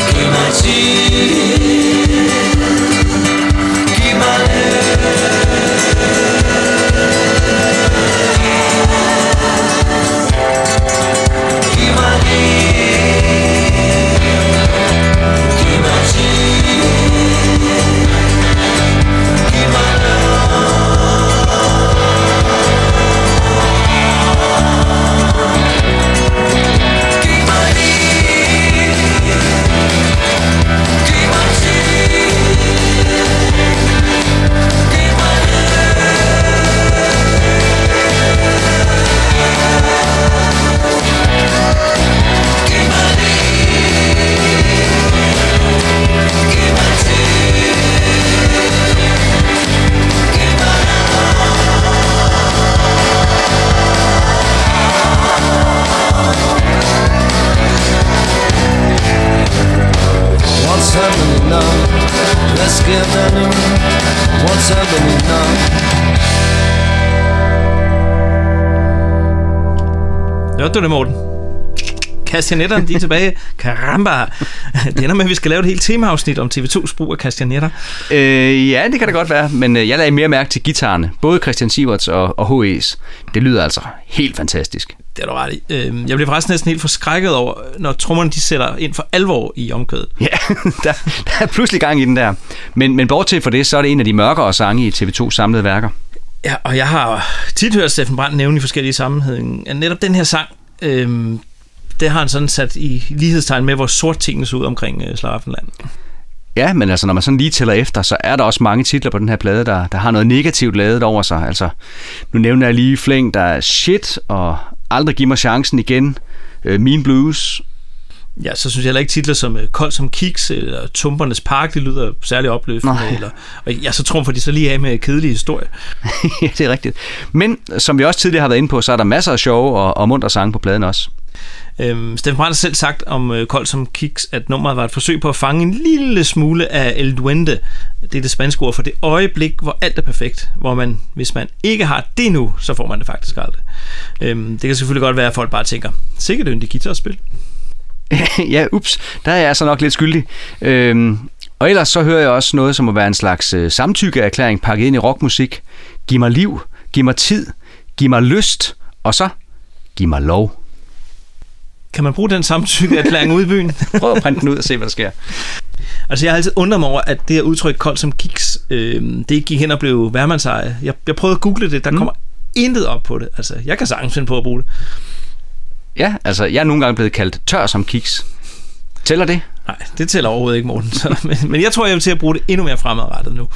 Giv mig tid. Hørte du det, Morten? Kastanetterne, de er tilbage. Karamba! Det ender med, at vi skal lave et helt temaafsnit om TV2's brug af kastanetter. Øh, ja, det kan det godt være, men øh, jeg lagde mere mærke til guitarerne. Både Christian Siverts og, og H.E.'s. Det lyder altså helt fantastisk. Det er du ret i. Øhm, Jeg bliver faktisk næsten helt forskrækket over, når trommerne de sætter ind for alvor i omkødet. Ja, der, der er pludselig gang i den der. Men, men bortset fra det, så er det en af de mørkere sange i TV2's samlede værker. Ja, og jeg har tit hørt Steffen Brandt nævne i forskellige sammenhænge, at netop den her sang, øhm, det har han sådan sat i lighedstegn med, hvor sort tingene så ud omkring øh, Slaraffenland. Ja, men altså, når man sådan lige tæller efter, så er der også mange titler på den her plade, der, der har noget negativt lavet over sig. Altså, nu nævner jeg lige flæng, der er shit, og aldrig giv mig chancen igen, øh, Mean Blues. Ja, så synes jeg heller ikke titler som øh, Kold som Kiks eller Tumpernes Park, det lyder særlig opløftende. Nej. Eller, og ja, så trumfer de så lige af med kedelige historie. ja, det er rigtigt. Men som vi også tidligere har været inde på, så er der masser af sjove og, og muntre sange på pladen også. Øhm, Steffen Brandt har selv sagt om øh, Kold som Kiks, at nummeret var et forsøg på at fange en lille smule af El Duende. Det er det spanske ord for det øjeblik, hvor alt er perfekt. Hvor man, hvis man ikke har det nu, så får man det faktisk aldrig. Øhm, det kan selvfølgelig godt være, at folk bare tænker, sikkert yndig guitarspil. ja, ups, der er jeg altså nok lidt skyldig. Øhm, og ellers så hører jeg også noget, som må være en slags øh, samtykkeerklæring pakket ind i rockmusik. Giv mig liv, giv mig tid, giv mig lyst, og så giv mig lov. Kan man bruge den samtykkeerklæring ude i byen? Prøv at printe den ud og se, hvad der sker. Altså, jeg har altid undret mig over, at det her udtryk kold som kiks, øh, det gik hen og blev værmandseje. Jeg, jeg prøvede at google det, der mm. kommer intet op på det. Altså, jeg kan sagtens finde på at bruge det. Ja, altså, jeg er nogle gange blevet kaldt tør som kiks. Tæller det? Nej, det tæller overhovedet ikke, Morten. Så, men, men jeg tror, jeg vil til at bruge det endnu mere fremadrettet nu.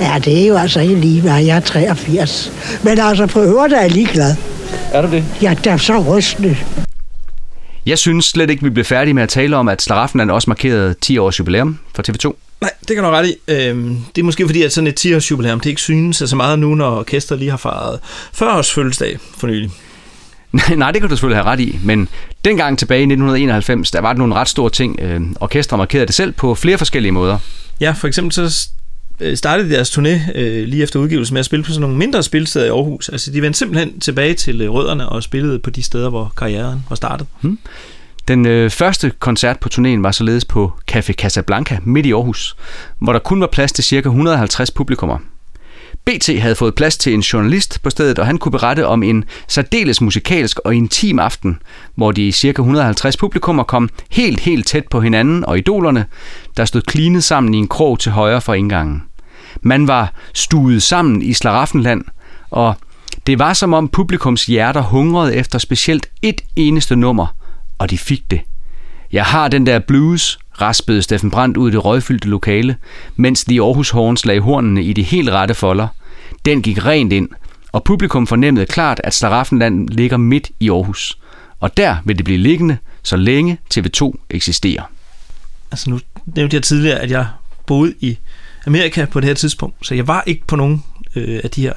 Ja, det er jo altså ikke lige, hvad jeg er 83. Men altså, på øvrigt er jeg ligeglad. Er du det? Ja, det er så rystende. Jeg synes slet ikke, vi blev færdige med at tale om, at Slaraffenland også markerede 10 års jubilæum for TV2. Nej, det kan du ret i. Øhm, det er måske fordi, at sådan et 10-års jubilæum, det ikke synes så meget nu, når orkestret lige har fejret 40 års fødselsdag for nylig. Nej, det kan du selvfølgelig have ret i, men dengang tilbage i 1991, der var der nogle ret store ting. Øh, orkestret markerede det selv på flere forskellige måder. Ja, for eksempel så øh, startede deres turné øh, lige efter udgivelsen med at spille på sådan nogle mindre spilsteder i Aarhus. Altså de vendte simpelthen tilbage til øh, rødderne og spillede på de steder, hvor karrieren var startet. Hmm. Den øh, første koncert på turnéen var således på Café Casablanca midt i Aarhus, hvor der kun var plads til ca. 150 publikummer. BT havde fået plads til en journalist på stedet, og han kunne berette om en særdeles musikalsk og intim aften, hvor de cirka 150 publikummer kom helt, helt tæt på hinanden og idolerne, der stod klinet sammen i en krog til højre for indgangen. Man var stuet sammen i Slaraffenland, og det var som om publikums hjerter hungrede efter specielt et eneste nummer, og de fik det. Jeg har den der blues, raspede Steffen Brandt ud i det røgfyldte lokale, mens de Aarhus Horns lagde hornene i de helt rette folder. Den gik rent ind, og publikum fornemmede klart, at Slaraffenland ligger midt i Aarhus. Og der vil det blive liggende, så længe TV2 eksisterer. Altså nu nævnte jeg tidligere, at jeg boede i Amerika på det her tidspunkt, så jeg var ikke på nogen øh, af de her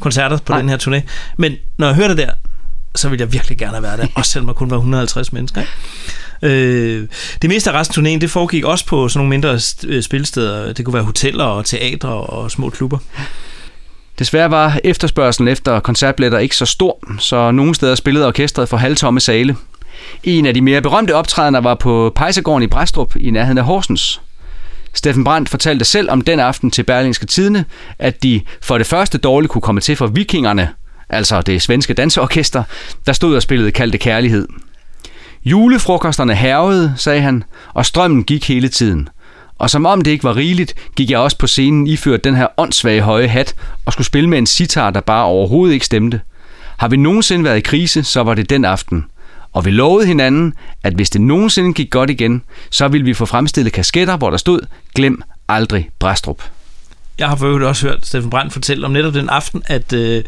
koncerter på Nej. den her turné. Men når jeg hørte det der, så ville jeg virkelig gerne have været der, også selvom der kun var 150 mennesker. Ikke? Øh, det meste af resten af turnéen, det foregik også på sådan nogle mindre øh, spilsteder. Det kunne være hoteller og teatre og små klubber. Desværre var efterspørgselen efter koncertbilletter ikke så stor, så nogle steder spillede orkestret for halvtomme sale. En af de mere berømte optrædener var på Pejsegården i Bræstrup i nærheden af Horsens. Steffen Brandt fortalte selv om den aften til Berlingske Tidene, at de for det første dårligt kunne komme til for vikingerne, altså det svenske danseorkester, der stod og spillede Kaldte Kærlighed. Julefrokosterne hervede, sagde han, og strømmen gik hele tiden. Og som om det ikke var rigeligt, gik jeg også på scenen iført den her åndssvage høje hat og skulle spille med en sitar, der bare overhovedet ikke stemte. Har vi nogensinde været i krise, så var det den aften. Og vi lovede hinanden, at hvis det nogensinde gik godt igen, så ville vi få fremstillet kasketter, hvor der stod, glem aldrig Bræstrup. Jeg har for øvrigt også hørt Steffen Brandt fortælle om netop den aften, at øh,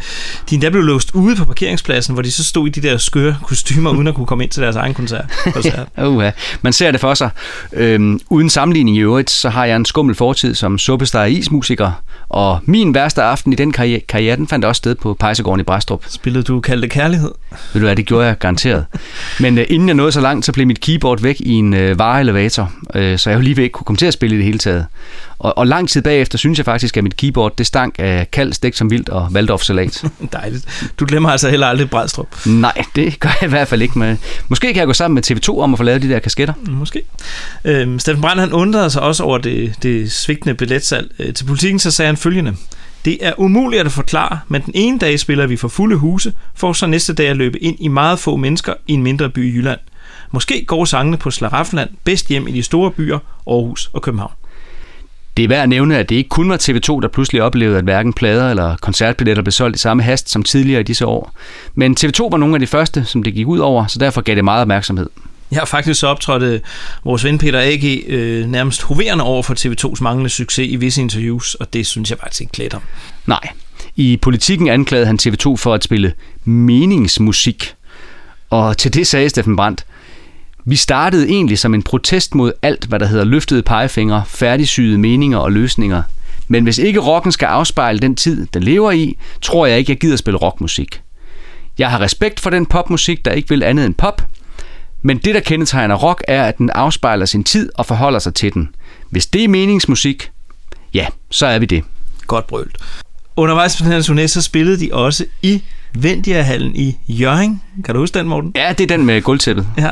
de endda blev låst ude på parkeringspladsen, hvor de så stod i de der skøre kostymer, uden at kunne komme ind til deres egen koncert. koncert. uh, ja. Man ser det for sig. Øhm, uden sammenligning i øvrigt, så har jeg en skummel fortid som suppestar ismusiker, og min værste aften i den karriere, karriere den fandt også sted på Pejsegården i Bræstrup. Spillede du kaldte kærlighed? Ved du hvad, det gjorde jeg garanteret. Men øh, inden jeg nåede så langt, så blev mit keyboard væk i en øh, vareelevator, øh, så jeg jo lige ved ikke kunne komme til at spille i det hele taget. Og, og lang tid bagefter synes jeg faktisk, at mit keyboard det stank af kald, stegt som vildt og Waldorf-salat. Dejligt. Du glemmer altså heller aldrig Brædstrup. Nej, det gør jeg i hvert fald ikke. Med. Måske kan jeg gå sammen med TV2 om at få lavet de der kasketter. Måske. Øhm, Steffen Brandt han undrede sig også over det, det svigtende billetsalg. Øh, til politikken så sagde han følgende. Det er umuligt at forklare, men den ene dag spiller vi for fulde huse, for så næste dag at løbe ind i meget få mennesker i en mindre by i Jylland. Måske går sangene på Slaraffenland bedst hjem i de store byer, Aarhus og København. Det er værd at nævne, at det ikke kun var TV2, der pludselig oplevede, at hverken plader eller koncertbilletter blev solgt i samme hast som tidligere i disse år. Men TV2 var nogle af de første, som det gik ud over, så derfor gav det meget opmærksomhed. Jeg har faktisk så optrådt øh, vores ven Peter A.G. Øh, nærmest hoverende over for TV2's manglende succes i visse interviews, og det synes jeg faktisk ikke klæder. Nej. I politikken anklagede han TV2 for at spille meningsmusik. Og til det sagde Steffen Brandt, vi startede egentlig som en protest mod alt, hvad der hedder løftede pegefingre, færdigsyede meninger og løsninger. Men hvis ikke rocken skal afspejle den tid, den lever i, tror jeg ikke, jeg gider spille rockmusik. Jeg har respekt for den popmusik, der ikke vil andet end pop, men det, der kendetegner rock, er, at den afspejler sin tid og forholder sig til den. Hvis det er meningsmusik, ja, så er vi det. Godt brølt. Undervejs på den her turné, så spillede de også i Vendiahallen i Jørgen. Kan du huske den, Morten? Ja, det er den med gulvtæppet. Ja,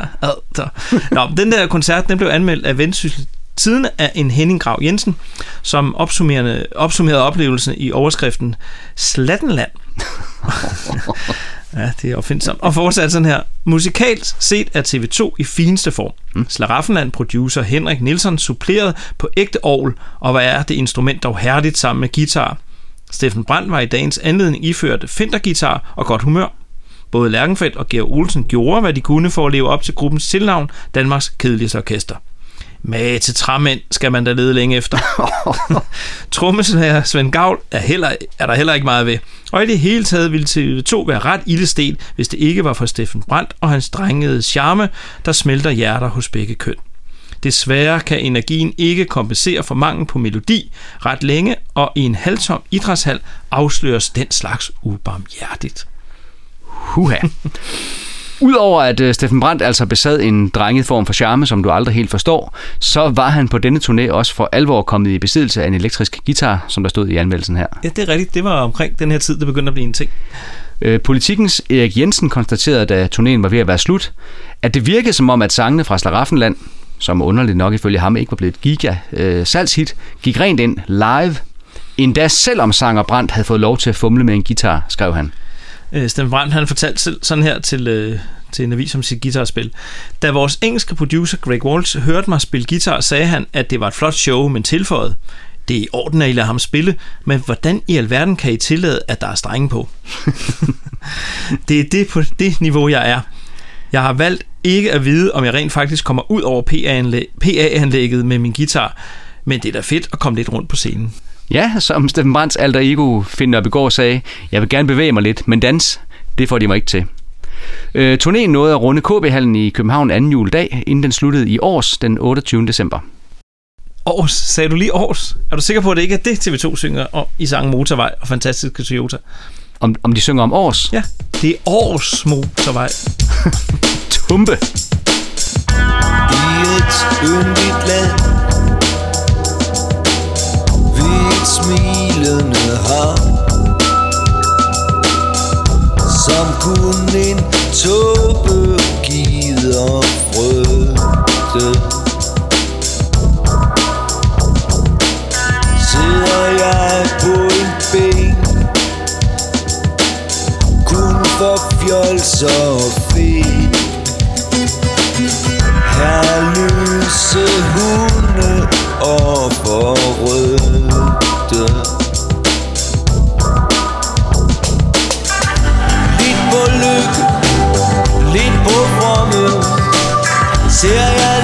så. Nå, den der koncert, den blev anmeldt af Vendsyssel Tiden af en Henning Grav Jensen, som opsummerede oplevelsen i overskriften Slattenland. ja, det er opfindsomt. Og fortsat sådan her. Musikalt set er TV2 i fineste form. Mm. Slaraffenland producer Henrik Nielsen suppleret på ægte ovl, og hvad er det instrument dog herligt sammen med guitar. Steffen Brandt var i dagens anledning iført fintergitar og godt humør. Både Lærkenfeldt og Georg Olsen gjorde, hvad de kunne for at leve op til gruppens tilnavn, Danmarks kedeligste orkester. Med til træmænd skal man da lede længe efter. Trommeslager Svend Gavl er, heller, er der heller ikke meget ved. Og i det hele taget ville TV2 være ret ildestel, hvis det ikke var for Steffen Brandt og hans drengede charme, der smelter hjerter hos begge køn. Desværre kan energien ikke kompensere for mangel på melodi ret længe, og i en halvtom idrætshal afsløres den slags ubarmhjertigt. Huha. Udover at uh, Steffen Brandt altså besad en drenget form for charme, som du aldrig helt forstår, så var han på denne turné også for alvor kommet i besiddelse af en elektrisk guitar, som der stod i anmeldelsen her. Ja, det er rigtigt. Det var omkring den her tid, det begyndte at blive en ting. Øh, Politikens Erik Jensen konstaterede, da turnéen var ved at være slut, at det virkede som om, at sangene fra Slaraffenland, som underligt nok ifølge ham ikke var blevet et giga øh, salgshit, gik rent ind live. Endda selvom sanger Brandt havde fået lov til at fumle med en guitar, skrev han. Øh, Steffen Brandt, han fortalte selv sådan her til, øh, til en avis om sit guitarspil. Da vores engelske producer Greg Walsh hørte mig spille guitar, sagde han, at det var et flot show, men tilføjet. Det er i orden, at I lader ham spille, men hvordan i alverden kan I tillade, at der er strenge på? det er det på det niveau, jeg er. Jeg har valgt ikke at vide, om jeg rent faktisk kommer ud over PA-anlægget med min guitar, men det er da fedt at komme lidt rundt på scenen. Ja, som Steffen Brandts alter ego Finn op i går sagde, jeg vil gerne bevæge mig lidt, men dans, det får de mig ikke til. Øh, turnéen nåede at runde KB-hallen i København anden juledag, inden den sluttede i års den 28. december. Års? Sagde du lige års? Er du sikker på, at det ikke er det, TV2 synger om i sangen Motorvej og Fantastiske Toyota? Om, om de synger om års? Ja, det er års motorvej. Tumpe. I et yndigt land et smilende hav Som kun en tåbe gider frygte. Sidder jeg på en bænk Kun for fjolser og fedt her lyse hunde og forrødte Ser jeg livet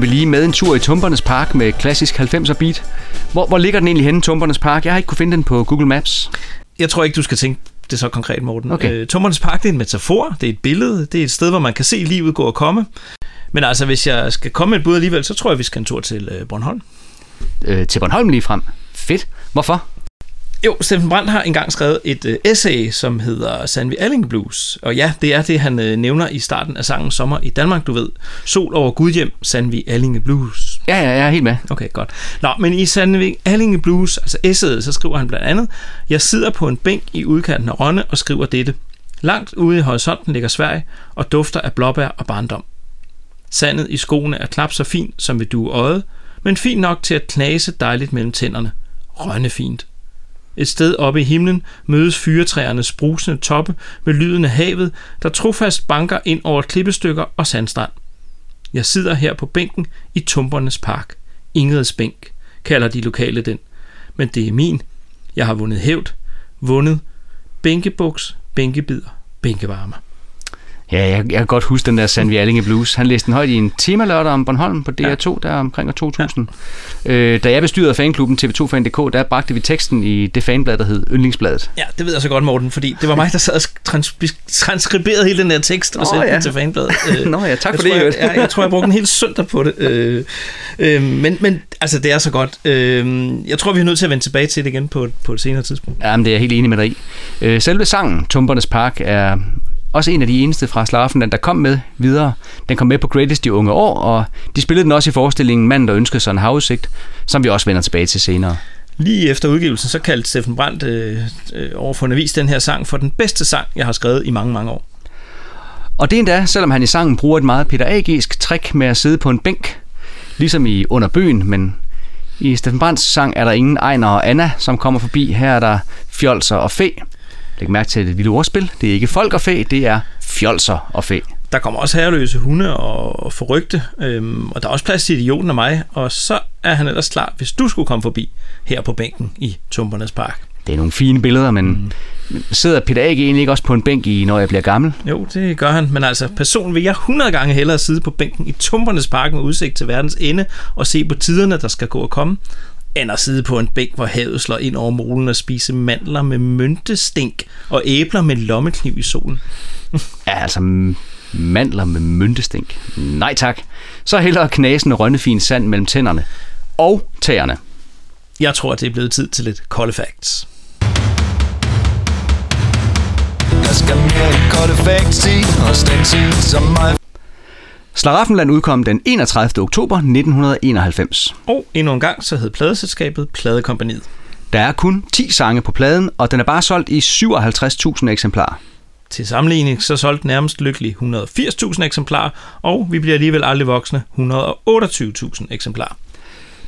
kom vi lige med en tur i Tumpernes Park med klassisk 90'er beat. Hvor, hvor ligger den egentlig henne, Tumpernes Park? Jeg har ikke kunne finde den på Google Maps. Jeg tror ikke, du skal tænke det så konkret, Morten. Okay. Øh, Tummernes Park det er en metafor, det er et billede, det er et sted, hvor man kan se livet gå og komme. Men altså, hvis jeg skal komme med et bud alligevel, så tror jeg, vi skal en tur til øh, Bornholm. Øh, til Bornholm lige frem. Fedt. Hvorfor? Jo, Steffen Brandt har engang skrevet et øh, essay, som hedder Sandvi Alling Blues. Og ja, det er det, han øh, nævner i starten af sangen Sommer i Danmark, du ved. Sol over Gudhjem, Sandvi Allinge Blues. Ja, ja, jeg er helt med. Okay, godt. Nå, men i Sandvi Allinge Blues, altså essayet, så skriver han blandt andet, Jeg sidder på en bænk i udkanten af Rønne og skriver dette. Langt ude i horisonten ligger Sverige og dufter af blåbær og barndom. Sandet i skoene er knap så fint som ved due øjet, men fint nok til at knase dejligt mellem tænderne. Rønne fint. Et sted oppe i himlen mødes fyretræernes brusende toppe med lyden af havet, der trofast banker ind over klippestykker og sandstrand. Jeg sidder her på bænken i Tumpernes Park. Ingrids bænk, kalder de lokale den. Men det er min. Jeg har vundet hævd, vundet bænkebuks, bænkebider, bænkevarmer. Ja, jeg, jeg kan godt huske den der Sandvi Allinge Blues. Han læste den højt i en temalørdag om Bornholm på DR2, der omkring år 2000. Ja. Øh, da jeg bestyrede fanklubben TV2fan.dk, der bragte vi teksten i det fanblad, der hed Yndlingsbladet. Ja, det ved jeg så godt, Morten, fordi det var mig, der sad og trans- transkriberede hele den der tekst og sendte ja. den til fanbladet. Nå ja, tak jeg for tror, det, i Jeg, jeg, jeg tror, jeg brugte en hel søndag på det. Øh, øh, men, men altså, det er så godt. Øh, jeg tror, vi er nødt til at vende tilbage til det igen på, på et senere tidspunkt. Jamen, det er jeg helt enig med dig i. Øh, selve sangen, Tumpernes Park, er også en af de eneste fra Slaraffenland, der kom med videre. Den kom med på Greatest i unge år, og de spillede den også i forestillingen Manden, der ønskede sig en havudsigt, som vi også vender tilbage til senere. Lige efter udgivelsen, så kaldte Steffen Brandt øh, øh, over for en avis den her sang for den bedste sang, jeg har skrevet i mange, mange år. Og det er endda, selvom han i sangen bruger et meget pædagogisk trick med at sidde på en bænk, ligesom i Under bøen, men i Steffen Brandts sang er der ingen Ejner og Anna, som kommer forbi. Her er der fjolser og fæ. Læg mærke til et lille ordspil. Det er ikke folk og fæ, det er fjolser og fæ. Der kommer også herreløse hunde og, og forrygte, øhm, og der er også plads til idioten og mig, og så er han ellers klar, hvis du skulle komme forbi her på bænken i Tumpernes Park. Det er nogle fine billeder, men mm. sidder Peter A.G. egentlig ikke også på en bænk i, når jeg bliver gammel? Jo, det gør han, men altså personen vil jeg 100 gange hellere sidde på bænken i Tumpernes Park med udsigt til verdens ende og se på tiderne, der skal gå og komme, end at sidde på en bænk, hvor havet slår ind over molen og spise mandler med myntestink og æbler med lommekniv i solen. Ja, altså mandler med myntestink. Nej tak. Så hellere knasende rønnefin sand mellem tænderne. Og tæerne. Jeg tror, det er blevet tid til lidt kolde facts. Jeg skal mere kolde facts i, og stængt som mig. Slaraffenland udkom den 31. oktober 1991. Og endnu en gang så hed pladeselskabet Pladekompaniet. Der er kun 10 sange på pladen, og den er bare solgt i 57.000 eksemplarer. Til sammenligning så solgte nærmest lykkelig 180.000 eksemplarer, og vi bliver alligevel aldrig voksne 128.000 eksemplarer.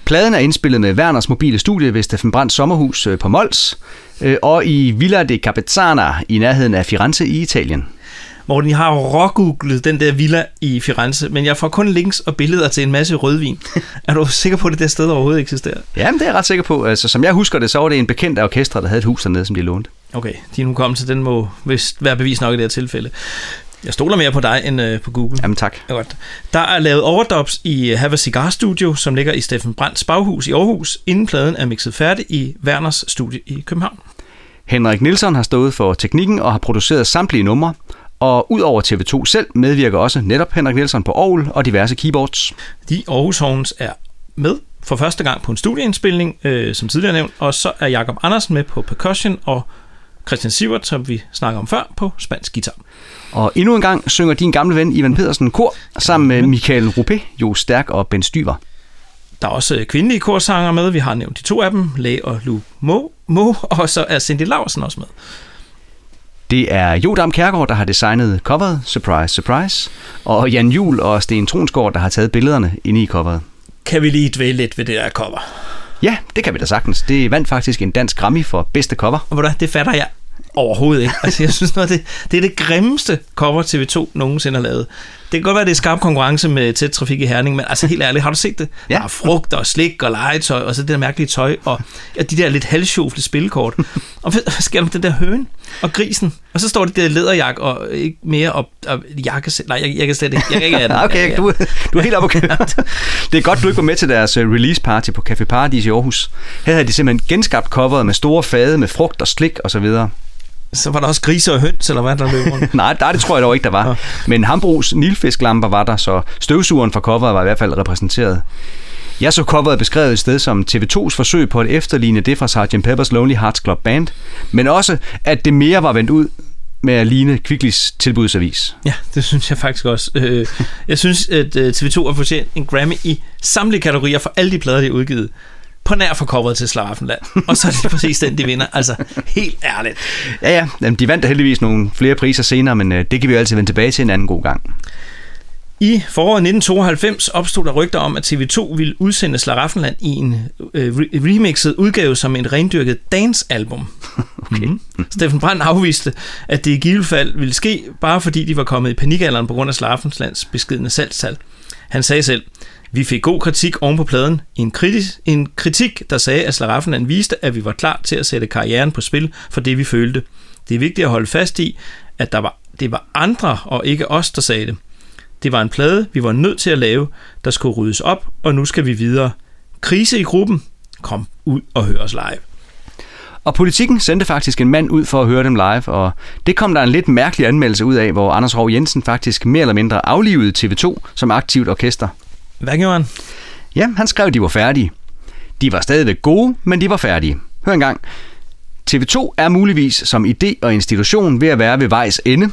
Pladen er indspillet med Werners mobile studie ved Steffen Brandts sommerhus øh, på Mols, øh, og i Villa de Capezzana i nærheden af Firenze i Italien. Morten, jeg har rågooglet den der villa i Firenze, men jeg får kun links og billeder til en masse rødvin. er du sikker på, at det der sted overhovedet eksisterer? Jamen, det er jeg ret sikker på. Altså, som jeg husker det, så var det en bekendt af orkestre, der havde et hus dernede, som de lånte. Okay, din hukommelse, den må vist være bevis nok i det her tilfælde. Jeg stoler mere på dig end øh, på Google. Jamen tak. Godt. Der er lavet overdubs i øh, Have a Cigar Studio, som ligger i Steffen Brandts baghus i Aarhus, inden pladen er mixet færdig i Werners studie i København. Henrik Nielsen har stået for teknikken og har produceret samtlige numre, og udover TV2 selv medvirker også netop Henrik Nielsen på Aarhus og diverse keyboards. De Aarhus Horns er med for første gang på en studieindspilning, øh, som tidligere nævnt, og så er Jakob Andersen med på percussion, og Christian Sivert, som vi snakker om før, på spansk guitar. Og endnu en gang synger din gamle ven Ivan Pedersen kor sammen med Michael Ruppe, Jo Stærk og Ben Styver. Der er også kvindelige korsanger med. Vi har nævnt de to af dem, Læ og Lu Mo, Mo, og så er Cindy Larsen også med. Det er Jodam Kærgaard, der har designet coveret, surprise, surprise, og Jan Jul og Sten Tronsgaard, der har taget billederne inde i coveret. Kan vi lige dvæle lidt ved det der cover? Ja, det kan vi da sagtens. Det vandt faktisk en dansk Grammy for bedste cover. Og hvordan, det fatter jeg Overhovedet ikke. Altså, jeg synes, noget, det, det er det grimmeste cover TV2 nogensinde har lavet. Det kan godt være, det er skarp konkurrence med tæt trafik i Herning, men altså helt ærligt, har du set det? Ja. Der er frugt og slik og legetøj, og så det der mærkelige tøj, og ja, de der lidt halvsjofle spilkort. Og hvad, hvad sker der med den der høne og grisen? Og så står det der læderjakke og ikke mere op, op jakke. Nej, jeg, jeg, kan slet ikke. Jeg kan ikke den. okay, du, du er helt køre. Det er godt, du ikke var med til deres øh, release party på Café Paradis i Aarhus. Her havde de simpelthen genskabt coveret med store fade med frugt og slik og så videre. Så var der også griser og høns, eller hvad der løb rundt? Nej, der, det tror jeg dog ikke, der var. Men Hambros nilfisklamper var der, så støvsugeren fra coveret var i hvert fald repræsenteret. Jeg så coveret beskrevet et sted som TV2's forsøg på at efterligne det fra Sgt. Pepper's Lonely Hearts Club Band, men også, at det mere var vendt ud med at ligne Kvicklis tilbudsavis. Ja, det synes jeg faktisk også. Øh, jeg synes, at øh, TV2 har fortjent en Grammy i samtlige kategorier for alle de plader, de har udgivet på nær for coveret til Slaraffenland. Og så er det præcis den, de vinder. Altså, helt ærligt. Ja, ja. Jamen, de vandt heldigvis nogle flere priser senere, men øh, det kan vi jo altid vende tilbage til en anden god gang. I foråret 1992 opstod der rygter om, at TV2 ville udsende Slaraffenland i en øh, remixet udgave som en rendyrket dance-album. Okay. Mm. Steffen Brandt afviste, at det i givet fald ville ske, bare fordi de var kommet i panikalderen på grund af Slaraffenlands beskidende salgstal. Han sagde selv, vi fik god kritik oven på pladen. En, kritis, en kritik, der sagde, at Slaraffenland viste, at vi var klar til at sætte karrieren på spil for det, vi følte. Det er vigtigt at holde fast i, at der var, det var andre og ikke os, der sagde det. Det var en plade, vi var nødt til at lave, der skulle ryddes op, og nu skal vi videre. Krise i gruppen. Kom ud og hør os live. Og politikken sendte faktisk en mand ud for at høre dem live, og det kom der en lidt mærkelig anmeldelse ud af, hvor Anders Rov Jensen faktisk mere eller mindre aflivede TV2 som aktivt orkester. Hvad gjorde han? Ja, han skrev, at de var færdige. De var stadigvæk gode, men de var færdige. Hør engang. TV2 er muligvis som idé og institution ved at være ved vejs ende.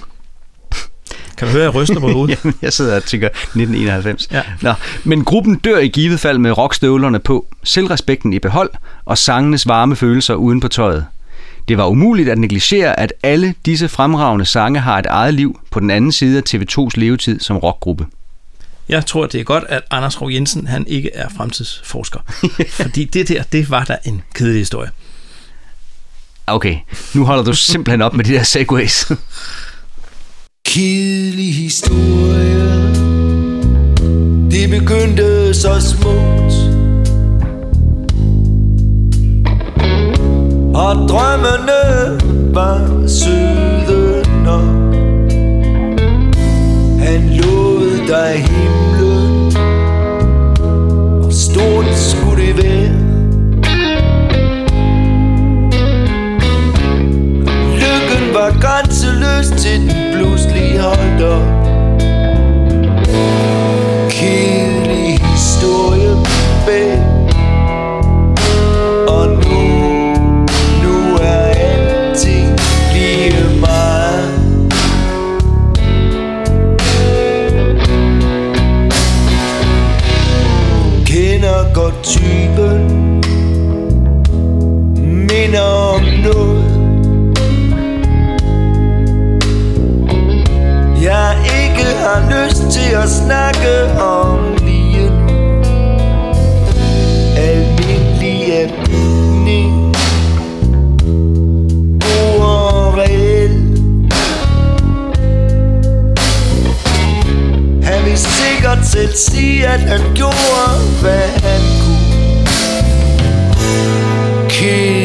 Kan du høre, jeg ryster på hovedet? Jamen, jeg sidder og tænker 1991. Ja. Nå, men gruppen dør i givet fald med rockstøvlerne på, selvrespekten i behold og sangenes varme følelser uden på tøjet. Det var umuligt at negligere, at alle disse fremragende sange har et eget liv på den anden side af TV2's levetid som rockgruppe. Jeg tror, det er godt, at Anders Rov Jensen han ikke er fremtidsforsker. fordi det der, det var da en kedelig historie. Okay, nu holder du simpelthen op med de der segways. Kedelig historie Det begyndte så smukt Og drømmene var søde nok Han lod dig himlen. Og stort skulle det være. Lykken var grænseløs til den pludselig holdt op. Kedelig historie bag typen Minder om noget. Jeg ikke har lyst til at snakke om lige nu. Almindelige bygning God Han vil sikkert selv sige, at han gjorde, hvad han kunne Kedelig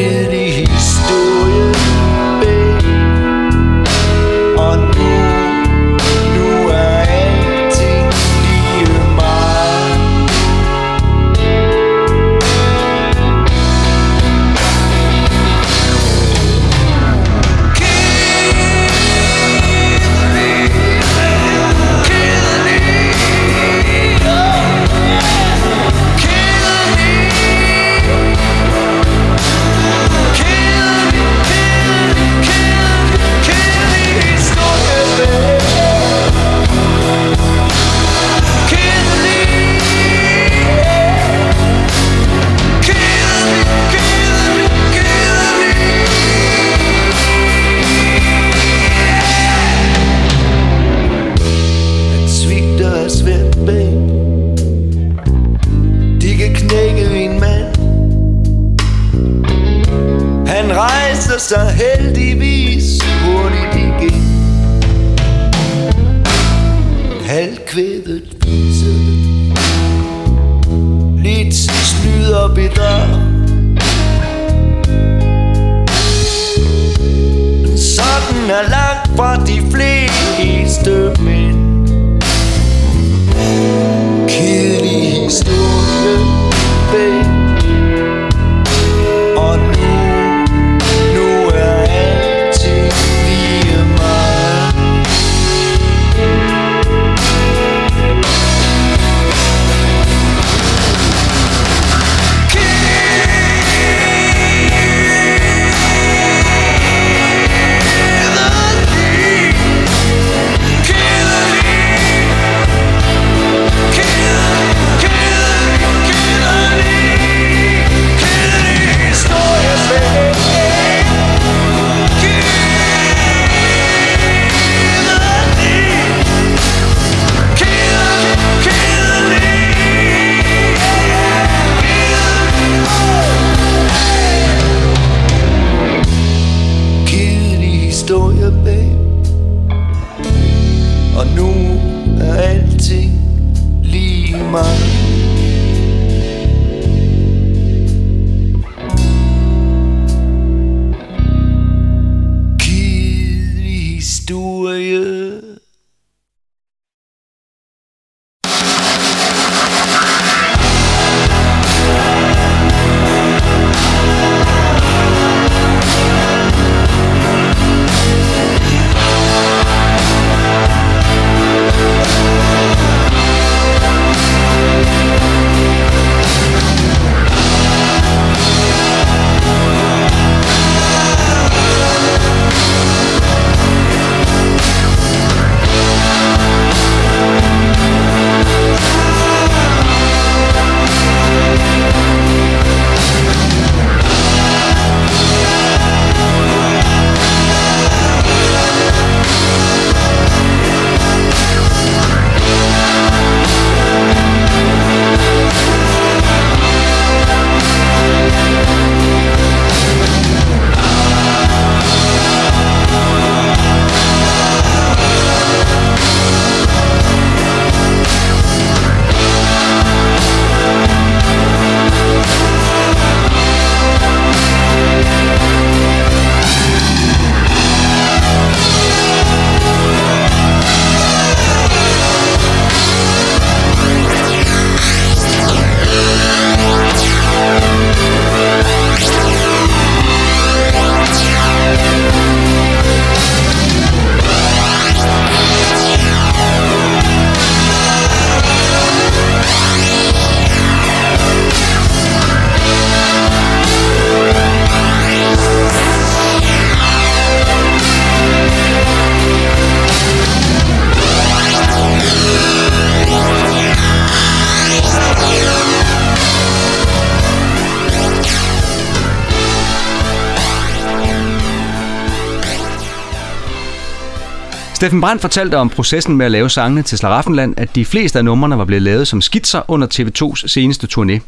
Steffen Brandt fortalte om processen med at lave sangene til Slaraffenland, at de fleste af numrene var blevet lavet som skitser under TV2's seneste turné.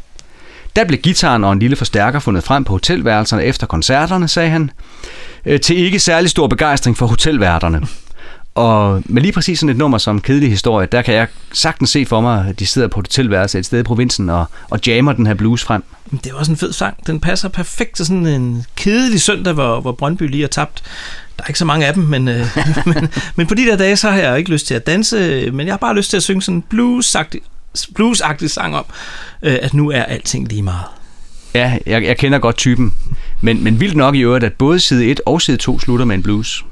Der blev gitaren og en lille forstærker fundet frem på hotelværelserne efter koncerterne, sagde han, øh, til ikke særlig stor begejstring for hotelværterne. Og med lige præcis sådan et nummer som Kedelig Historie, der kan jeg sagtens se for mig, at de sidder på et hotelværelse et sted i provinsen og, og jammer den her blues frem. Det er også en fed sang. Den passer perfekt til sådan en kedelig søndag, hvor, hvor Brøndby lige har tabt. Der er ikke så mange af dem, men, øh, men, men på de der dage, så har jeg ikke lyst til at danse, men jeg har bare lyst til at synge sådan en blues-agtig, blues sang om, øh, at nu er alting lige meget. Ja, jeg, jeg kender godt typen. Men, men vildt nok i øvrigt, at både side 1 og side 2 slutter med en blues.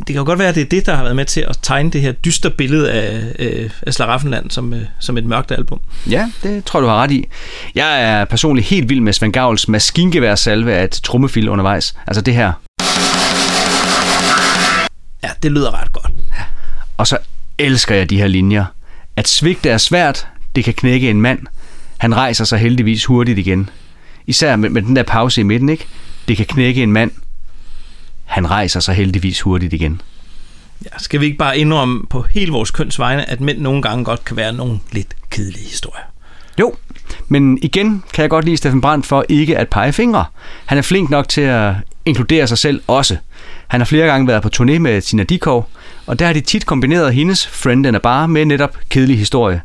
Det kan jo godt være, at det er det, der har været med til at tegne det her dystre billede af, øh, af Slaraffenland som, øh, som et mørkt album. Ja, det tror jeg, du har ret i. Jeg er personligt helt vild med Svend Gavls maskingeværsalve af et trummefil undervejs. Altså det her. Ja, det lyder ret godt. Og så elsker jeg de her linjer. At svigte er svært, det kan knække en mand. Han rejser sig heldigvis hurtigt igen. Især med, med den der pause i midten, ikke? Det kan knække en mand. Han rejser sig heldigvis hurtigt igen. Ja, skal vi ikke bare indrømme på hele vores køns vegne, at mænd nogle gange godt kan være nogle lidt kedelige historier? Jo, men igen kan jeg godt lide Steffen Brandt for ikke at pege fingre. Han er flink nok til at inkludere sig selv også. Han har flere gange været på turné med Tina Dikov, og der har de tit kombineret hendes Friend and a Bar med netop kedelig historie.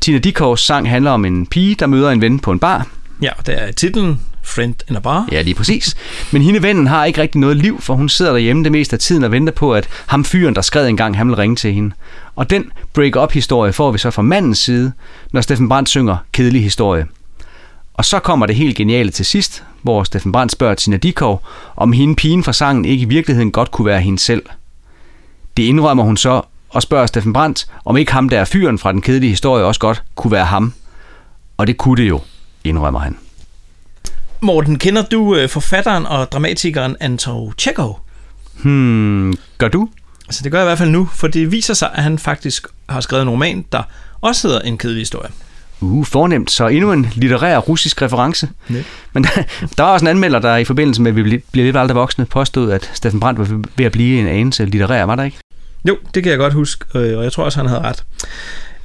Tina Dikovs sang handler om en pige, der møder en ven på en bar. Ja, og der er titlen friend in a bar. Ja, lige præcis. Men hende vennen har ikke rigtig noget liv, for hun sidder derhjemme det meste af tiden og venter på, at ham fyren, der skred engang, han vil ringe til hende. Og den break-up-historie får vi så fra mandens side, når Steffen Brandt synger kedelig historie. Og så kommer det helt geniale til sidst, hvor Steffen Brandt spørger Tina Dikov, om hende pigen fra sangen ikke i virkeligheden godt kunne være hende selv. Det indrømmer hun så, og spørger Steffen Brandt, om ikke ham der er fyren fra den kedelige historie også godt kunne være ham. Og det kunne det jo, indrømmer han. Morten, kender du øh, forfatteren og dramatikeren Anton Chekhov? Hmm, gør du? Altså det gør jeg i hvert fald nu, for det viser sig, at han faktisk har skrevet en roman, der også hedder En kedelig historie. Uh, fornemt. Så endnu en litterær russisk reference. Ja. Men der, der var også en anmelder, der i forbindelse med, at vi bliver lidt aldrig voksne, påstod, at Steffen Brandt var ved at blive en anelse litterær, var der ikke? Jo, det kan jeg godt huske, øh, og jeg tror også, han havde ret.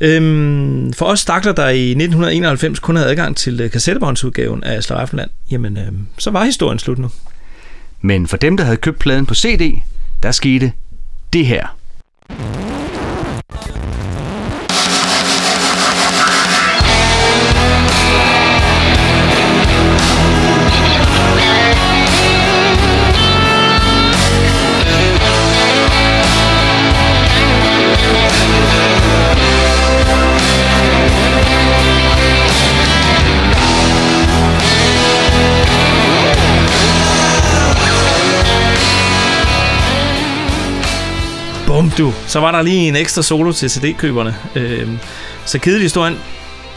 Øhm, for os stakler, der i 1991 kun havde adgang til øh, kassettebåndsudgaven af Slaraffenland, jamen øhm, så var historien slut nu. Men for dem, der havde købt pladen på CD, der skete det her. Bum du, så var der lige en ekstra solo til CD-køberne. Øhm, så kedelig historien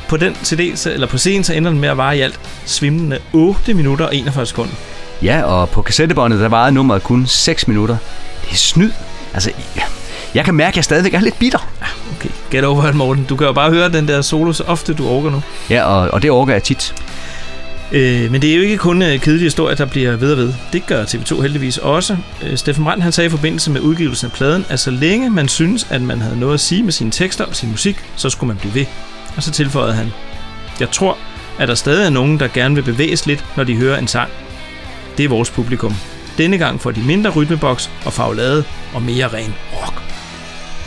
på den CD, eller på scenen, så ender den med at vare i alt svimlende 8 minutter og 41 sekunder. Ja, og på kassettebåndet, der varede nummeret kun 6 minutter. Det er snyd. Altså, jeg kan mærke, at jeg stadigvæk er lidt bitter. Okay, get over it, Morten. Du kan jo bare høre den der solo så ofte du orker nu. Ja, og, og det orker jeg tit. Øh, men det er jo ikke kun øh, kedelige historier, der bliver ved og ved. Det gør TV2 heldigvis også. Øh, Steffen Brandt han sagde i forbindelse med udgivelsen af pladen, at så længe man synes, at man havde noget at sige med sine tekster og sin musik, så skulle man blive ved. Og så tilføjede han, jeg tror, at der stadig er nogen, der gerne vil bevæges lidt, når de hører en sang. Det er vores publikum. Denne gang får de mindre rytmeboks og faglade og mere ren rock.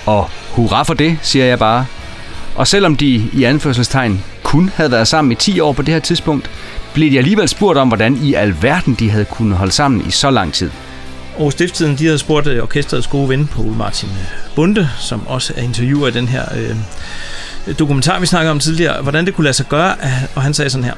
Og hurra for det, siger jeg bare. Og selvom de i anførselstegn kun havde været sammen i 10 år på det her tidspunkt, blev de alligevel spurgt om, hvordan i alverden de havde kunnet holde sammen i så lang tid. Og Stiftstiden, de havde spurgt øh, orkestrets gode ven, Paul Martin øh, Bunde, som også er interviewer i den her øh, dokumentar, vi snakkede om tidligere, hvordan det kunne lade sig gøre, og han sagde sådan her.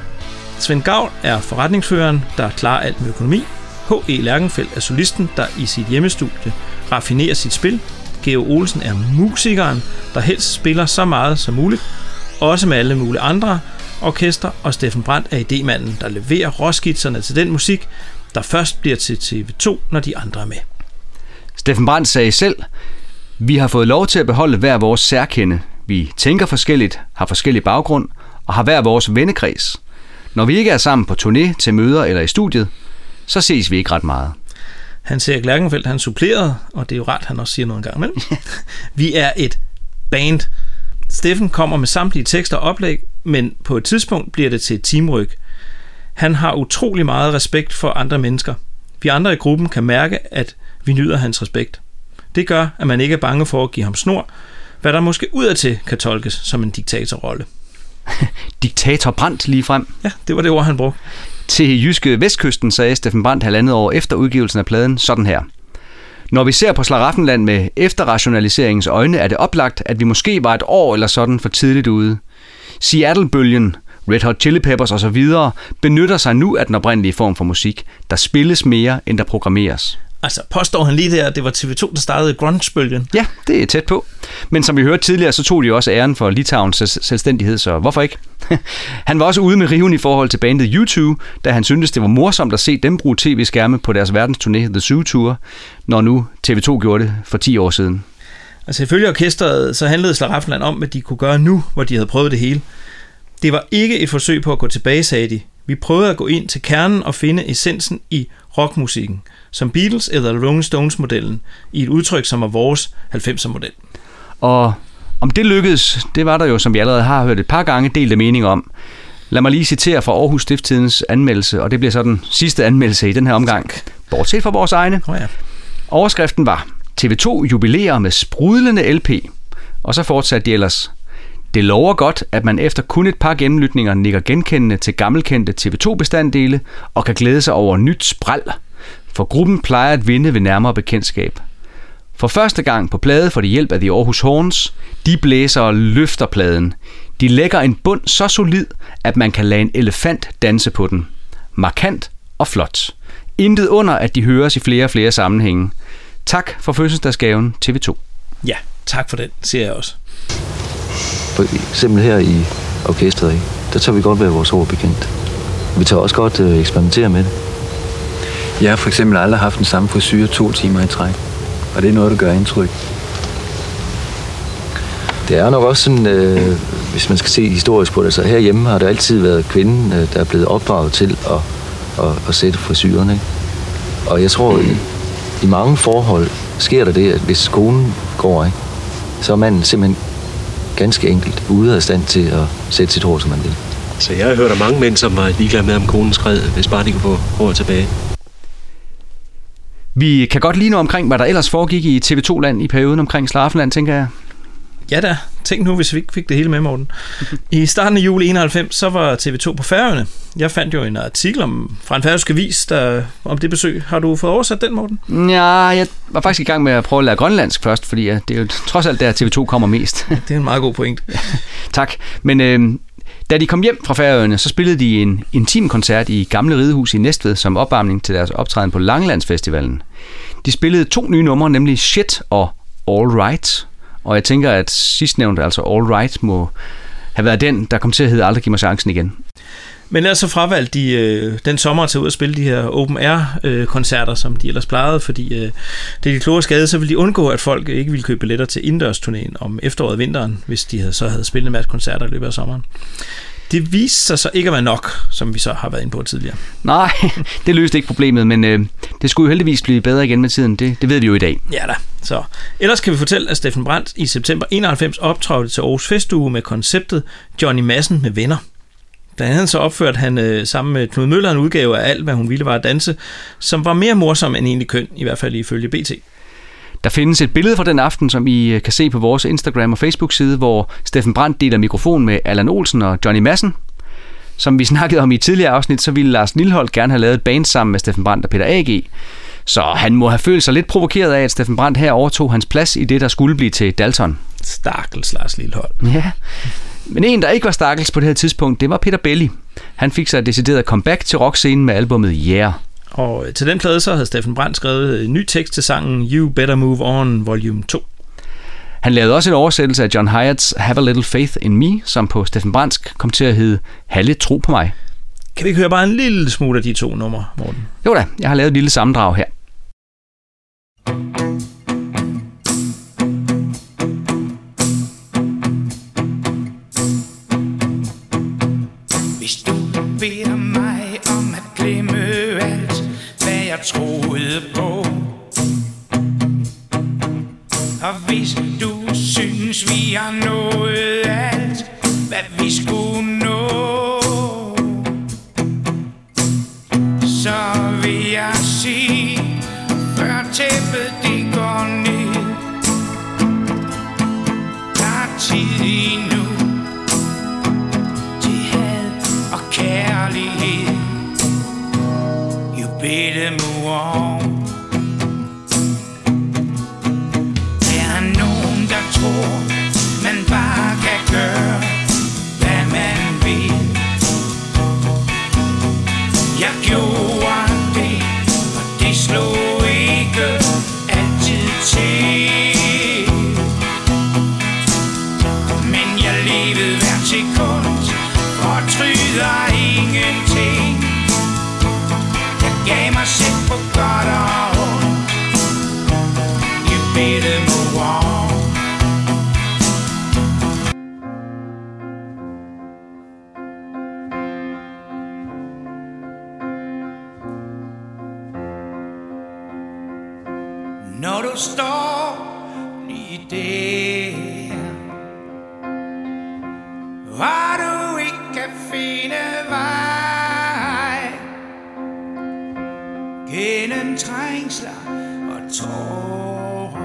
Svend Gavl er forretningsføreren, der klarer alt med økonomi. H.E. Lærkenfeldt er solisten, der i sit hjemmestudie raffinerer sit spil. Geo Olsen er musikeren, der helst spiller så meget som muligt, også med alle mulige andre orkester, og Steffen Brandt er idémanden, der leverer råskitserne til den musik, der først bliver til TV2, når de andre er med. Steffen Brandt sagde selv, vi har fået lov til at beholde hver vores særkende. Vi tænker forskelligt, har forskellig baggrund og har hver vores vennekreds. Når vi ikke er sammen på turné, til møder eller i studiet, så ses vi ikke ret meget. Hans Erik Lærkenfeldt, han supplerede, og det er jo ret, han også siger noget en gang imellem. Vi er et band. Steffen kommer med samtlige tekster og oplæg, men på et tidspunkt bliver det til et teamryk. Han har utrolig meget respekt for andre mennesker. Vi andre i gruppen kan mærke, at vi nyder hans respekt. Det gør, at man ikke er bange for at give ham snor, hvad der måske udadtil kan tolkes som en diktatorrolle. Diktator Brandt lige frem. Ja, det var det ord, han brugte. Til Jyske Vestkysten sagde Steffen Brandt halvandet år efter udgivelsen af pladen sådan her. Når vi ser på Slaraffenland med efterrationaliseringens øjne, er det oplagt, at vi måske var et år eller sådan for tidligt ude. Seattle-bølgen, Red Hot Chili Peppers osv. benytter sig nu af den oprindelige form for musik. Der spilles mere, end der programmeres. Altså, påstår han lige der, at det var TV2, der startede grunge-bølgen? Ja, det er tæt på. Men som vi hørte tidligere, så tog de også æren for Litauens selv- selvstændighed, så hvorfor ikke? han var også ude med riven i forhold til bandet U2, da han syntes, det var morsomt at se dem bruge tv-skærme på deres verdensturné The Zoo Tour, når nu TV2 gjorde det for 10 år siden. Altså ifølge orkestret, så handlede Slaraffenland om, hvad de kunne gøre nu, hvor de havde prøvet det hele. Det var ikke et forsøg på at gå tilbage, sagde de. Vi prøvede at gå ind til kernen og finde essensen i rockmusikken, som Beatles eller Rolling Stones-modellen, i et udtryk, som er vores 90'er-model. Og om det lykkedes, det var der jo, som vi allerede har hørt et par gange, delte mening om. Lad mig lige citere fra Aarhus Stifttidens anmeldelse, og det bliver så den sidste anmeldelse i den her omgang. Bortset fra vores egne. Oh ja. Overskriften var, TV2 jubilerer med sprudlende LP. Og så fortsatte de ellers. Det lover godt, at man efter kun et par gennemlytninger nikker genkendende til gammelkendte TV2-bestanddele og kan glæde sig over nyt spræl, for gruppen plejer at vinde ved nærmere bekendtskab. For første gang på plade får de hjælp af The Aarhus Horns. De blæser og løfter pladen. De lægger en bund så solid, at man kan lade en elefant danse på den. Markant og flot. Intet under, at de høres i flere og flere sammenhænge. Tak for fødselsdagsgaven TV2. Ja, tak for den, siger jeg også. For eksempel her i orkestret, der tager vi godt være vores ord bekendt. Vi tager også godt øh, eksperimentere med det. Jeg har for eksempel aldrig haft den samme frisyr to timer i træk. Og det er noget, der gør indtryk. Det er nok også sådan, øh, hvis man skal se historisk på det, så herhjemme har det altid været kvinden, øh, der er blevet opdraget til at, at, at sætte frisyren. Ikke? Og jeg tror, i, i mange forhold sker der det, at hvis konen går, ikke, så er manden simpelthen ganske enkelt ude af stand til at sætte sit hår, som man vil. Så jeg har hørt af mange mænd, som var ligeglade med, om konen skred, hvis bare de kunne få håret tilbage. Vi kan godt lige nå omkring, hvad der ellers foregik i TV2-land i perioden omkring Slaraffenland, tænker jeg. Ja da, tænk nu, hvis vi ikke fik det hele med, Morten. I starten af juli 91, så var TV2 på Færøerne. Jeg fandt jo en artikel om, fra en færøsk avis der, om det besøg. Har du fået oversat den, Morten? Ja, jeg var faktisk i gang med at prøve at lære grønlandsk først, fordi ja, det er jo trods alt der, TV2 kommer mest. Det er en meget god point. tak. Men øh, da de kom hjem fra Færøerne, så spillede de en intim koncert i Gamle Ridehus i Næstved som opvarmning til deres optræden på Langelandsfestivalen. De spillede to nye numre, nemlig Shit og All Right. Og jeg tænker, at sidstnævnte, altså All Right, må have været den, der kom til at hedde Aldrig giv mig chancen igen. Men ellers så fravalgte de øh, den sommer at ud og spille de her open air øh, koncerter, som de ellers plejede, fordi øh, det er de kloge skade, så ville de undgå, at folk ikke ville købe billetter til indendørsturnéen om efteråret og vinteren, hvis de havde, så havde spillet en masse koncerter i løbet af sommeren. Det viste sig så ikke at være nok, som vi så har været inde på tidligere. Nej, det løste ikke problemet, men øh, det skulle jo heldigvis blive bedre igen med tiden. Det, det ved vi jo i dag. Ja da. Så ellers kan vi fortælle, at Steffen Brandt i september 91 optrådte til Aarhus Festuge med konceptet Johnny Madsen med venner. Blandt andet så opførte han øh, sammen med Knud Møller en udgave af alt, hvad hun ville var at danse, som var mere morsom end egentlig køn, i hvert fald ifølge BT. Der findes et billede fra den aften, som I øh, kan se på vores Instagram og Facebook-side, hvor Steffen Brandt deler mikrofon med Allan Olsen og Johnny Madsen. Som vi snakkede om i et tidligere afsnit, så ville Lars Lilholdt gerne have lavet et band sammen med Steffen Brandt og Peter A.G. Så han må have følt sig lidt provokeret af, at Steffen Brandt her overtog hans plads i det, der skulle blive til Dalton. Stakkels Lars Lilholdt. Ja, men en, der ikke var stakkels på det her tidspunkt, det var Peter Belli. Han fik sig et decideret comeback til rockscenen med albumet Yeah. Og til den plade så havde Steffen Brandt skrevet en ny tekst til sangen You Better Move On Volume 2. Han lavede også en oversættelse af John Hyatts Have a Little Faith in Me, som på Steffen Brandsk kom til at hedde Ha' lidt tro på mig. Kan vi ikke høre bare en lille smule af de to numre, Morten? Jo da, jeg har lavet et lille sammendrag her. Hvis jeg troede på. Og hvis du synes, vi har noget alt, better Hvor du ikke kan finde vej? Gennem trængsler og tårer.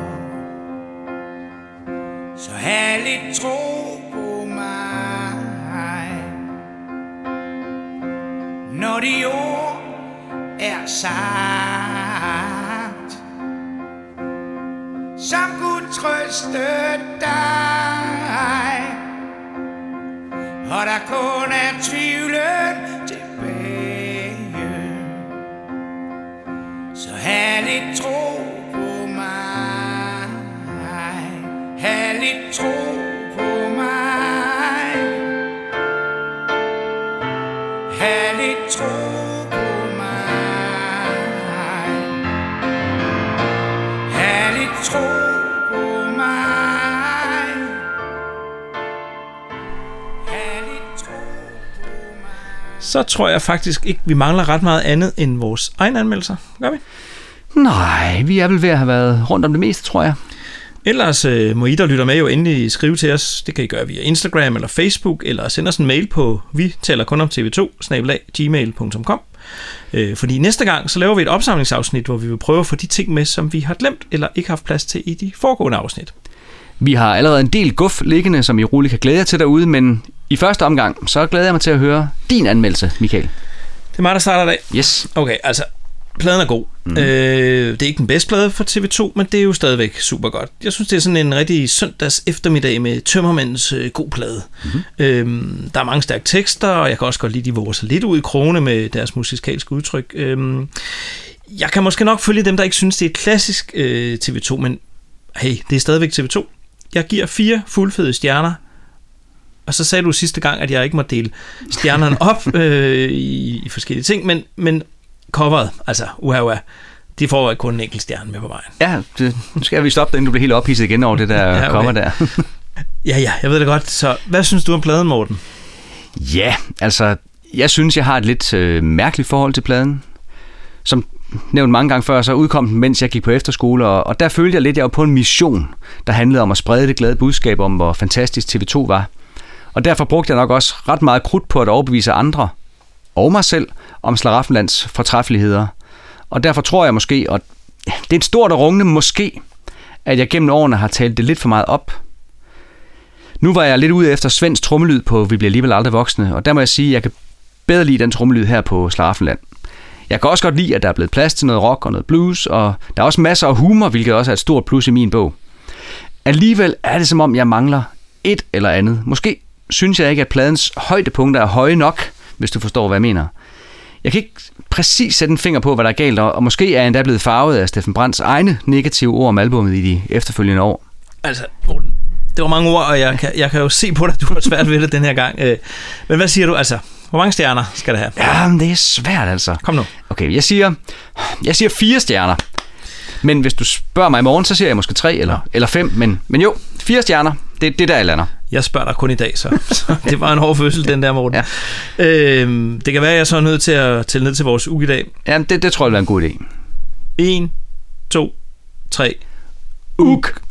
Så have lidt tro på mig. Når de ord er sagt Som kunne trøste dig. Og der kun er tvivlen? Tilbage. Så have lidt tro Så tror jeg faktisk ikke, vi mangler ret meget andet end vores egen anmeldelser. Gør vi? Nej, vi er vel ved at have været rundt om det meste, tror jeg. Ellers øh, må I, der lytter med, jo endelig skrive til os. Det kan I gøre via Instagram eller Facebook, eller sende os en mail på vi taler kun om tv2, gmail.com. Øh, fordi næste gang, så laver vi et opsamlingsafsnit, hvor vi vil prøve at få de ting med, som vi har glemt eller ikke haft plads til i de foregående afsnit. Vi har allerede en del guf liggende, som I roligt kan glæde jer til derude, men i første omgang, så glæder jeg mig til at høre din anmeldelse, Michael. Det er mig, der starter i dag. Yes. Okay, altså, pladen er god. Mm. Øh, det er ikke den bedste plade for TV2, men det er jo stadigvæk super godt. Jeg synes, det er sådan en rigtig søndags eftermiddag med tømmermændens øh, god plade. Mm. Øhm, der er mange stærke tekster, og jeg kan også godt lide, de våger sig lidt ud i krone med deres musikalske udtryk. Øhm, jeg kan måske nok følge dem, der ikke synes, det er klassisk øh, TV2, men hey, det er stadigvæk TV2. Jeg giver fire fuldfede stjerner, og så sagde du sidste gang, at jeg ikke må dele stjernerne op øh, i, i forskellige ting, men, men coveret, altså uha, uha, de får ikke kun en enkelt stjerne med på vejen. Ja, det, nu skal vi stoppe inden du bliver helt ophidset igen over det der Ja, ja, okay. kommer der. Ja, ja, jeg ved det godt. Så hvad synes du om pladen, Morten? Ja, altså, jeg synes, jeg har et lidt øh, mærkeligt forhold til pladen. Som nævnt mange gange før, så udkom den, mens jeg gik på efterskole, og, og der følte jeg lidt, at jeg var på en mission, der handlede om at sprede det glade budskab om, hvor fantastisk TV2 var. Og derfor brugte jeg nok også ret meget krudt på at overbevise andre, og mig selv, om Slaraffenlands fortræffeligheder. Og derfor tror jeg måske, og det er et stort og rungende måske, at jeg gennem årene har talt det lidt for meget op. Nu var jeg lidt ude efter Svends trommelyd på Vi bliver alligevel aldrig voksne, og der må jeg sige, at jeg kan bedre lide den trommelyd her på Slaraffenland. Jeg kan også godt lide, at der er blevet plads til noget rock og noget blues, og der er også masser af humor, hvilket også er et stort plus i min bog. Alligevel er det som om, jeg mangler et eller andet. Måske synes jeg ikke, at pladens højdepunkter er høje nok, hvis du forstår, hvad jeg mener. Jeg kan ikke præcis sætte en finger på, hvad der er galt, og måske er jeg endda blevet farvet af Steffen Brands egne negative ord om albummet i de efterfølgende år. Altså, det var mange ord, og jeg kan, jeg kan jo se på dig, at du har svært ved det den her gang. Øh, men hvad siger du? Altså, hvor mange stjerner skal det have? Ja, men det er svært altså. Kom nu. Okay, jeg siger, jeg siger fire stjerner. Men hvis du spørger mig i morgen, så siger jeg måske tre eller, eller fem. Men, men jo, fire stjerner, det, det er der, jeg lander. Jeg spørger dig kun i dag, så, så det var en hård fødsel, den der, Morten. Ja. Øhm, det kan være, at jeg så er nødt til at tælle ned til vores uge i dag. Ja, det, det tror jeg vil være en god idé. 1, 2, 3. Uk.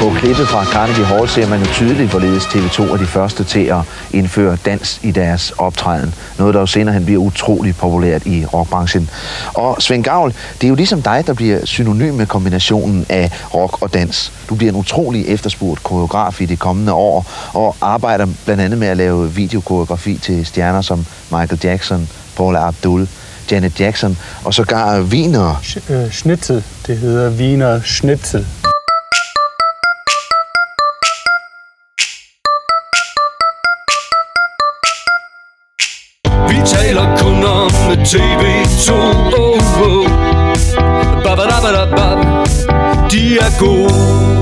På klippet fra Carnegie Hall ser man jo tydeligt, hvorledes TV2 er de første til at indføre dans i deres optræden. Noget, der jo senere hen bliver utrolig populært i rockbranchen. Og Svend Gavl, det er jo ligesom dig, der bliver synonym med kombinationen af rock og dans. Du bliver en utrolig efterspurgt koreograf i de kommende år, og arbejder blandt andet med at lave videokoreografi til stjerner som Michael Jackson, Paula Abdul, Janet Jackson og sågar Wiener. Øh, schnitzel. Det hedder Wiener Schnitzel. Taler kun om TV2 oh, oh. Ba, ba, da, ba, da, ba. De er gode